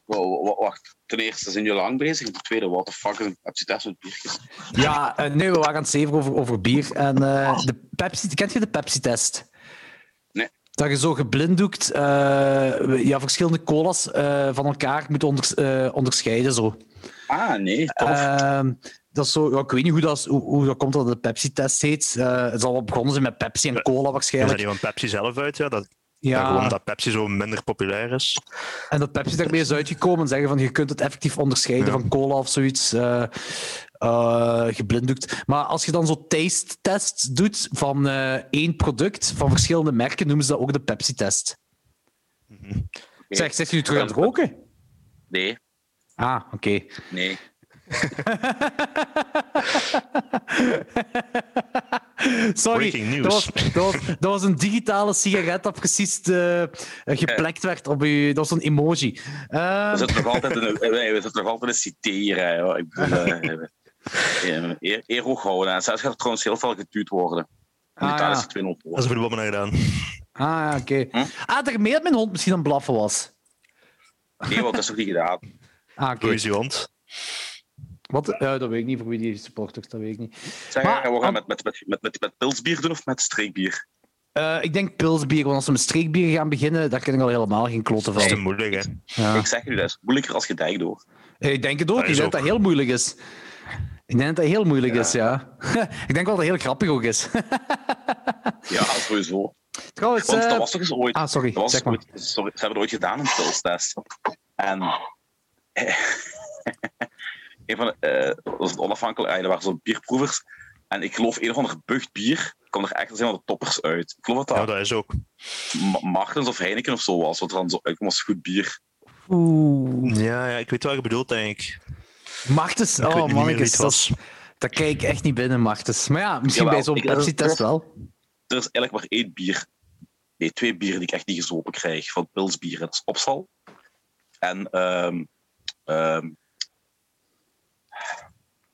S2: Wow, wacht. Ten eerste zijn jullie lang bezig. Ten tweede, wat de fuck is een Pepsi-test met biertjes?
S1: Ja, uh, nee, we waren aan het zeven over, over bier. En uh, de Pepsi, kent je de Pepsi-test?
S2: Nee.
S1: Dat je zo geblinddoekt ja, verschillende colas van elkaar moet onder, onderscheiden. Zo.
S2: Ah, nee.
S1: Ehm, dat is zo, ja, ik weet niet hoe dat, hoe, hoe dat komt dat de Pepsi-test heet. Uh, het zal wel begonnen zijn met Pepsi en cola waarschijnlijk.
S3: Dat is van Pepsi zelf uit, ja. Dat, ja. gewoon dat Pepsi zo minder populair is.
S1: En dat Pepsi daarmee is uitgekomen en zeggen van je kunt het effectief onderscheiden ja. van cola of zoiets. Uh, uh, geblinddoekt. Maar als je dan zo taste-tests doet van één product van verschillende merken, noemen ze dat ook de Pepsi-test. Mm -hmm. Zeg, zegt u terug aan het roken?
S2: Nee.
S1: Ah, oké. Okay.
S2: Nee.
S1: Sorry, dat was, dat, was, dat was, een digitale sigaret dat precies uh, geplekt werd op je. Dat was een emoji.
S2: Uh, we zitten nog altijd in een, we zitten nog altijd een citeren. Ik bedoel, uh, eer, eer hoog houden. En zelfs gaat er trouwens heel veel getuurd worden. In
S1: ah,
S2: Italië
S1: ja.
S2: is het 200
S3: Dat is voor de bommen gedaan.
S1: Ah, oké. Okay. Hm? Ah, daarmee dat mijn hond misschien aan blaffen was.
S2: Nee, want dat is nog niet gedaan.
S1: Ah.
S3: Okay. is je hond?
S1: Wat? Ja, dat weet ik niet voor wie die supporters, dat weet ik niet.
S2: Zeg, maar, we gaan met, met, met, met, met, met pilsbier doen of met streekbier?
S1: Uh, ik denk pilsbier, want als we met streekbier gaan beginnen, daar ken ik al helemaal geen kloten van.
S3: Dat is te moeilijk, hè?
S2: Ja. Ik zeg nu, dat is moeilijker als je dijk door.
S1: Ik denk het ook. Ik denk dat dat heel moeilijk is. Ik denk dat dat heel moeilijk ja. is, ja. ik denk wel dat het heel grappig ook is.
S2: ja, sowieso.
S1: Trouwens,
S2: Want dat
S1: uh...
S2: was toch eens ooit...
S1: Ah, sorry.
S2: Dat was
S1: zeg maar.
S2: ooit, sorry. Ze hebben er ooit gedaan, een pilstest. En... een van de, uh, dat was het onafhankelijk, er waren zo'n bierproevers. En ik geloof een of ander bucht bier kwam er echt als een van de toppers uit. Ik geloof dat
S3: Ja,
S2: dat
S3: is ook.
S2: Ma- Martens of Heineken of zo was, wat er dan zo uitkwam als goed bier.
S1: Oeh.
S3: Ja, ja, ik weet wat je bedoelt, denk ik.
S1: Martens,
S3: Ik
S1: oh mannetjes,
S3: het
S1: dat, is- dat kijk ik echt niet binnen, Martens. Maar ja, misschien
S2: Jawel,
S1: bij zo'n Pepsi-test wel.
S2: Er is eigenlijk maar één bier, nee, twee bieren die ik echt niet gezopen krijg van pilsbier. Dat is Opsal. En ehm ehm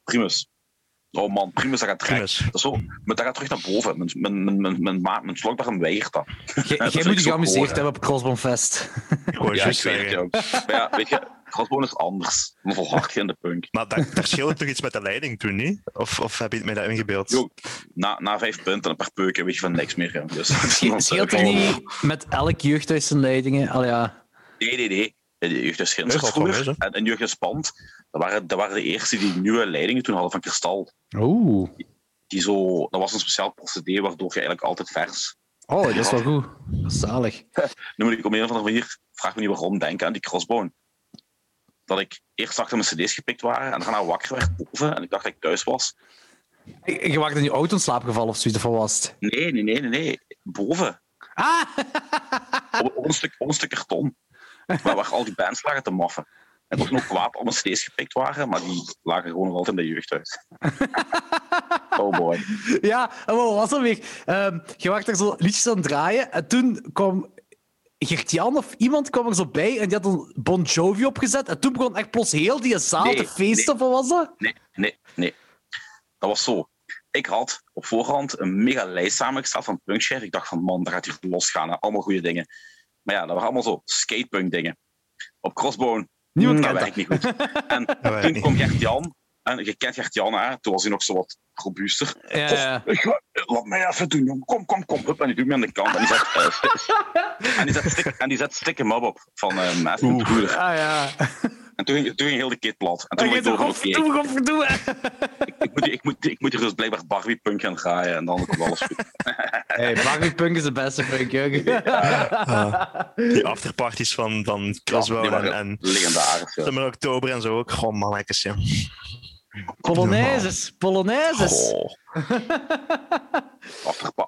S2: Primus. Oh man, Primus, dat gaat terug. Dat, is zo, maar dat gaat terug naar boven. Mijn, mijn, mijn, mijn, mijn, mijn slokdarm weigert dat.
S1: Jij moet je geamuseerd hebben op Crossbonfest.
S3: Ik wou
S2: Ja,
S3: juist
S2: ik weet het. Maar ja, weet je, Crossbone is anders. Dan volhard je in de punk.
S3: Maar daar, daar scheelt toch iets met de leiding toen, niet? Of, of heb je het mij dat ingebeeld?
S2: Jo, na, na vijf punten en een paar peuken weet je van niks meer. ja. Dus,
S1: Het scheelt er niet met elk jeugdhuis zijn leidingen. Al ja.
S2: Nee, nee, nee. De jeugd is vroeger.
S3: zo.
S2: En, en jeugd is Pand. Dat waren, dat waren de eerste die nieuwe leidingen toen hadden van kristal.
S1: Oeh.
S2: Die zo, dat was een speciaal procedé waardoor je eigenlijk altijd vers.
S1: Oh, dat is wel goed. Dat is zalig.
S2: Nu moet ik op een of andere manier, vraag me niet waarom, denken aan die crossbone. Dat ik eerst achter mijn cd's gepikt waren en daarna wakker werd boven en ik dacht dat ik thuis was.
S1: Je je wacht in je auto in slaap gevallen of zoiets, of wat was het?
S2: Nee, nee, nee, nee, nee. Boven.
S1: Ah!
S2: Op, op een, stuk, op een stuk karton. Waar, waar al die bands lagen te maffen. En was nog kwaad mijn cd's gepikt waren, maar die lagen gewoon nog altijd in de jeugdhuis. oh boy.
S1: Ja, wat was dat weer? Ehm, je was er zo liedjes aan het draaien en toen kwam Gert-Jan of iemand kwam er zo bij en die had een Bon Jovi opgezet en toen begon echt plots heel die zaal
S2: Nee,
S1: te feesten, of wat was dat?
S2: Nee, nee, nee. Dat was zo. Ik had op voorhand een mega lijst samengesteld van punkshare. Ik dacht van, man, daar gaat hier losgaan. hè. Allemaal goede dingen. Maar ja, dat waren allemaal zo skatepunk dingen. Op Crossbone,
S1: Niemand
S2: mm, dat
S1: kent
S2: werkt niet goed. En toen kwam Gert-Jan. En je kent Gert-Jan, hè? Toen was hij nog zo wat robuuster.
S1: Ja, ja.
S2: Ik ga- Laat mij even doen. Kom, kom, kom. Hup, en die doet me aan de kant. En die zet, eh, sti- en die zet, stick, en die zet stick 'em up op van uh,
S3: Oeh.
S2: Broeder.
S1: Ah ja.
S2: En toen ging, toen ging heel de kit plat. En toen
S1: je
S2: ik
S1: godverdomme, godverdomme.
S2: ik, moet, ik, moet, ik moet hier dus blijkbaar Barbie punk gaan draaien. En dan komt alles goed.
S1: Hey, Barbie Punk is de beste punk, jongen.
S3: Ah, die afterparties van, van
S2: Ja,
S3: en, en
S2: legendarisch. Ja.
S3: Oktober en zo ook. Gewoon mannetjes, ja.
S1: Polonaises, Polonaises.
S3: Oh,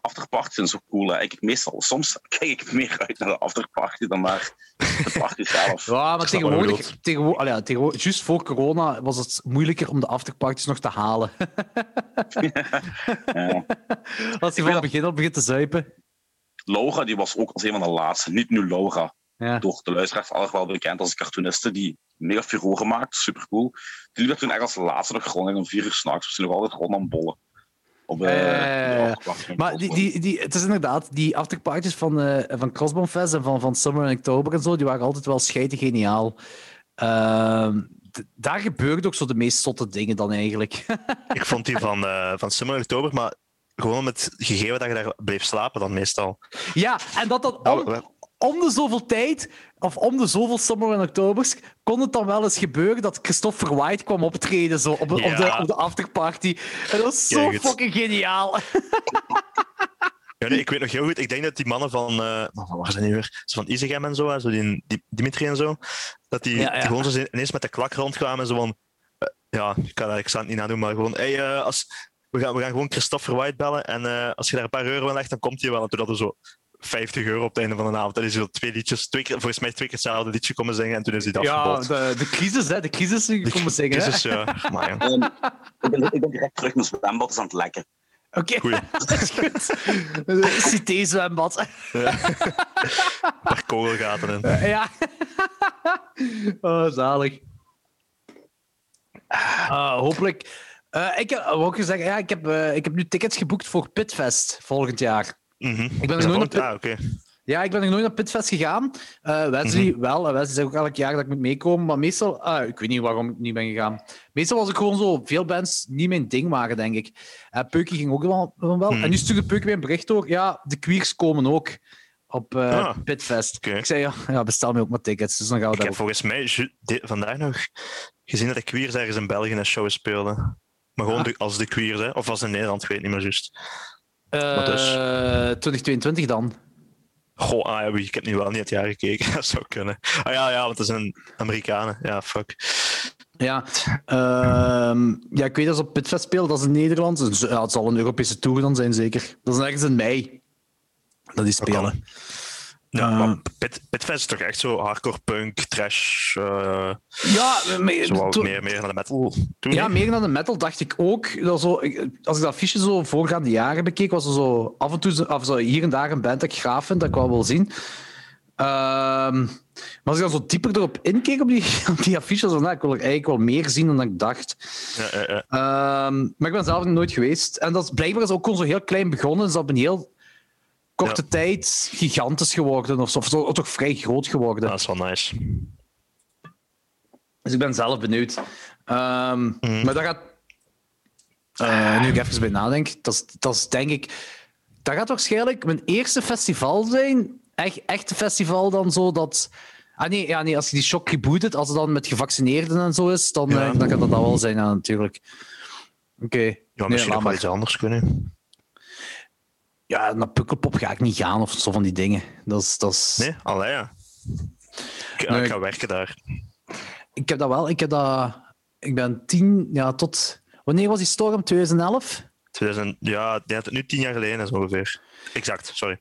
S2: afterparties zijn zo cool. Hè. Ik, meestal, soms kijk ik meer uit naar de afterparty dan naar de party zelf.
S1: Ja, maar tegenwoordig, tegenwoordig, allee, ja, tegenwoordig, juist voor corona was het moeilijker om de afterparties nog te halen.
S2: Ja.
S1: Als je van het begin al begint te zuipen.
S2: Laura die was ook als een van de laatste. Niet nu Laura.
S1: Ja.
S2: Door de luisteraars al wel bekend als cartooniste die mega furore maakt. Super cool. Die liep er toen echt als laatste nog rond en om vier uur s'nachts. Was ze nog altijd rond aan bollen. Op, eh,
S1: Eh. Maar die, die, die, het is inderdaad, die afterparties van, eh van Crossbone Fest en van, van Summer en Oktober en zo, die waren altijd wel scheiden geniaal. Ehm, daar gebeurde ook zo de meest zotte dingen dan eigenlijk.
S3: ik vond die van, eh van Summer in Oktober, maar gewoon met gegeven dat je daar bleef slapen dan meestal.
S1: ja, en dat dan
S3: Dat-
S1: om, om de zoveel tijd, of om de zoveel Summer en Oktobers, kon het dan wel eens gebeuren dat Christopher White kwam optreden zo, op, op, de,
S3: Ja.
S1: op de afterparty. En dat was zo fucking geniaal.
S3: Ja, nee, ik weet nog heel goed, ik denk dat die mannen van, eh waar zijn die weer? Zo van Isegem en zo, zo die, die Dimitri en zo, dat die,
S1: Ja, ja.
S3: die gewoon zo ineens met de klak rondkwamen en zo van, eh, ja, ik kan dat, ik zal het niet nadoen, maar gewoon, hey, eh, als, we, gaan, we gaan gewoon Christopher White bellen en als je daar een paar euro in legt, dan komt hij wel. En toen hadden we zo 50 euro op het einde van de avond. En is zo twee liedjes, twee keer, volgens mij twee keer hetzelfde liedje komen zingen en toen is hij dat
S1: Ja, de, de crisis, hè. De crisis die komen zeggen. hè.
S3: Jezus, ja. Maar ja,
S2: En ik, ben, ik ben direct terug naar zwembad, is aan het lekken.
S1: Oké, dat goed. Cité-zwembad.
S3: een paar kogelgaten in.
S1: Ja. Oh, zalig. Ah, hopelijk. Eh, ik heb, wou ik je zeggen, ja, ik, heb, eh, ik heb nu tickets geboekt voor Pitfest volgend jaar.
S3: Mhm.
S1: Ik ben er nooit naar
S3: Ah, oké.
S1: Ja, ik ben nog nooit naar Pitfest gegaan. Eh, Wesley wel. En Wesley zegt ook elk jaar dat ik moet meekomen. Maar meestal... ah, ik weet niet waarom ik niet ben gegaan. Meestal was ik gewoon zo... Veel bands niet mijn ding waren, denk ik. Uh, Peukie ging ook wel. wel.
S3: Hmm.
S1: En nu stuurde Peukie weer een bericht door. Ja, de queers komen ook op eh,
S3: Ah,
S1: Pitfest. Ik zei, ja, ja, bestel me ook maar tickets. Dus dan gaan we
S3: Ik heb volgens mij vandaag nog gezien dat de Queers ergens in België een show speelden. Maar gewoon
S1: Ah.
S3: de- als de Queers, hè? of als in Nederland, ik weet niet meer juist.
S1: Eh,
S3: wat dus?
S1: 2022 dan.
S3: Goh, ah, ja, ik heb nu wel niet het jaar gekeken. Dat zou kunnen. Ah ja, ja, want het zijn Amerikanen. Ja, fuck.
S1: Ja, ehm, ja, ik weet dat ze op Pitfest spelen. Dat is in Nederland. Dus, ja, het zal een Europese tour dan zijn, zeker. Dat is ergens in mei. Dat die spelen.
S3: Ja,
S1: Eh.
S3: maar Pit, Pitfest is toch echt zo hardcore punk, trash, eh
S1: Ja, maar- to-
S3: meer, meer naar de metal. Toen
S1: ja, meer dan de metal dacht ik ook. Dat zo, als ik dat affiche zo voorgaande jaren bekeek, was er zo af en toe of zo hier en daar een band dat ik gaaf vind, dat ik wel wil zien. Ehm, maar als ik dan zo dieper erop inkeek op die, op die affiches, dan nou, ik wil er eigenlijk wel meer zien dan ik dacht.
S3: Ja, ja, ja.
S1: Ehm, maar ik ben zelf nog nooit geweest. En dat is blijkbaar is ook gewoon zo heel klein begonnen. Is dat op een heel korte
S3: Ja.
S1: tijd gigantisch geworden. Of, zo, of toch vrij groot geworden.
S3: dat is wel nice.
S1: Dus ik ben zelf benieuwd. Ehm,
S3: Mhm.
S1: Maar dat gaat. eh, nu ik even bij nadenk, dat is, dat is denk ik. Dat gaat waarschijnlijk mijn eerste festival zijn. Echt, echt een festival dan zo dat. Ah nee, ja, nee, als je die shock rebootet, als het dan met gevaccineerden en zo is, dan,
S3: Ja.
S1: eh, dan gaat dat dat wel zijn, ja, natuurlijk. Oké.
S3: Ja,
S1: Nee,
S3: misschien
S1: laat
S3: ook wel iets anders kunnen.
S1: Ja, naar Pukkelpop ga ik niet gaan of zo van die dingen. Dat is, dat is...
S3: Nee? Allee, ja. Ik, ja,
S1: Nee,
S3: ik
S1: ik-
S3: ga werken daar.
S1: Ik heb dat wel. Ik heb dat... Ik ben tien... Ja, tot... Wanneer was die storm? 2011?
S3: 2000, ja, het nu tien jaar geleden is ongeveer. Exact, sorry.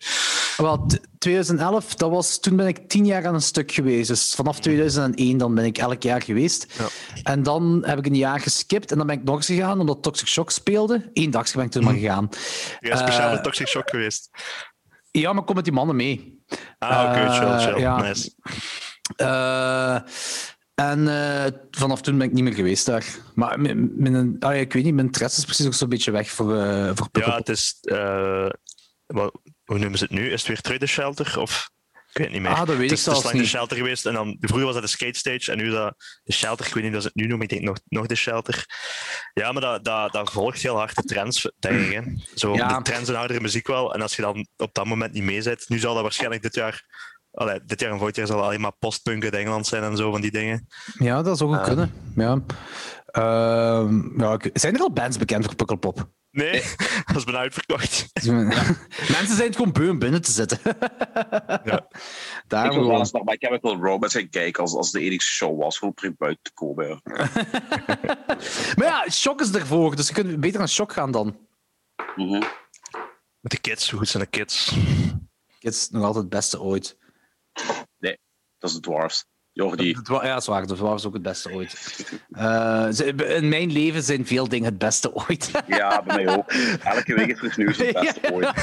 S1: Wel, t- 2011, dat was, toen ben ik tien jaar aan een stuk geweest. Dus vanaf 2001 dan ben ik elk jaar geweest.
S3: Ja.
S1: En dan heb ik een jaar geskipt en dan ben ik nog eens gegaan omdat Toxic Shock speelde. Eén dag ben ik toen maar gegaan.
S3: Je bent speciaal
S1: Eh,
S3: de Toxic Shock geweest.
S1: Ja, maar kom met die mannen mee.
S3: Ah, oké,
S1: eh,
S3: chill, chill.
S1: ja.
S3: Nice.
S1: Eh, en eh, vanaf toen ben ik niet meer geweest daar. Maar mijn, ah, ja, ik weet niet, mijn interesse is precies ook zo'n beetje weg voor, eh voor
S3: Ja, het is... eh, wat, hoe noemen ze het nu? Is het weer terug de shelter? Of... Ik weet het niet meer.
S1: Ah, dat weet
S3: het
S1: ik
S3: is, is
S1: zelfs
S3: lang de
S1: niet.
S3: shelter geweest. En dan, vroeger was dat de skate stage. En nu dat de shelter. Ik weet niet of ze het nu noemen. Ik denk nog, nog de shelter. Ja, maar dat, dat, dat volgt heel hard de trends, denk ik. Hè. Zo,
S1: Ja.
S3: De trends en oudere muziek wel. En als je dan op dat moment niet mee zit... Nu zal dat waarschijnlijk dit jaar... Allee, dit jaar en volgend jaar zal alleen maar postpunk uit Engeland zijn en zo van die dingen.
S1: Ja, dat zou goed
S3: Ah.
S1: kunnen. Ja. Ehm, ja, zijn er al bands bekend voor Pukkelpop?
S3: Nee, dat is bijna uitverkocht.
S1: Mensen zijn het gewoon beu om binnen te zitten.
S3: Ja.
S1: Daarom
S2: ik wil wel
S1: gewoon.
S2: eens nog, ook wel Robots gaan kijken als, als de enige show was voor terug buiten te komen.
S1: Maar ja, Shock is ervoor, dus je kunt beter naar Shock gaan dan.
S2: Mhm.
S3: Met de kids, hoe goed zijn de kids?
S1: Is nog altijd het beste ooit.
S2: Dat is de Dwarfs. Jordi.
S1: Wa- Ja, dat is waar. Ook het beste ooit. Eh, ze- in mijn leven zijn veel dingen het beste ooit.
S2: Ja, bij mij ook. Elke week is er nieuws het beste ooit.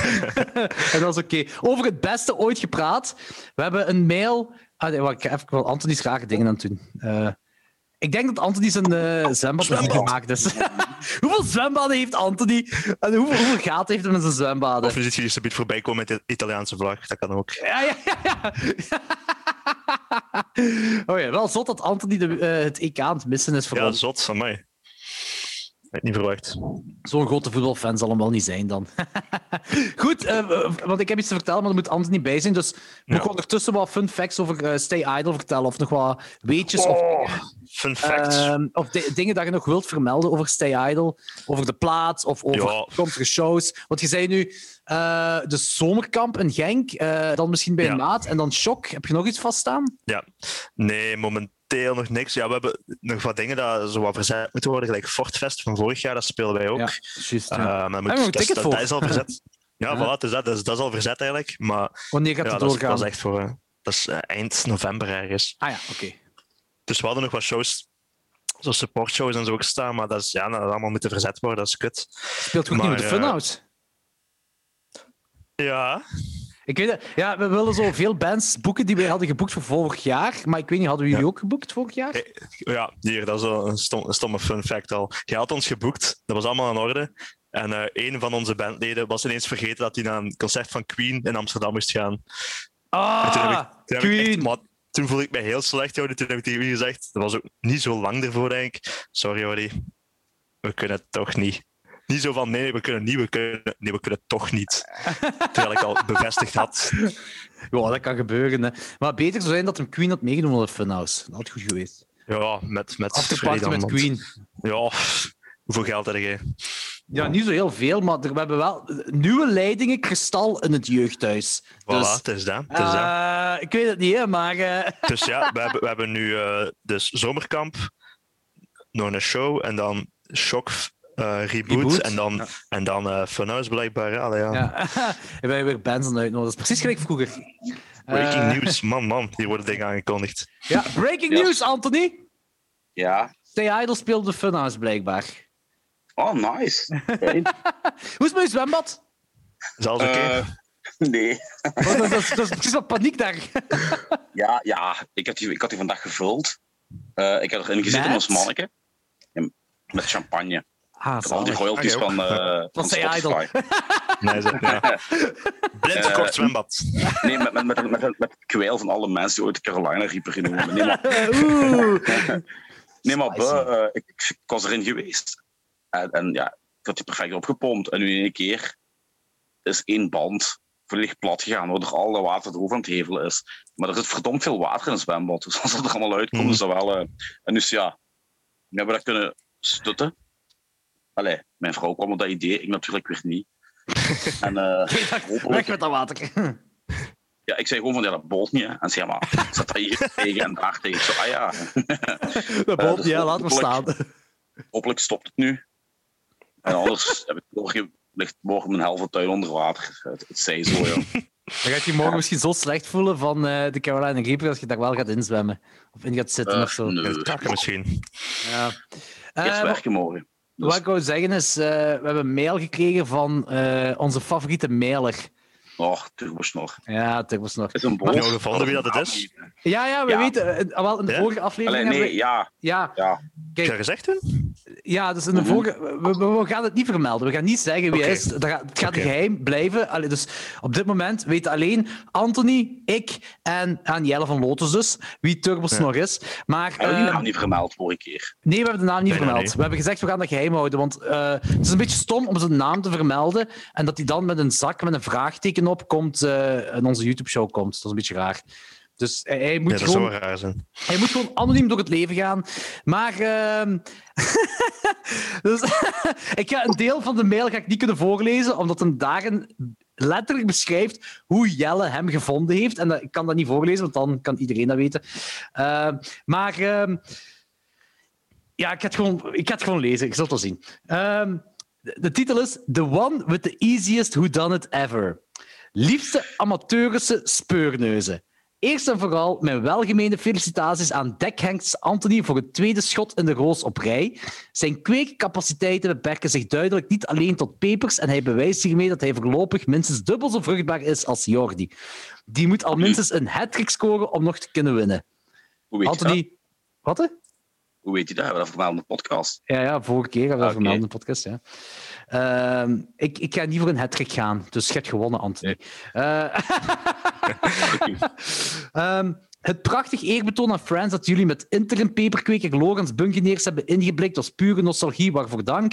S1: en dat is oké. Over het beste ooit gepraat. We hebben een mail. Ah, nee, wacht, ik ga even wel Anthony's rare dingen aan het doen. Eh, ik denk dat Anthony zijn eh zwembad niet gemaakt is. hoeveel zwembaden heeft Anthony? En hoeveel, hoeveel gaten heeft hij met zijn zwembaden?
S3: Of nu ziet je je voorbij voorbij komen met de Italiaanse vlag. Dat kan ook.
S1: Ja, ja, ja. oh ja, wel zot dat Anthony de, eh, het EK aan het missen is voor
S3: Ja,
S1: ons.
S3: zot van mij. Ik niet verwacht.
S1: Zo'n grote voetbalfan zal hem wel niet zijn dan. Goed, eh, want ik heb iets te vertellen, maar er moet Anthony bij zijn. Dus moet ik
S3: Ja.
S1: ondertussen wat fun facts over Stay Idle vertellen. Of nog wat weetjes. Of,
S3: Oh, fun fact.
S1: ehm, of di- dingen dat je nog wilt vermelden over Stay Idle. Over de plaats of over
S3: Ja.
S1: toekomstige shows. Want je zei nu eh, de zomerkamp in Genk. eh, dan misschien bij
S3: Ja.
S1: een maat. En dan Shock. Heb je nog iets vaststaan?
S3: Ja, nee, momenteel nog niks. Ja, we hebben nog wat dingen dat zo wat verzet moeten worden. Gelijk Fortfest van vorig jaar, dat speelden wij ook.
S1: Ja, juist.
S3: Eh,
S1: ja.
S3: moet, dat, is- dat, is al verzet. Ja, voilà, dus dat, dus dat is al verzet eigenlijk. Maar
S1: Wanneer gaat het
S3: is,
S1: doorgaan?
S3: dat is echt voor dat is, eind november ergens.
S1: Ah ja, oké.
S3: Dus we hadden nog wat shows, zoals supportshows en zo gestaan, maar dat is, ja, dat allemaal moeten verzet worden. Dat is kut.
S1: Speelt goed
S3: Maar,
S1: niet met de
S3: eh,
S1: Funhouse.
S3: Ja,
S1: Ik weet het. Ja, we willen zo veel bands boeken die we hadden geboekt voor vorig jaar. Maar ik weet niet, hadden jullie
S3: Ja.
S1: ook geboekt vorig jaar?
S3: Eh, ja hier, dat is wel een, stom, een stomme fun fact al. Je had ons geboekt, dat was allemaal in orde. En eh een van onze bandleden was ineens vergeten dat hij naar een concert van Queen in Amsterdam moest gaan. En toen heb ik-
S1: Ah,
S3: Toen, heb ik echt-
S1: Queen.
S3: Toen voelde ik mij heel slecht, joh. Toen heb ik tegen u gezegd, dat was ook niet zo lang ervoor, denk ik. Sorry, Jordi. We kunnen het toch niet. Niet zo van, nee, we kunnen niet, we kunnen, nee, we kunnen het toch niet. Terwijl ik al bevestigd had.
S1: Ja, dat kan gebeuren. Hè. Maar beter zou zijn dat hem Queen had meegenomen naar de Funhouse. Dat had goed geweest.
S3: Ja, met, met
S1: met Queen.
S3: Ja, hoeveel geld heb jij?
S1: Ja, niet zo heel veel, maar we hebben wel nieuwe leidingen kristal in het jeugdhuis.
S3: Voilà,
S1: Dus,
S3: het is dat. Het is dat.
S1: eh, ik weet het niet, hè, maar... eh,
S3: Dus ja, we hebben, we hebben nu eh, dus zomerkamp, nog een show en dan shock eh, reboot,
S1: Reboot,
S3: en dan,
S1: ja.
S3: en dan eh Funhouse blijkbaar. Ja, allee, ja.
S1: ja. En wij weer bands aan uitnodigen. Dat is precies gelijk vroeger.
S3: Breaking news, man, man, hier worden dingen aangekondigd.
S1: Ja, breaking
S2: Ja.
S1: news, Anthony.
S2: Ja.
S1: Stay Idle speelde de Funhouse, blijkbaar.
S2: Oh, nice.
S1: Hoe is je zwembad?
S3: Alles oké?
S2: Eh, nee.
S1: Want dat, dat is, dat is precies wat paniek daar.
S2: Ja, ja ik, had die, ik had die vandaag gevuld. Eh, ik heb erin gezeten
S1: Met?
S2: als manneke. Met champagne.
S1: Ah,
S2: al die royalties
S3: Ah, ook?
S2: van, eh
S1: Van
S2: Spotify.
S3: Nee, ja. Blind verkocht zwembad.
S2: Nee, met, met, met, met, met het kwijl van alle mensen die ooit de Carolina Reaper genoemd hebben. Nee, maar,
S1: Oeh.
S2: nee, maar buh, eh, ik, ik was erin geweest. En, en ja, ik had die perfect opgepompt. En nu in één keer is één band volledig plat gegaan, waardoor alle water erover aan het hevelen is. Maar er zit verdomd veel water in het zwembad. Dus als het er allemaal uitkomt, is dat wel... eh, en dus ja, we hebben dat kunnen stutten. Allee, mijn vrouw kwam op dat idee, ik natuurlijk weer niet. En eh,
S1: Weg met dat water.
S2: Ja, ik zei gewoon van, ja, dat bolt niet. Hè. En ze zei, maar, zat dat hier tegen en daar tegen? Ik zo, ah ja,
S1: Dat bolt,
S2: dus
S1: ja, laat maar staan.
S2: hopelijk stopt het nu. En anders heb ik morgen, ligt morgen mijn halve tuin onder water. Het, het zij zo, ja.
S1: Dan gaat je morgen misschien zo slecht voelen van eh, de Carolina Reaper als je daar wel gaat inzwemmen. Of in gaat zitten
S2: Eh,
S1: of zo.
S2: nee.
S3: Kakken misschien.
S1: Ja.
S2: Eerst
S1: wat-
S2: werken morgen. Dus-
S1: wat ik wou zeggen is, eh, we hebben een mail gekregen van eh, onze favoriete mailer.
S2: Oh, turbosnor.
S1: Ja, Turbo Snor.
S2: Is een
S3: Heb je al gevonden wie dat het is?
S1: Ja, ja, we
S2: Ja.
S1: weten. wel, in de
S3: Ja?
S1: vorige aflevering
S2: Alleen,
S1: hebben
S2: nee,
S1: we...
S2: ja,
S1: Ja,
S2: ja.
S3: Heb je dat
S1: kijk,
S3: gezegd toen?
S1: Ja, dus in de
S2: Mhm.
S1: vorige... We, we- we gaan het niet vermelden. We gaan niet zeggen wie hij is. Dat gaat, het gaat geheim blijven. Allee, dus op dit moment weten alleen Anthony, ik en, en Jelle van Lotus dus wie Turbo Snor is. Maar...
S2: Hebben we die
S1: eh,
S2: naam niet vermeld vorige keer?
S1: Nee, we hebben de naam niet vermeld. We hebben gezegd, we gaan dat geheim houden. Want eh, het is een beetje stom om zijn naam te vermelden en dat hij dan met een zak met een vraagteken op komt, eh in onze YouTube-show komt. Dat is een beetje raar. Dus hij, hij moet
S3: Ja,
S1: gewoon
S3: wel raar zijn.
S1: hij moet gewoon anoniem door het leven gaan. Maar ehm, dus, ik ga een deel van de mail ga ik niet kunnen voorlezen, omdat hem daarin letterlijk beschrijft hoe Jelle hem gevonden heeft. En dat, ik kan dat niet voorlezen, want dan kan iedereen dat weten. Ehm, maar ehm, ja, ik ga, het gewoon, ik ga het gewoon lezen. Ik zal het wel zien. Ehm, de, de titel is The One with the Easiest Who Done It Ever. Liefste amateurische speurneuzen. Eerst en vooral mijn welgemeende felicitaties aan dekhengst Anthony voor het tweede schot in de roos op rij. Zijn kweekcapaciteiten beperken zich duidelijk niet alleen tot pepers en hij bewijst hiermee dat hij voorlopig minstens dubbel zo vruchtbaar is als Jordi. Die moet al minstens een hat scoren om nog te kunnen winnen.
S2: Hoe weet je dat?
S1: Anthony... Wat?
S2: Hoe weet je dat? We hebben dat vermeld in de podcast.
S1: Ja, ja, vorige keer hebben we dat
S2: Oké.
S1: vermeld in de podcast. Ja. Ehm, ik, ik ga niet voor een hat gaan, dus je hebt gewonnen, Anthony. Eh, Ehm, het prachtig eerbetoon aan Friends dat jullie met interim peperkweker Logans Bungeneers hebben ingeblikt was pure nostalgie, waarvoor dank.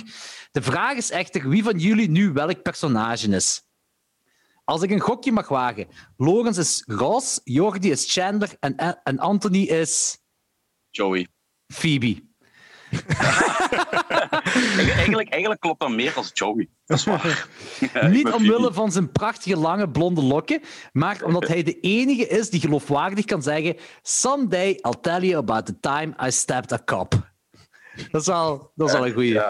S1: De vraag is echter wie van jullie nu welk personage is. Als ik een gokje mag wagen, Logans is Ross, Jordi is Chandler en, en Anthony is
S2: Joey.
S1: Phoebe.
S2: Eigenlijk, eigenlijk, klopt dat meer als Joey. Dat is waar. Ja,
S1: Niet omwille van zijn prachtige lange blonde lokken, maar omdat hij de enige is die geloofwaardig kan zeggen: Someday I'll tell you about the time I stabbed a cop. Dat is wel, dat is een goeie.
S2: Ja.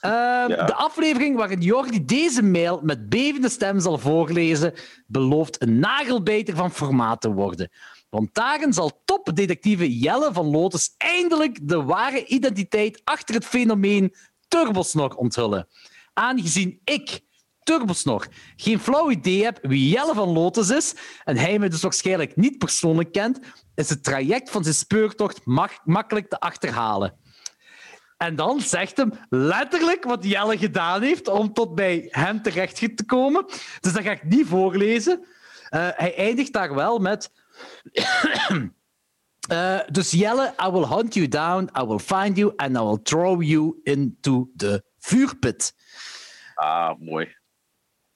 S1: Ehm,
S2: Ja.
S1: De aflevering waarin Jordi deze mail met bevende stem zal voorlezen, belooft een nagelbijter van formaat te worden. Want daarin zal topdetectieve Jelle van Lotus eindelijk de ware identiteit achter het fenomeen Turbosnor onthullen. Aangezien ik, Turbosnor, geen flauw idee heb wie Jelle van Lotus is en hij me dus waarschijnlijk niet persoonlijk kent, is het traject van zijn speurtocht mak- makkelijk te achterhalen. En dan zegt hem letterlijk wat Jelle gedaan heeft om tot bij hem terecht te komen. Dus dat ga ik niet voorlezen. Eh, hij eindigt daar wel met. Eh, dus Jelle, I will hunt you down, I will find you and I will throw you into the vuurpit.
S2: Ah, mooi.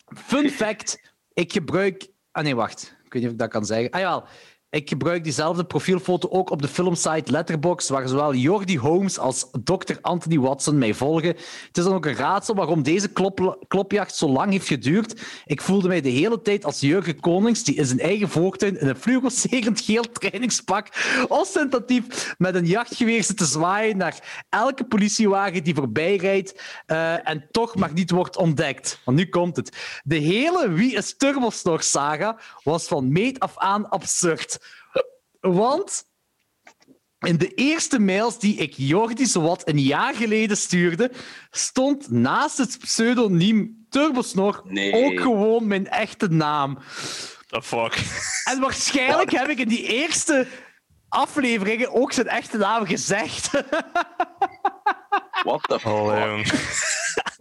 S1: Fun fact: ik gebruik. Ah nee, wacht. Ik weet niet of ik dat kan zeggen. Ah jawel. Ik gebruik diezelfde profielfoto ook op de filmsite Letterboxd, waar zowel Jordi Holmes als Dr. Anthony Watson mij volgen. Het is dan ook een raadsel waarom deze klop, klopjacht zo lang heeft geduurd. Ik voelde mij de hele tijd als Jurgen Konings, die in zijn eigen voortuin in een fluorescerend geel trainingspak ostentatief met een jachtgeweer zit te zwaaien naar elke politiewagen die voorbij rijdt eh, en toch maar niet wordt ontdekt. Want nu komt het. De hele Wie is Turbosnor saga was van meet af aan absurd. Want in de eerste mails die ik Jordi zowat een jaar geleden stuurde, stond naast het pseudoniem Turbosnor
S2: Nee.
S1: ook gewoon mijn echte naam.
S3: The fuck?
S1: En waarschijnlijk heb ik in die eerste afleveringen ook zijn echte naam gezegd.
S2: What the fuck?
S3: Oh,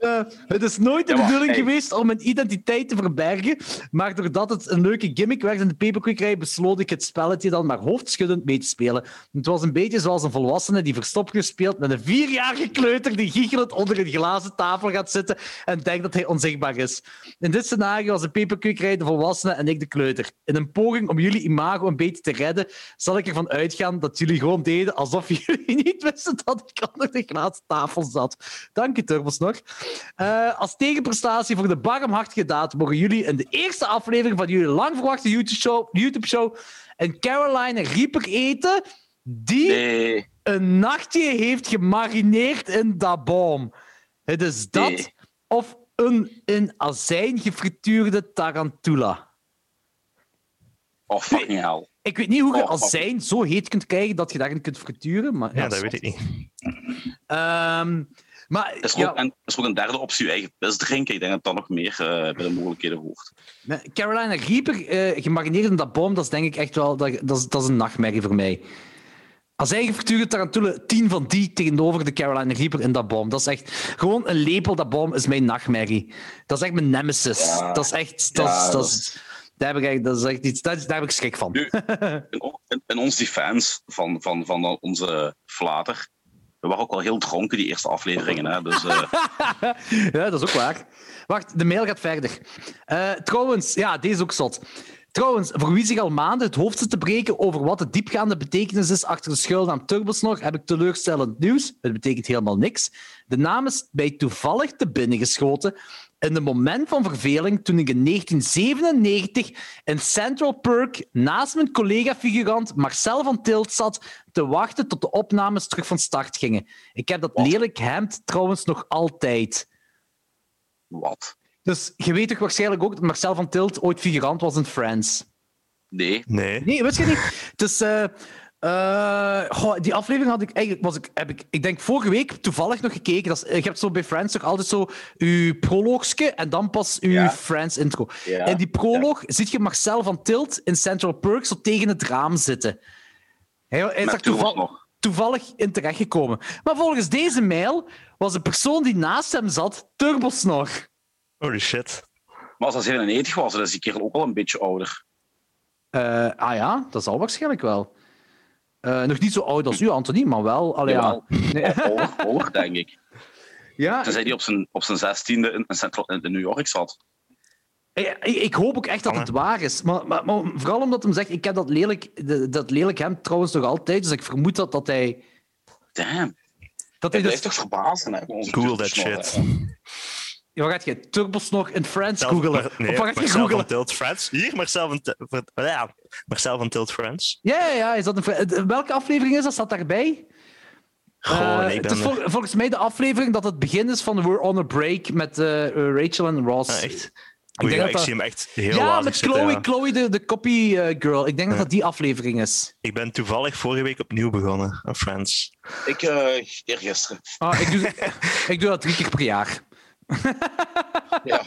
S1: Eh, het is nooit de
S2: Ja,
S1: bedoeling
S2: hey.
S1: geweest om een identiteit te verbergen, maar doordat het een leuke gimmick werd in de paperquickerij, besloot ik het spelletje dan maar hoofdschuddend mee te spelen. Het was een beetje zoals een volwassene die verstopper speelt met een vierjarige kleuter die giechelend onder een glazen tafel gaat zitten en denkt dat hij onzichtbaar is. In dit scenario was de paperquickerij de volwassene en ik de kleuter. In een poging om jullie imago een beetje te redden, zal ik ervan uitgaan dat jullie gewoon deden alsof jullie niet wisten dat ik onder de glazen tafel zat. Dank je, Turbos Eh, als tegenprestatie voor de barmhartige daad mogen jullie in de eerste aflevering van jullie lang verwachte YouTube-show YouTube een Carolina Reaper eten die
S2: Nee.
S1: een nachtje heeft gemarineerd in dat boom. Het is dat
S2: Nee.
S1: of een in azijn gefrituurde tarantula.
S2: Oh, fucking hell.
S1: Ik weet niet hoe je
S2: Oh,
S1: azijn zo heet kunt krijgen dat je daarin kunt frituren. Maar,
S3: Ja, dat weet ik niet.
S1: Ehm, maar
S2: Is er,
S1: ja,
S2: ook, is er ook een derde optie, je eigen pis drinken? Ik denk dat dat nog meer eh, bij de mogelijkheden hoort.
S1: Carolina Reaper eh, gemarineerd in dat boom, dat is denk ik echt wel dat, dat, is, dat is een nachtmerrie voor mij. Als eigen frituurde tarantula, 10 van die tegenover de Carolina Reaper in dat boom. Dat is echt gewoon een lepel, dat boom is mijn nachtmerrie. Dat is echt mijn nemesis.
S2: Ja.
S1: Dat is echt. Dat,
S2: Ja,
S1: is- dat,
S2: dat
S1: is, daar, heb ik echt, dat is echt iets, dat is- daar heb ik schrik van.
S2: Nu, in, in, in ons defense van, van, van onze flater, we waren ook wel heel dronken die eerste afleveringen. Hè? Dus eh,
S1: ja, dat is ook waar. Wacht, de mail gaat verder. Eh, trouwens, ja, deze is ook zot. Trouwens, voor wie zich al maanden het hoofd zit te breken over wat de diepgaande betekenis is achter de schuilnaam Turbosnor, heb ik teleurstellend nieuws. Het betekent helemaal niks. De naam is bij toevallig te binnen geschoten in een moment van verveling toen ik in 1997 in Central Perk naast mijn collega-figurant Marcel van Tilt zat te wachten tot de opnames terug van start gingen. Ik heb dat
S2: Wat?
S1: lelijk hemd trouwens nog altijd.
S2: Wat?
S1: Dus je weet toch waarschijnlijk ook dat Marcel van Tilt ooit figurant was in Friends?
S2: Nee.
S3: Nee.
S1: Nee, wist je niet? Dus eh, eh, goh, die aflevering had ik eigenlijk, was ik, heb ik, ik denk vorige week toevallig nog gekeken. Dat is, je hebt zo bij Friends toch altijd zo je proloogske en dan pas je
S2: Ja.
S1: Friends intro.
S2: Ja.
S1: In die proloog ziet je Marcel van Tilt in Central Perk zo tegen het raam zitten. Hij, hij is daar toeval- toevallig in terechtgekomen. Maar volgens deze mail was de persoon die naast hem zat Turbosnor.
S3: Holy shit.
S2: Maar als hij 97 was, dan is die kerel ook al een beetje ouder.
S1: Eh, ah ja, dat zal waarschijnlijk wel. Eh, nog niet zo oud als u, Anthony, maar wel. Allee, ja. Nee.
S2: Ouder, denk ik.
S1: ja,
S2: Tenzij hij op zijn, op zijn 16e in, Central, in New York zat.
S1: ik, ik hoop ook echt dat het waar is. Maar, maar, maar vooral omdat hem zegt, ik heb dat lelijk, de- dat lelijk hemd trouwens nog altijd, dus ik vermoed dat, dat hij...
S2: Damn.
S1: Dat
S2: Hij
S1: hij
S2: blijft
S1: dus,
S2: toch verbazen. Hè,
S3: Google that shit.
S2: hè.
S1: Ja, wat gaat je Turbos nog in Friends googelen?
S3: Nee,
S1: of wat gaat je
S3: Marcel van
S1: googelen?
S3: Tilt Friends. Hier, Marcel van, van- ja, Marcel van Tilt Friends.
S1: Ja, ja, ja. Is dat een, Fri- welke aflevering is dat? Staat daarbij?
S3: Goh,
S1: Eh,
S3: nee, ik
S1: het
S3: ben
S1: is
S3: er-
S1: vol- volgens mij de aflevering dat het begin is van We're on a Break met eh, eh, Rachel en Ross.
S3: Ah, echt?
S1: Ik
S3: Oei,
S1: denk
S3: ja,
S1: dat
S3: ik
S1: dat-
S3: zie hem echt heel
S1: ja, met
S3: zitten,
S1: Chloe,
S3: ja.
S1: Chloe de, de copy eh, girl. Ik denk dat
S3: Ja.
S1: dat die aflevering is.
S3: Ik ben toevallig vorige week opnieuw begonnen aan Friends.
S2: Ik, eh eergisteren.
S1: Ah, ik, doe, ik doe dat drie keer per jaar.
S2: Ja.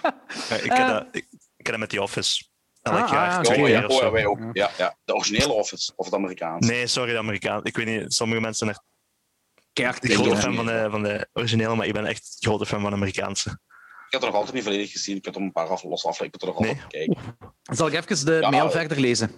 S3: Ja, ik,
S1: Eh.
S3: heb dat, ik, ik heb dat met The Office. Elk
S1: Ah,
S3: jaar,
S1: ah,
S3: twee keer
S1: ja.
S3: of
S2: Oh, ja, wij ook.
S1: Ja.
S2: Ja, ja. De originele Office, of het Amerikaans.
S3: Nee, sorry, de Amerikaan. Ik weet niet, sommige mensen zijn echt
S1: Keihard
S3: grote
S1: dingen.
S3: fan van de, van de originele, maar ik ben echt grote fan van de Amerikaanse.
S2: Ik heb het nog altijd niet volledig gezien. Ik heb er een paar af, los afleveringen. Ik heb er nog altijd gekeken.
S1: Zal ik even de
S2: Ja,
S1: mail
S2: eh,
S1: verder lezen?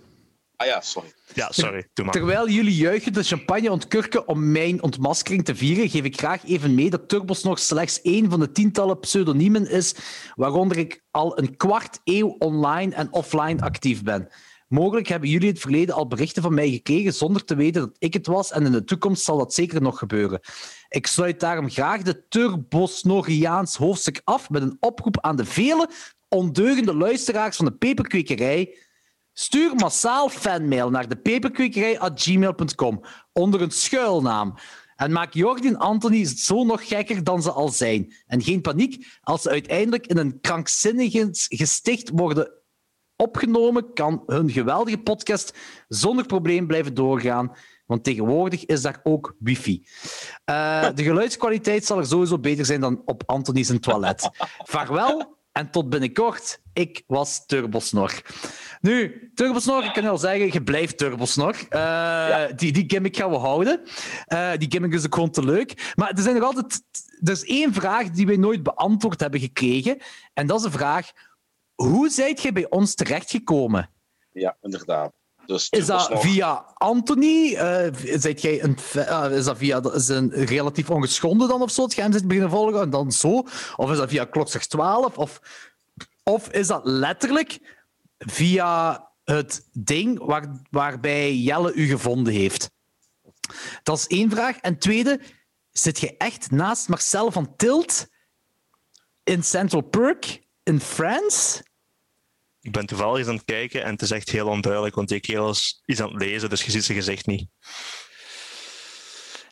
S2: Ah ja, sorry.
S3: Ja, sorry, doe maar.
S1: Terwijl jullie juichen de champagne ontkurken om mijn ontmaskering te vieren, geef ik graag even mee dat Turbos nog slechts één van de tientallen pseudoniemen is waaronder ik al een kwart eeuw online en offline actief ben. Mogelijk hebben jullie in het verleden al berichten van mij gekregen zonder te weten dat ik het was en in de toekomst zal dat zeker nog gebeuren. Ik sluit daarom graag de Turbosnoriaans hoofdstuk af met een oproep aan de vele ondeugende luisteraars van de peperkwekerij Stuur massaal fanmail naar depeperkwekerij.gmail.com onder een schuilnaam. En maak Jordi en Anthony zo nog gekker dan ze al zijn. En geen paniek, als ze uiteindelijk in een krankzinnige gesticht worden opgenomen, kan hun geweldige podcast zonder probleem blijven doorgaan. Want tegenwoordig is daar ook wifi. Eh, de geluidskwaliteit zal er sowieso beter zijn dan op Anthony's toilet. Vaarwel en tot binnenkort. Ik was Turbosnor. Nu, Turbosnor, ik kan je al zeggen, je blijft Turbosnor. Eh, die, die gimmick gaan we houden. Eh, die gimmick is ook gewoon te leuk. Maar er, zijn nog altijd, er is één vraag die wij nooit beantwoord hebben gekregen. En dat is de vraag, hoe zijt jij bij ons terechtgekomen?
S2: Ja, inderdaad. Dus
S1: Is dat via Anthony? Zijt jij een, is dat via is een relatief ongeschonden dan of zo? Het geheim zit beginnen volgen en dan zo? Of is dat via klokslag 12? Of, of is dat letterlijk via het ding waar, waarbij Jelle u gevonden heeft? Dat is één vraag. En tweede, zit je echt naast Marcel van Tilt in Central Perk in France?
S3: Ik ben toevallig eens aan het kijken en het is echt heel onduidelijk, want die kerel is is aan het lezen, dus je ziet zijn gezicht niet.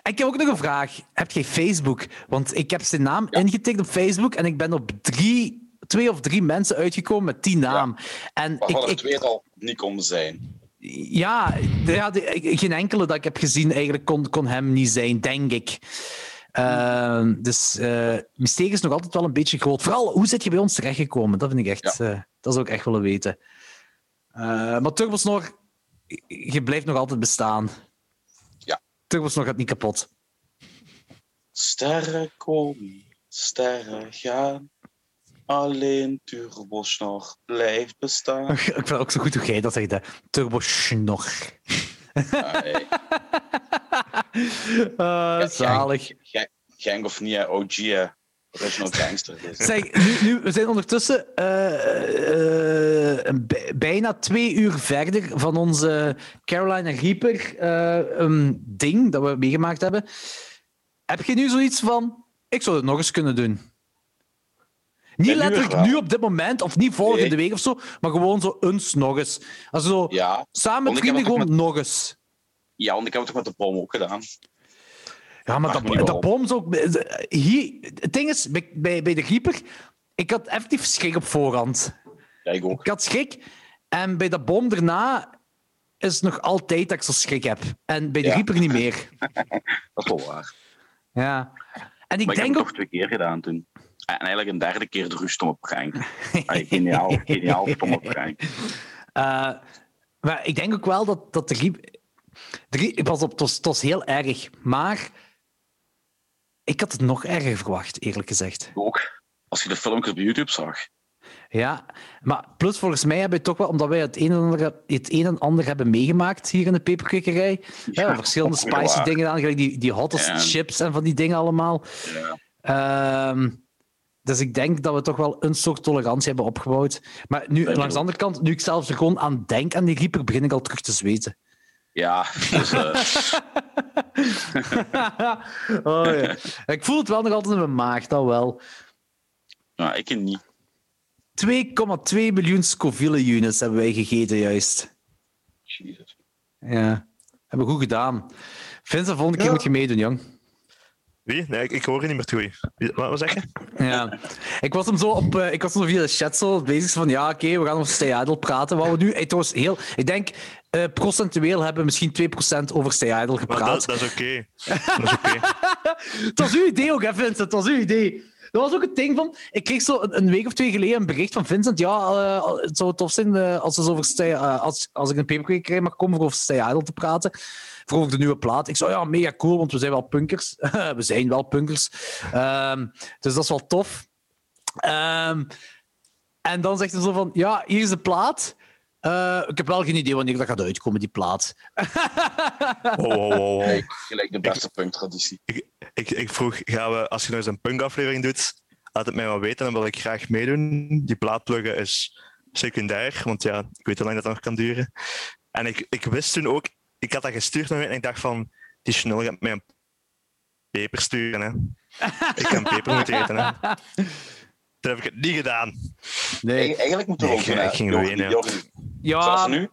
S1: En ik heb ook nog een vraag. Heb jij Facebook? Want ik heb zijn naam ingetikt op Facebook en ik ben op drie, twee of drie mensen uitgekomen met die naam. En ik,
S2: er
S1: ik,
S2: twee al niet konden zijn.
S1: ja, de- ja de- geen enkele dat ik heb gezien eigenlijk kon, kon hem niet zijn, denk ik. Ehm, dus eh mysterie is nog altijd wel een beetje groot. Vooral, hoe zit je bij ons terechtgekomen? Dat vind ik echt... eh, dat zou ik echt willen weten. Eh maar Turbosnor, je blijft nog altijd bestaan.
S2: Ja.
S1: Turbosnor gaat niet kapot.
S2: Sterren komen, sterren gaan. Alleen Turbosnor blijft bestaan.
S1: Ik vind het ook zo goed hoe jij dat zegt, hè. Turbo
S2: Ah,
S1: zalig.
S2: Gang- Gang of niet, OG. hè.
S4: Original Gangster. Dus.
S1: Zeg, nu, nu, we zijn ondertussen eh, eh, bijna twee uur verder van onze Carolina Reaper eh, een ding dat we meegemaakt hebben. Heb je nu zoiets van, ik zou het nog eens kunnen doen? Niet letterlijk nu op dit moment, of niet volgende
S4: Nee.
S1: week of zo, maar gewoon zo eens nog eens. Als zo,
S4: Ja,
S1: samen met
S4: ik
S1: vrienden gewoon nog eens.
S4: ja, want ik heb het toch met de bom ook gedaan.
S1: Ja, maar dat, dat bom is ook... Hier, het ding is, bij, bij, bij de Reaper, ik had effectief schrik op voorhand.
S4: Ja, ik ook.
S1: Ik had schrik. En bij dat bom daarna is het nog altijd dat ik zo schrik heb. En bij de
S4: Ja.
S1: Reaper niet meer.
S4: Dat is wel waar.
S1: Ja. En ik
S2: Maar ik heb
S1: denk
S2: het
S1: ook...
S2: toch twee keer gedaan toen.
S4: En eigenlijk een derde keer de rust om op.
S2: Ay, geniaal, geniaal stomme Frank.
S1: eh, maar ik denk ook wel dat, dat de Reaper... De Pas op, het was, het was heel erg. Maar ik had het nog erger verwacht, eerlijk gezegd.
S4: Ook. Als je de filmpjes op YouTube zag.
S1: Ja, maar plus volgens mij hebben we toch wel, omdat wij het een en ander, het een en ander hebben meegemaakt hier in de peperkwekerij, ja, verschillende spicy dingen aan, die, die hottest
S4: Ja.
S1: chips en van die dingen allemaal.
S4: Ja.
S1: Ehm, dus ik denk dat we toch wel een soort tolerantie hebben opgebouwd. Maar nu, langs de andere kant, nu ik zelfs er gewoon aan denk aan die Reaper, begin ik al terug te zweten.
S4: Ja, dus, eh,
S1: oh, ja. Ik voel het wel nog altijd in mijn maag, dat wel. 2,2
S4: ja, ik niet.
S1: miljoen Scoville units hebben wij gegeten, juist.
S4: Jezus.
S1: Ja, hebben we goed gedaan. Vincent, volgende keer moet je meedoen, jong.
S3: Wie? Nee, ik, ik hoor je niet meer toe. Wat, wat zeg je?
S1: Ja. Ik was hem zo op, eh, ik was zo via de chat zo bezig van ja, oké, we gaan over Stay praten. Wat we nu, het was heel, ik denk, eh, procentueel hebben we misschien 2% over Stay Idle
S3: Maar
S1: gepraat.
S3: dat, is oké. Dat is oké.
S1: Het was uw idee ook, hè, Vincent? Het was uw idee. Dat was ook het ding van... Ik kreeg zo een, week of twee geleden een bericht van Vincent. Ja, eh, het zou tof zijn als, we over Stay, als, als ik een papercreek krijg mag komen over Stay Idle te praten. Voor over de nieuwe plaat. Ik zei, ja, mega cool, want we zijn wel punkers. we zijn wel punkers. Ehm, dus dat is wel tof. Ehm, en dan zegt hij zo van... Ja, hier is de plaat. Eh, ik heb wel geen idee wanneer dat gaat uitkomen, die plaat.
S3: Oh, oh, oh, oh.
S4: Gelijk, gelijk de beste punktraditie.
S3: Ik, ik vroeg, gaan we, als je nog eens een punkaflevering doet, laat het mij wel weten, dan wil ik graag meedoen. Die plaatpluggen is secundair, want ja, ik weet hoe lang dat nog kan duren. En ik, ik wist toen ook, ik had dat gestuurd nog en ik dacht van, die Chanel gaat mij een peper sturen. Hè. Ik kan peper moeten eten. Hè. Toen heb ik het niet gedaan.
S1: Nee.
S4: Eig- Eigenlijk moeten we
S3: Nee,
S4: ook hè.
S3: ik ging wenen.
S1: Ja,
S4: nu?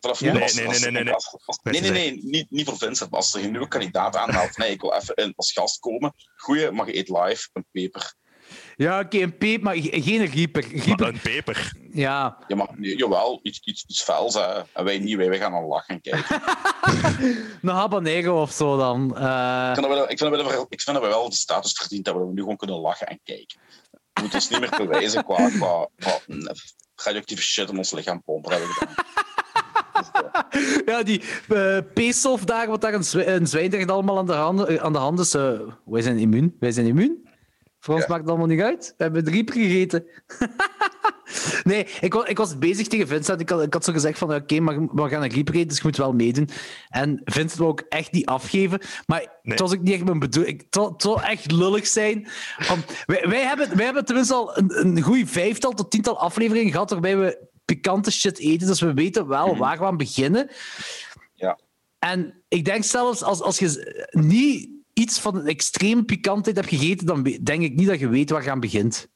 S4: Vanaf nu
S1: Ja.
S3: Nee,
S4: als,
S3: nee, nee, nee, nee.
S4: nee, nee, nee, niet, niet voor Vincent. Maar als er een nieuwe kandidaat aanmeldt, nee, ik wil even in, als gast komen. Goeie, mag je eet live, een peper.
S1: Ja oké, een peep, maar ge- geen Reaper.
S3: Maar
S1: Reaper
S3: een peper.
S1: ja.
S4: Mag, nee, jawel, iets, iets, iets vuils. Hè. En wij niet, wij, wij gaan al lachen kijken.
S1: Een habanero of zo dan. Eh,
S4: Ik vind, dat we, ik, vind dat we, wel- ik vind dat we wel de status verdiend hebben dat we nu gewoon kunnen lachen en kijken. We moeten ons niet meer bewijzen qua, qua, qua mm, radioactieve shit in ons lichaam pompen. Hebben gedaan.
S1: Ja, die eh Pesof daar, wat daar een, zwijndrecht allemaal aan de handen, eh, aan de hand is. eh, wij zijn immuun. Wij zijn immuun. Voor ons maakt het allemaal niet uit. We hebben Reaper gegeten. nee, ik was, ik was bezig tegen Vincent. Ik had, ik had zo gezegd van, oké, maar we gaan een Reaper eten, dus je moet wel meedoen. En Vincent wou ook echt niet afgeven. Maar
S3: Nee.
S1: het was ook niet echt mijn bedoeling. Het zou- echt lullig zijn. Om, wij, wij, hebben, wij hebben tenminste al een, een goede vijftal tot tiental afleveringen gehad waarbij we pikante shit eten. Dus we weten wel waar we aan beginnen.
S4: Ja.
S1: En ik denk zelfs als, als je niet iets van een extreem pikantheid hebt gegeten, dan denk ik niet dat je weet waar je aan begint.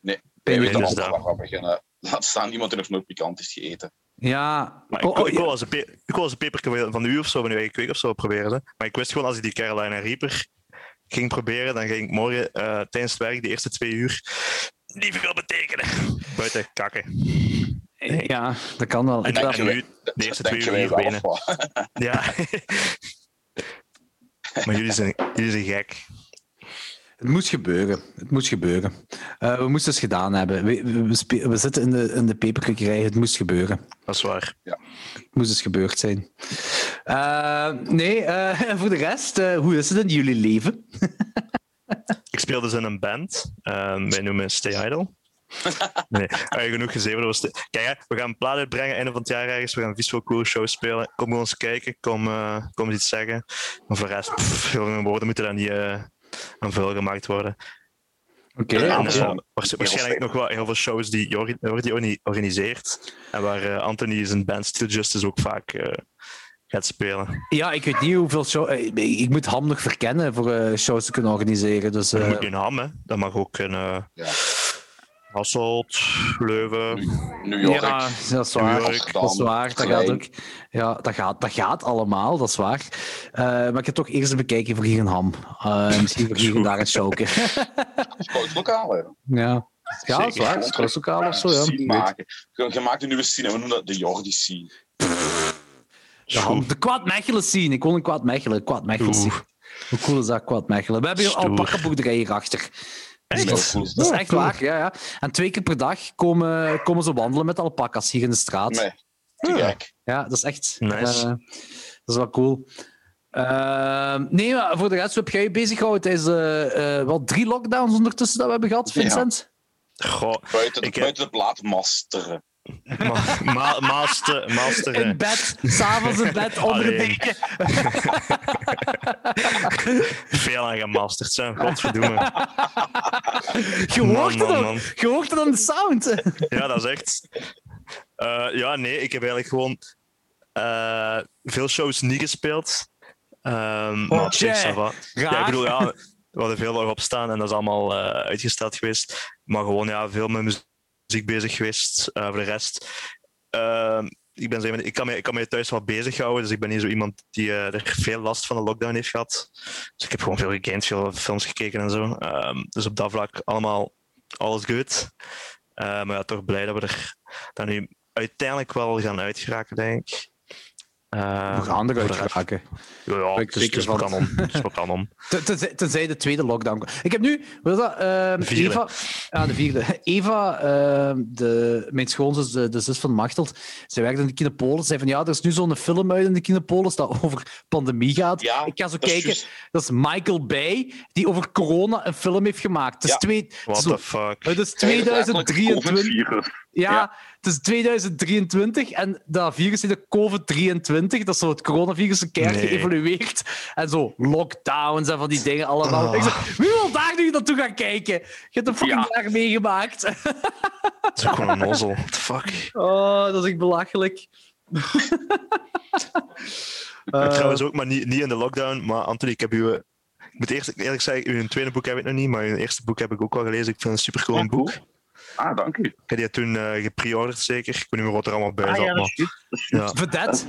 S4: nee,
S1: je
S3: dus
S4: altijd
S3: daar?
S4: waar we beginnen. Laat staan iemand die nog nooit pikant is gegeten.
S1: Ja.
S3: Maar ik,
S1: Oh,
S3: wil-
S1: oh,
S3: ik, wil
S1: ja.
S3: als een pe- ik wil als een peper van u of zo, van uw eigen kweek of zo proberen. Hè. Maar ik wist gewoon als ik die Carolina Reaper ging proberen, dan ging ik morgen eh, tijdens het werk, de eerste twee uur, niet veel betekenen. Buiten kakken.
S1: Ja, dat kan wel.
S3: En, nu, de eerste twee uur
S4: wel,
S3: benen. Ja. maar jullie zijn, jullie zijn gek.
S1: Het moet gebeuren. Het moet gebeuren. Eh, we moesten het gedaan hebben. We, we, zitten in de, in de peperkwekerij. Het moest gebeuren.
S3: Dat is waar.
S1: Het moest dus gebeurd zijn. Eh, nee, eh, voor de rest, hoe is het in jullie leven?
S3: Ik speel dus in een band. Ehm, wij noemen Stay Idle. Nee, eh, genoeg gezeven. dat was de- Kijk, hè, we gaan een plaat uitbrengen einde van het jaar ergens. We gaan een visual cool show spelen. Kom bij ons kijken. Kom, eh, kom eens iets zeggen. Maar voor de rest, pff, veel woorden moeten daar niet eh, aan vuil gemaakt worden.
S1: Oké.
S2: Ja,
S3: eh, waarschijnlijk nog wel heel veel shows die Jordi, organiseert. En waar Anthony zijn band Steel Justice ook vaak eh, gaat spelen.
S1: Ja, ik weet niet hoeveel shows... Ik, ik moet Ham nog verkennen voor eh, shows te kunnen organiseren. Dus,
S3: Dat
S1: eh,
S3: moet Ham, hè. Dat mag ook eh
S4: Ja.
S3: Hasselt, Leuven.
S4: New York.
S1: Ja, dat is
S3: New
S1: waar.
S3: York,
S1: Dat is waar. Dat gaat ook. Ja, dat gaat, dat gaat allemaal, dat is waar. Eh, maar ik heb toch eerst even bekijken voor hier een ham. Eh, misschien voor hier en daar een showke.
S4: Sportlokaal, hè.
S1: ja. Ja, dat is waar. Sportslokaal of zo, ja.
S4: Maken. Je, maakt een nieuwe scene en we noemen dat de Jordi scene.
S1: De ham. De Kwaad Mechelen scene. Ik woon in Kwaad Mechelen. Kwaad Mechelen scene. Hoe cool is dat, Kwaad Mechelen? We hebben hier
S3: Stoer.
S1: alpaca boerderijen hierachter.
S3: Echt?
S1: Dat is, dat is echt waar, ja, ja. En twee keer per dag komen, komen ze wandelen met alpaca's hier in de straat.
S4: Nee, te
S3: Ja.
S4: gek.
S1: Ja, dat is echt.
S3: Nice.
S1: eh, dat is wel cool. Ehm, nee, maar voor de rest, hoe heb jij je bezig gehouden tijdens eh, eh, wel drie lockdowns ondertussen dat we hebben gehad, Vincent?
S3: Goh,
S4: Buiten, de,
S3: Ik heb-
S4: buiten de plaat masteren.
S3: Ma ma master, master
S1: In bed, s'avonds in bed, onder de deken.
S3: veel aan gemasterd zijn. Godverdomme.
S1: Je hoort
S3: Man,
S1: het
S3: man.
S1: Je hoort het aan de sound.
S3: Ja, dat is echt. Eh, ja, nee, ik heb eigenlijk gewoon eh, veel shows niet gespeeld. Maar op
S1: tjie.
S3: ça va. Ja, ik bedoel, ja, we hadden veel erop staan en dat is allemaal eh, uitgesteld geweest. Maar gewoon ja, veel met muziek bezig geweest. Eh, voor de rest, ehm, ik, ben, ik, kan me, ik kan me thuis wel bezighouden, dus ik ben niet zo iemand die eh, er veel last van de lockdown heeft gehad. Dus ik heb gewoon veel gegamed, veel films gekeken en zo. Ehm, dus op dat vlak allemaal alles goed. Eh, maar toch blij dat we er dan nu uiteindelijk wel gaan uitgeraken, denk ik. Eh,
S1: We gaan eruit.
S3: Ja, ja, het is-
S1: van.
S3: kanon. Het is wel kanon.
S1: Ten- Tenzij, tenzij de tweede lockdown komt. Ik heb nu, wat is dat? Ehm,
S3: De vierde.
S1: Eva, ja, de vierde. Eva, ehm, de, mijn schoonzus, de, de zus van Machteld, zij werkt in de Kinepolis. Zei van ja, er is nu zo'n film uit in de Kinepolis dat over pandemie gaat.
S4: Ja,
S1: ik ga zo
S4: dat
S1: kijken. Dat is Michael Bay, die over corona een film heeft gemaakt. Het is,
S4: Ja.
S1: twee, het
S3: What
S1: is,
S3: the fuck?
S1: het is
S4: Letterlijk
S1: 2023. Ja,
S2: Ja.
S1: het is 2023 en dat virus heet de COVID-23. Dat is zo het coronavirus een keer
S3: Nee.
S1: geëvolueerd. En zo lockdowns en van die dingen allemaal.
S3: Ah.
S1: Ik zeg, wie wil daar nu naartoe gaan kijken? Je hebt een fucking
S2: Ja.
S1: jaar meegemaakt.
S3: Dat is ook gewoon een nozzel. What the fuck?
S1: Oh, dat is echt belachelijk. Eh,
S3: Trouwens ook, maar niet, niet in de lockdown. Maar Anthony, ik heb u... eh, Ik moet eerst eerlijk zeggen, uw tweede boek heb ik nog niet, maar uw eerste boek heb ik ook wel gelezen. Ik vind het een supercool
S2: Ja,
S3: boek.
S2: Ah, dank u.
S3: Ik heb die toen eh gepreorderd, zeker. Ik weet niet meer wat er allemaal bij
S2: Ah,
S3: zat.
S2: ja,
S3: maar, ja.
S2: Bedankt.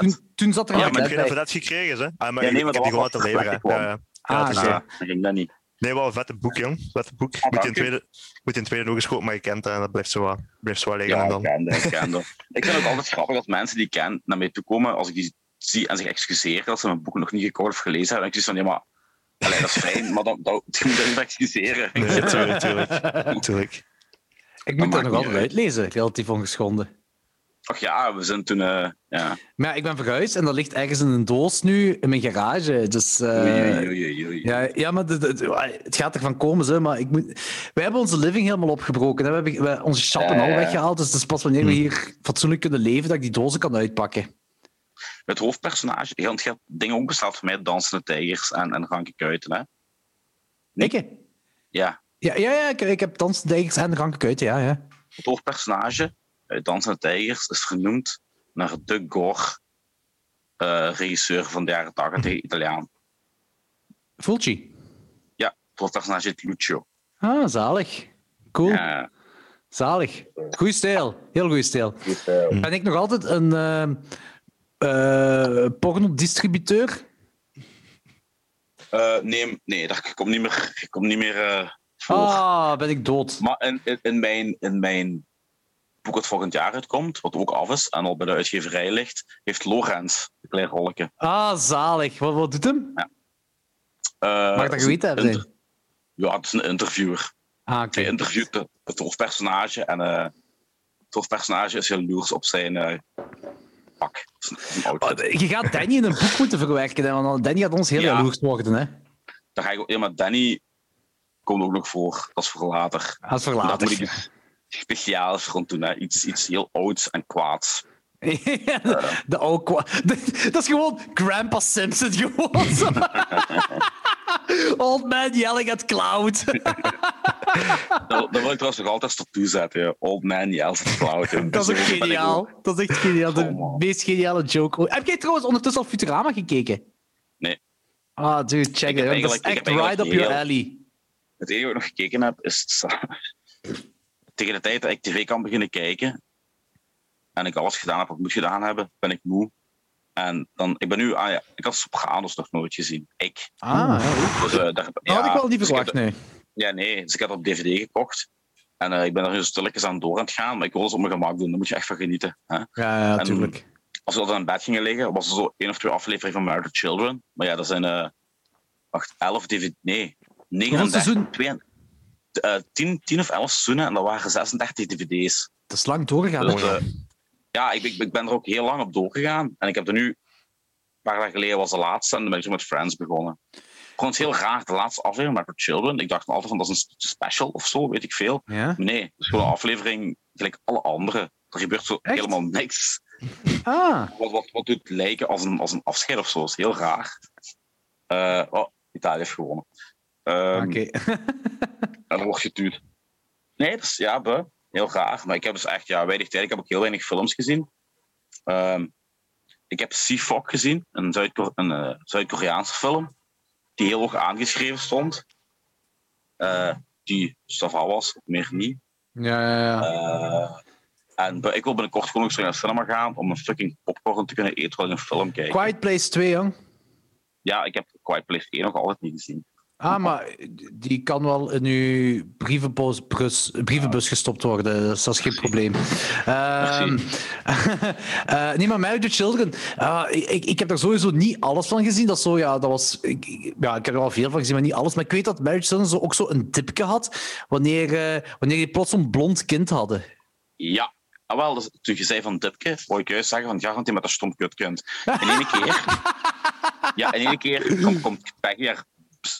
S1: Toen, toen zat er
S3: Ja,
S1: een
S3: maar ik
S1: vedette
S3: weet
S1: bij.
S3: dat dat gekregen is, hè? Ah, maar
S2: Ja,
S3: ik,
S2: nee, maar
S3: ik heb die
S2: dat
S3: gewoon laten leveren.
S2: ik
S3: Ja, ja.
S1: Ah,
S3: Ja,
S2: Ah, dat ging dat niet.
S3: Nee, wel een vette boek, jong. Vette boek. Ik
S2: Ah,
S3: moet in
S2: dank u.
S3: tweede, ik moet in tweede nog eens kopen, maar je kent dat en dat blijft zo blijft zo liggen.
S2: Ja,
S3: en
S2: ik
S3: dan.
S2: ken dat, ik ken dat. Ik vind het altijd grappig dat mensen die ik ken naar mij toe komen als ik die zie en zich excuseren dat ze mijn boek nog niet gekocht of gelezen hebben. En ik zeg van, ja, maar allee, dat is fijn, maar dan, dan, je moet dat niet excuseren.
S3: Nee, tuurlijk, tuurlijk. tuurlijk.
S1: Ik moet dat nog altijd
S2: uit.
S1: uitlezen, relatief ongeschonden.
S2: Ach ja, we zijn toen... eh, ja.
S1: Maar ja, ik ben verhuisd en dat ligt ergens in een doos nu in mijn garage. Dus, eh,
S2: Oei, oei, oei, oei, oei.
S1: Ja, ja maar de- de- de- het gaat ervan komen, ze, maar ik moet... wij hebben onze living helemaal opgebroken. hè. We hebben we- onze chappen
S2: Ja,
S1: al weggehaald. Dus het is pas wanneer we hier fatsoenlijk kunnen leven dat ik die dozen kan uitpakken.
S2: Het hoofdpersonage, die had dingen ook besteld voor mij, dansende tijgers en, en ranke kuiten. Hè? Nee.
S1: Ik?
S2: Ja,
S1: Ja, ja, ja ik, ik heb dansdijgers en ranke kuiten, ja, ja.
S2: het hoofdpersonage uit Dansende Tijgers is vernoemd naar de Gore, eh, regisseur van de jaren 80, Italiaan.
S1: Fulci.
S2: Ja, het hoofdpersonage heet Lucio.
S1: Ah, zalig. Cool.
S2: Ja,
S1: Zalig. Goeie stijl. Heel goede stijl.
S2: Hm.
S1: Ben ik nog altijd een eh eh, pornodistributeur?
S2: Eh, nee, nee, dat komt niet meer, ik kom niet meer voor.
S1: Ah, ben ik dood.
S2: Maar in, in, in, mijn, in mijn boek dat volgend jaar uitkomt, wat ook af is en al bij de uitgeverij ligt, heeft Lorenz een klein rolletje.
S1: Ah, zalig. Wat, wat doet hem?
S2: Eh,
S1: Mag dat geweten hebben?
S2: inter-? Ja, het is een interviewer.
S1: Ah.
S2: Hij interviewt het hoofdpersonage en het hoofdpersonage is jaloers op zijn pak.
S1: Je gaat Danny in een boek moeten verwerken, hè, want Danny gaat ons heel
S2: Ja.
S1: jaloers worden. Hè?
S2: Daar ga ik ja, maar Danny komt ook nog voor. Dat is voor later.
S1: Dat is voor later.
S2: moet ik iets speciaals rond doen. Hè. Iets, iets heel ouds en kwaads.
S1: de, oude de- dat is gewoon Grandpa Simpson. Gewoon. Old man yelling at cloud.
S2: Daar, daar wil ik trouwens nog altijd naartoe zetten. ja. Old man yells at cloud.
S1: Dat is
S2: ik
S1: geniaal.
S2: ook.
S1: Dat is echt geniaal. De
S2: Oh,
S1: meest geniale joke. Heb jij trouwens ondertussen al Futurama gekeken?
S2: Nee.
S1: Ah, dude, check it. Dat is echt right up your alley.
S2: Het enige wat ik nog gekeken heb is tegen de tijd dat ik tv kan beginnen kijken en ik alles gedaan heb wat ik moet gedaan hebben, ben ik moe. En dan, ik ben nu, ah ja, ik had Sopranos nog nooit gezien. Ik.
S1: Ah, ja.
S2: Dus, eh, daar,
S1: Dat had ik wel niet
S2: dus
S1: verwacht, nee.
S2: Ja, nee. Dus ik heb op DVD gekocht. En eh, ik ben er nu stilletjes aan door aan het gaan. Maar ik wil het op mijn gemak doen. Daar moet je echt van genieten. Hè?
S1: Ja, ja,
S2: En-
S1: natuurlijk.
S2: Als we dan in bed gingen liggen, was er zo één of twee afleveringen van Married Children. Maar ja, dat zijn... eh wacht, 11 DVD... Nee, 39...
S1: seizoen?
S2: twee- eh, 10, 10 of 11 seizoenen. En dat waren 36 DVD's.
S1: Dat is lang doorgegaan.
S2: Dus, ja, ik, ben- ik ben er ook heel lang op doorgegaan. En ik heb er nu... Een paar dagen geleden was de laatste. En dan ben ik zo met Friends begonnen. Gewoon heel raar. De laatste aflevering, Married Children. Ik dacht altijd van, dat is een special of zo, weet ik veel.
S1: Ja?
S2: Nee, het is gewoon een aflevering gelijk alle andere. Er gebeurt zo
S1: Echt?
S2: helemaal niks.
S1: Ah,
S2: Wat, wat, wat doet lijken als een, als een afscheid of zo. Dat is heel raar. Eh, oh, Italië heeft gewonnen. Ehm,
S1: oké.
S2: En dan wordt getuurd. Nee, dat is ja, buh, heel raar. Maar ik heb dus echt ja, weinig tijd. Ik heb ook heel weinig films gezien. Ehm, ik heb Seafog gezien, een eh, Zuid-Koreaanse film. Die heel hoog aangeschreven stond. Eh, die Sava was, meer niet.
S1: Ja, ja, ja.
S2: Eh, en ik wil binnenkort gewoon nog eens naar de cinema gaan om een fucking popcorn te kunnen eten terwijl ik een film kijk.
S1: Quiet Place 2, jong.
S2: Ja, ik heb Quiet Place 1 nog altijd niet gezien.
S1: Ah, maar die kan wel in uw brievenbus, brievenbus gestopt worden. Dus dat is geen probleem. Ehm eh, nee, maar Married to Children. ah, ik, ik, heb daar sowieso niet alles van gezien. Dat zo, ja, dat was, ik, ja, ik heb er wel veel van gezien, maar niet alles. Maar ik weet dat Married to Children zo, ook zo een dipje had wanneer, eh, wanneer die plots een blond kind hadden.
S2: Ja, ah, wel, dus, toen je zei van Dipke, wou ik juist zeggen van ja, want hij met een stom kutkunt. In één keer, ja, in één keer komt, komt Peggy haar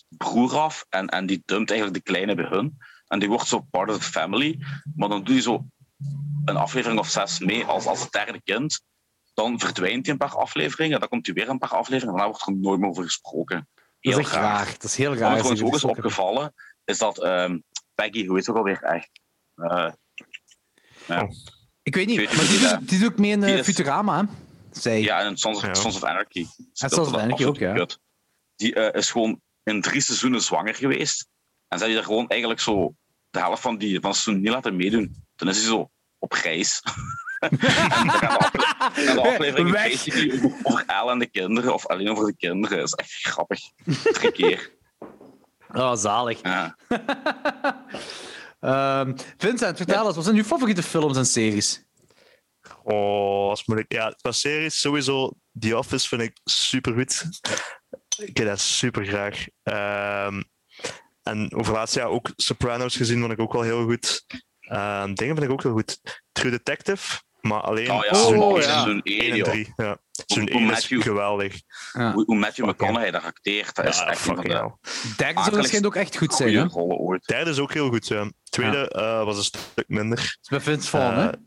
S2: broer af en, en die dumpt eigenlijk de kleine bij hun. En die wordt zo part of the family. Maar dan doe je zo een aflevering of zes mee als, als het derde kind. Dan verdwijnt hij een paar afleveringen, dan komt hij weer een paar afleveringen en daarna wordt er nooit meer over gesproken. Heel
S1: Dat is echt raar. Dat is heel
S2: Wat
S1: raar.
S2: me trouwens ook is opgevallen, is dat ehm, Peggy, hoe heet ze ook alweer echt? Eh, ja.
S1: Ik weet niet,
S2: Ik weet
S1: maar die doet, die doet ook mee in
S2: is-
S1: Futurama, hè? Zij.
S2: Ja, en Sons of,
S3: Ja.
S2: Sons of Anarchy.
S1: Sons of Anarchy ook, ja.
S2: Kut. Die eh, is gewoon in drie seizoenen zwanger geweest. En ze hebben er gewoon eigenlijk zo de helft van, die, van het seizoen niet laten meedoen. Dan is hij zo op reis. en dan de, afle- gaan de afleveringen
S1: Weg.
S2: basically over- Elle en de kinderen, of alleen over de kinderen. Dat is echt grappig. Drie keer.
S1: Oh, zalig.
S2: Ja.
S1: Ehm, Vincent, vertel eens, wat zijn uw favoriete films en series?
S3: Oh, dat is moeilijk. Ja, qua series sowieso. The Office vind ik super goed. Ik heb dat super graag. Ehm, en over laatst jaar ook Sopranos gezien, vond ik ook wel heel goed. Ehm, dingen vind ik ook heel goed. True Detective, maar alleen
S2: Oh ja,
S3: seizoen
S1: Oh,
S3: één-
S1: ja.
S2: seizoen
S3: 1
S2: 1,
S3: en
S2: joh.
S3: 3. Ja. Seizoen
S2: hoe
S3: 1 is
S2: Matthew-
S3: geweldig.
S1: Ja.
S2: Hoe, hoe Matthew
S3: Fucking
S2: McConaughey daar acteert, dat is
S3: Ja,
S2: echt een van
S3: fucking
S2: de.
S1: Derde zou waarschijnlijk ook echt goed zijn, hè?
S3: Derde is ook heel goed. Ja. Tweede eh, was een stuk minder.
S1: Dat is bij Vince Vaughn, hè?
S3: Eh,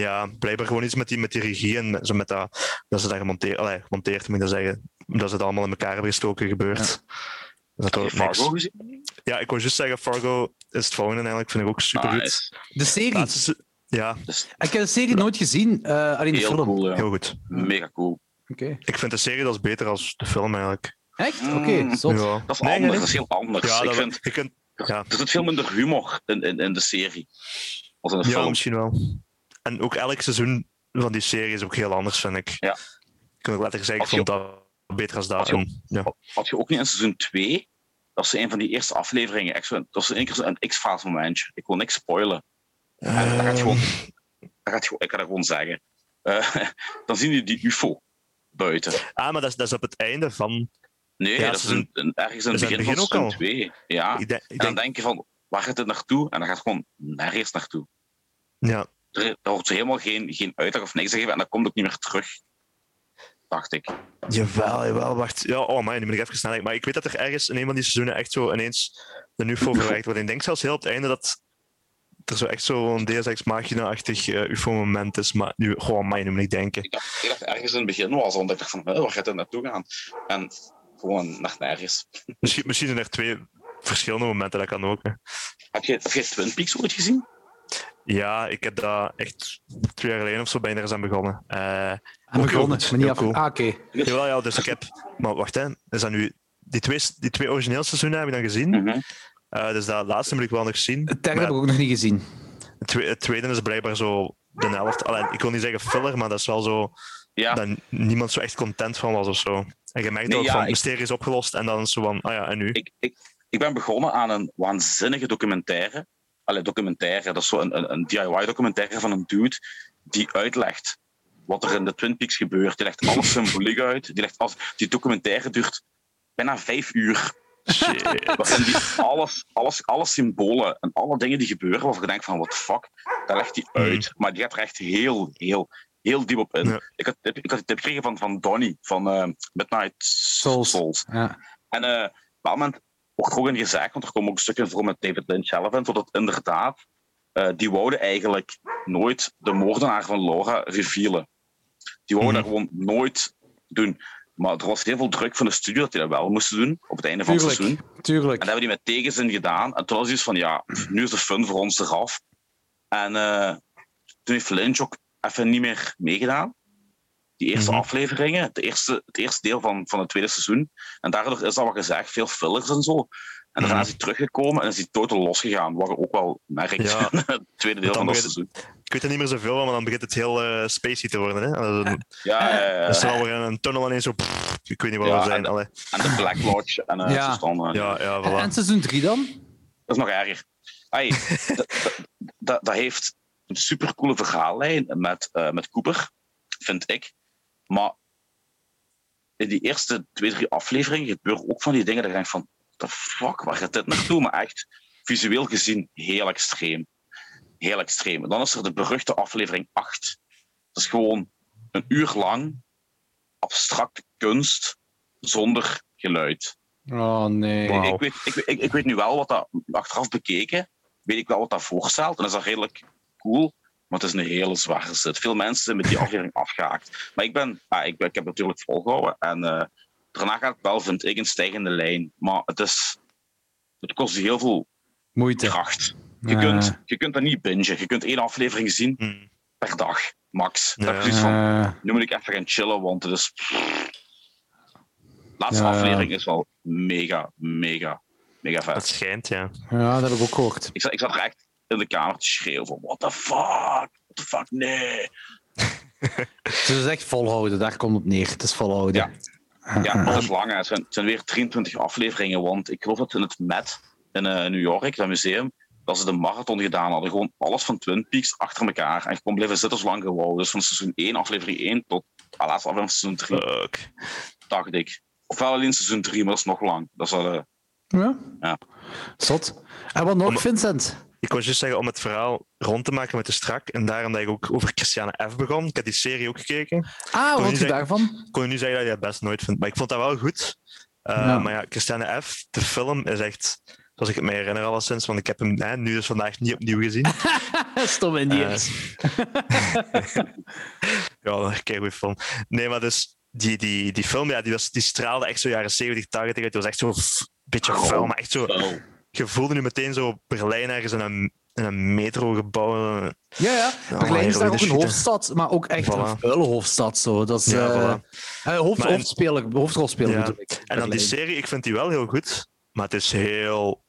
S3: Ja, blijkbaar gewoon iets met die, met die regie en met- zo met dat, dat ze dat gemonteerd, allee, gemonteerd moet ik dat zeggen, dat ze het allemaal in elkaar hebben gestoken gebeurt. Dat is
S2: Heb je Fargo
S3: niks.
S2: gezien?
S3: Ja, ik wou juist zeggen, Fargo is het volgende eigenlijk, vind ik ook super goed.
S2: Nice.
S1: De serie.
S3: Laatste ja,
S2: Dus
S1: Ik heb de serie nooit gezien, eh, alleen de
S2: heel
S1: film.
S2: cool, ja.
S3: heel goed.
S2: Mega cool.
S1: Oké.
S3: Ik vind de serie dat is beter als de film eigenlijk.
S1: Echt?
S2: Mm.
S1: Oké.
S3: Ja.
S2: Dat is
S3: Nee,
S2: anders,
S3: nee.
S2: dat is heel anders.
S3: Ja,
S2: ik
S3: dat,
S2: vind,
S3: je kunt, ja,
S2: er zit veel minder humor in, in, in de serie. Als in de
S3: ja,
S2: film.
S3: misschien wel. En ook elk seizoen van die serie is ook heel anders, vind ik.
S2: Ja.
S3: Ik kan ook letterlijk zeggen, ik vond dat beter als dat.
S2: als je-
S3: ja.
S2: Had je ook niet in seizoen 2? Dat is een van die eerste afleveringen. Dat was één keer zo een X-Files momentje. Ik wil niks spoilen. En dat gaat gewoon, dat gaat gewoon, ik ga dat gewoon zeggen. Eh, dan zien jullie die UFO buiten.
S3: Ah, maar dat is, dat is op het einde van...
S2: Nee,
S3: Ja,
S2: dat is een, een- ergens in het begin,
S3: in het
S2: van seizoen 2. Ja.
S3: Ik denk, ik
S2: En dan
S3: denk,
S2: denk je van, waar gaat dit naartoe? En dan gaat het gewoon nergens naartoe.
S3: ja,
S2: Er, er wordt helemaal geen, geen uitleg of niks gegeven en dat komt ook niet meer terug. Dacht ik.
S3: Jawel, jawel, wacht. Ja, oh man, nu moet ik even snel. Maar ik weet dat er ergens in een van die seizoenen echt zo ineens een UFO verwerkt wordt. Ik denk zelfs heel op het einde dat er zo echt zo'n Deus Ex Machina-achtig eh, UFO-moment is. Maar nu, gewoon, man, nu moet ik denken.
S2: Ik dacht, ik dacht ergens in het begin was, want ik dacht van, "Huh, waar gaat dit naartoe gaan? En gewoon naar nergens.
S3: Misschien, misschien zijn er twee verschillende momenten, dat kan ook. Hè.
S2: Heb je, heb je Twin Peaks ooit gezien?
S3: Ja, ik heb dat echt twee jaar geleden of zo bijna eens aan begonnen. Eh,
S1: Begonnen, maar niet af. Ah, oké.
S3: Jawel, ja, dus ik heb... Maar wacht, hè. Is dat nu... Die twee, die twee origineel seizoenen heb ik dan gezien.
S2: Mhm.
S3: Eh, dus dat laatste moet ik wel nog zien.
S1: Het derde
S3: Maar
S1: heb ik ook nog niet gezien.
S3: het, twe- het tweede is blijkbaar zo de helft. Allee, ik wil niet zeggen filler, maar dat is wel zo...
S2: Ja.
S3: Dat niemand zo echt content van was of zo. En je merkt
S2: Nee,
S3: ook
S2: ja,
S3: van,
S2: ik-
S3: mysterie is opgelost en dan is zo van, ah ja, en nu?
S2: ik, ik, ik ben begonnen aan een waanzinnige documentaire. Allee, documentaire, dat is zo een, een, een DIY-documentaire van een dude die uitlegt wat er in de Twin Peaks gebeurt. Die legt alles symboliek uit. Die, legt alles, die documentaire duurt bijna vijf uur.
S3: Shit.
S2: Waarin die alles, alles, alle symbolen en alle dingen die gebeuren, waarvan je denkt van, what the fuck, dat legt hij uit. Maar die gaat er echt heel, heel, heel diep op in.
S3: Ja.
S2: Ik, had, ik had die tip gekregen van, van Donnie, van eh, Midnight
S1: Souls.
S2: Souls.
S1: Ja.
S2: En eh, op een bepaald moment wordt er ook in gezegd, want er komen ook stukken voor met David Lynch zelf in, dat inderdaad, eh, die wouden eigenlijk nooit de moordenaar van Laura revealen. Die wouden
S3: Mhm.
S2: dat gewoon nooit doen. Maar er was heel veel druk van de studio dat die dat wel moesten doen op het einde van het seizoen.
S1: Tuurlijk, tuurlijk.
S2: En dat hebben die met tegenzin gedaan. En toen was iets van, ja, nu is de fun voor ons eraf. En eh, toen heeft Lynch ook even niet meer meegedaan. Die eerste
S3: Mhm.
S2: afleveringen, het eerste, het eerste deel van, van het tweede seizoen. En daardoor is dat wat gezegd, veel fillers en zo. En daarna
S3: Mhm.
S2: is hij teruggekomen en is hij totaal losgegaan. Wat je ook wel merkt
S3: Ja.
S2: in het tweede deel van
S3: begint-
S2: seizoen.
S3: Ik weet er niet meer zoveel van, maar dan begint het heel eh spacey te worden. Hè? Dan
S2: Ja, eh,
S3: is er alweer een tunnel ineens zo... pff, ik weet niet waar
S2: Ja,
S3: we zijn.
S2: en- de Black Lodge. En, eh,
S1: Ja.
S2: dan,
S3: Ja, ja,
S1: En,
S3: voilà.
S1: en seizoen 3 dan?
S2: Dat is nog erger. Ai, dat, heeft een supercoole verhaallijn met, eh, met Cooper, vind ik. Maar in die eerste twee, drie afleveringen gebeuren ook van die dingen dat je denkt van, the fuck, waar gaat dit naartoe? Maar echt, visueel gezien, heel extreem. Heel extreem. En dan is er de beruchte aflevering 8. Dat is gewoon een uur lang abstracte kunst zonder geluid.
S1: Oh nee.
S2: Ik, weet, ik, weet- ik, ik weet nu wel wat dat, achteraf bekeken, weet ik wel wat dat voorstelt. En dat is dat redelijk cool, maar het is een hele zware zit. Veel mensen zijn met die aflevering afgehaakt. Maar ik, ben, ah, ik, ben, ik heb het natuurlijk volgehouden. En eh, daarna gaat het wel, vind ik, een stijgende lijn. Maar het, is, het kost heel veel
S1: Moeite.
S2: kracht. Je, kunt, je kunt dat niet bingen. Je kunt één aflevering zien
S3: Hm.
S2: per dag, max.
S3: Ja.
S2: Dat is van, nu moet ik even gaan chillen, want het is... De laatste
S1: Ja,
S2: aflevering is wel mega, mega, mega vet.
S3: Het schijnt, ja.
S1: ja, dat heb ik ook gehoord.
S2: Ik zat, ik zat er echt in de kamer te schreeuwen van, what the fuck, what the fuck, nee.
S1: Het is echt volhouden, daar komt het op neer. Het is volhouden.
S2: Ja. Ja, dat is lang. Hè. Het, zijn, het zijn weer 23 afleveringen, want ik geloof dat in het Met in eh, New York, dat museum, dat ze de marathon gedaan hadden. Gewoon alles van Twin Peaks achter elkaar. En gewoon blijven zitten zo lang gewoon. Dus van seizoen 1, aflevering 1 tot de laatste aflevering van seizoen 3,
S3: Fuck.
S2: dacht ik. Ofwel alleen seizoen 3, maar dat is nog lang. Dat is al, eh,
S1: Ja.
S2: Ja.
S1: Zot. En wat nog,
S3: Om-
S1: Vincent?
S3: Ik wou juist zeggen om het verhaal rond te maken met de strak. En daarom dat ik ook over Christiane F. begon. Ik heb die serie ook gekeken.
S1: Ah, wat
S3: je
S1: vond je
S3: zeggen-
S1: daarvan?
S3: Ik kon je nu zeggen dat je dat best nooit vindt. Maar ik vond dat wel goed. Eh,
S1: Ja.
S3: Maar ja, Christiane F., de film, is echt... Zoals ik het me herinner alleszins, want ik heb hem hè, nu dus vandaag niet opnieuw gezien.
S1: Stom
S3: Eh,
S1: Indiërs.
S3: ja, kijk goede film. Nee, maar dus die, die, die film, ja, die, was, die straalde echt zo jaren 70, 80 uit. Die was echt zo f- beetje vuil, maar echt zo... Je voelde nu meteen zo Berlijn ergens in een, in een metrogebouw.
S1: Ja, ja.
S3: Ja,
S1: Berlijn is daar ook een hoofdstad, maar ook echt een vuile hoofdstad. Zo. Dat is,
S3: Ja,
S1: eh,
S3: voilà.
S1: eh, hoofd, hoofdspeler, hoofdrolspeler
S3: Ja.
S1: bedoel ik.
S3: En dan die serie, ik vind die wel heel goed, maar het is heel...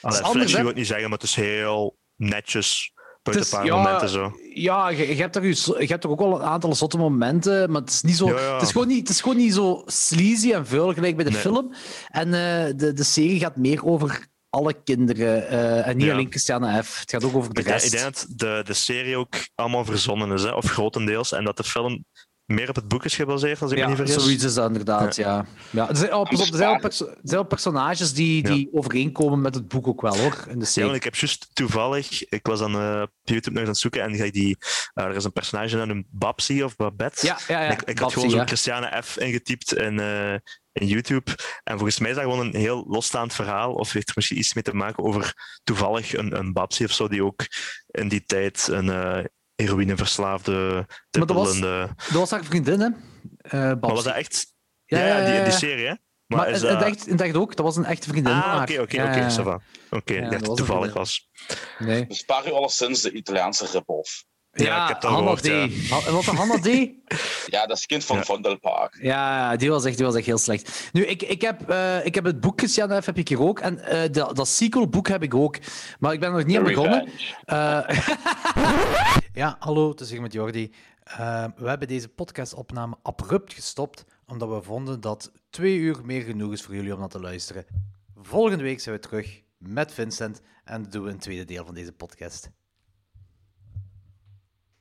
S1: Anders,
S3: wil ik niet zeggen, maar het is heel netjes een paar
S1: ja,
S3: momenten zo.
S1: Ja, je, je, hebt er, je hebt er ook wel een aantal zotte momenten, maar het is niet zo,
S3: Ja, ja.
S1: Het is gewoon niet, het is gewoon niet zo sleazy en vuil gelijk bij de
S3: Nee.
S1: film. En eh, de, de serie gaat meer over alle kinderen eh, en niet
S3: Ja.
S1: alleen Christiane F. Het gaat ook over de rest.
S3: ik denk dat de, de serie ook allemaal verzonnen is, hè, of grotendeels, en dat de film meer op het boek is gebaseerd, als ik me
S1: Ja,
S3: niet vergis.
S1: zoiets is dat inderdaad, ja. ja. er, zijn, op, er, zijn wel perso- er zijn wel personages die, die overeenkomen met het boek ook wel, hoor, in de
S3: Ja,
S1: serie.
S3: want ik heb juist toevallig, ik was dan eh, op YouTube nog eens aan het zoeken en die, die, eh, er is een personage dat een Babsi of Babette.
S1: Ja, ja, ja.
S3: En ik, ik had
S1: Babsi,
S3: gewoon zo
S1: ja.
S3: Christiane F ingetypt in, eh, in YouTube. En volgens mij is dat gewoon een heel losstaand verhaal. Of heeft er misschien iets mee te maken over toevallig een, een Babsi of zo, die ook in die tijd een eh heroïneverslaafde,
S1: dat was-
S3: tippelende...
S1: Dat was haar vriendin, hè? Eh
S3: Maar was dat echt...
S1: Ja,
S3: Ja,
S1: ja,
S3: die,
S1: ja,
S3: die serie, hè?
S1: Maar,
S3: is
S1: het,
S3: dat-
S1: echt, het echt ook, dat was een echte vriendin
S3: Ah, oké, oké, oké. Oké,
S1: dat
S3: toevallig was.
S1: Nee.
S4: Bespaar u alleszins de Italiaanse rip-off.
S3: Ja, ik heb dat
S1: Hanna
S3: gehoord,
S1: D. Ha- Wat de Hanna D?
S4: Ja, dat is kind van
S3: Ja.
S4: Van del Park.
S1: Ja, die was echt, die was echt heel slecht. Nu, ik, ik, heb, eh, ik heb het boek F. heb ik hier ook. En eh, dat, dat sequelboek heb ik ook. Maar ik ben er nog niet aan begonnen. Eh, ja, hallo, het is hier met Jordi. We hebben deze podcastopname abrupt gestopt, omdat we vonden dat twee uur meer genoeg is voor jullie om naar te luisteren. Volgende week zijn we terug met Vincent en doen we een tweede deel van deze podcast.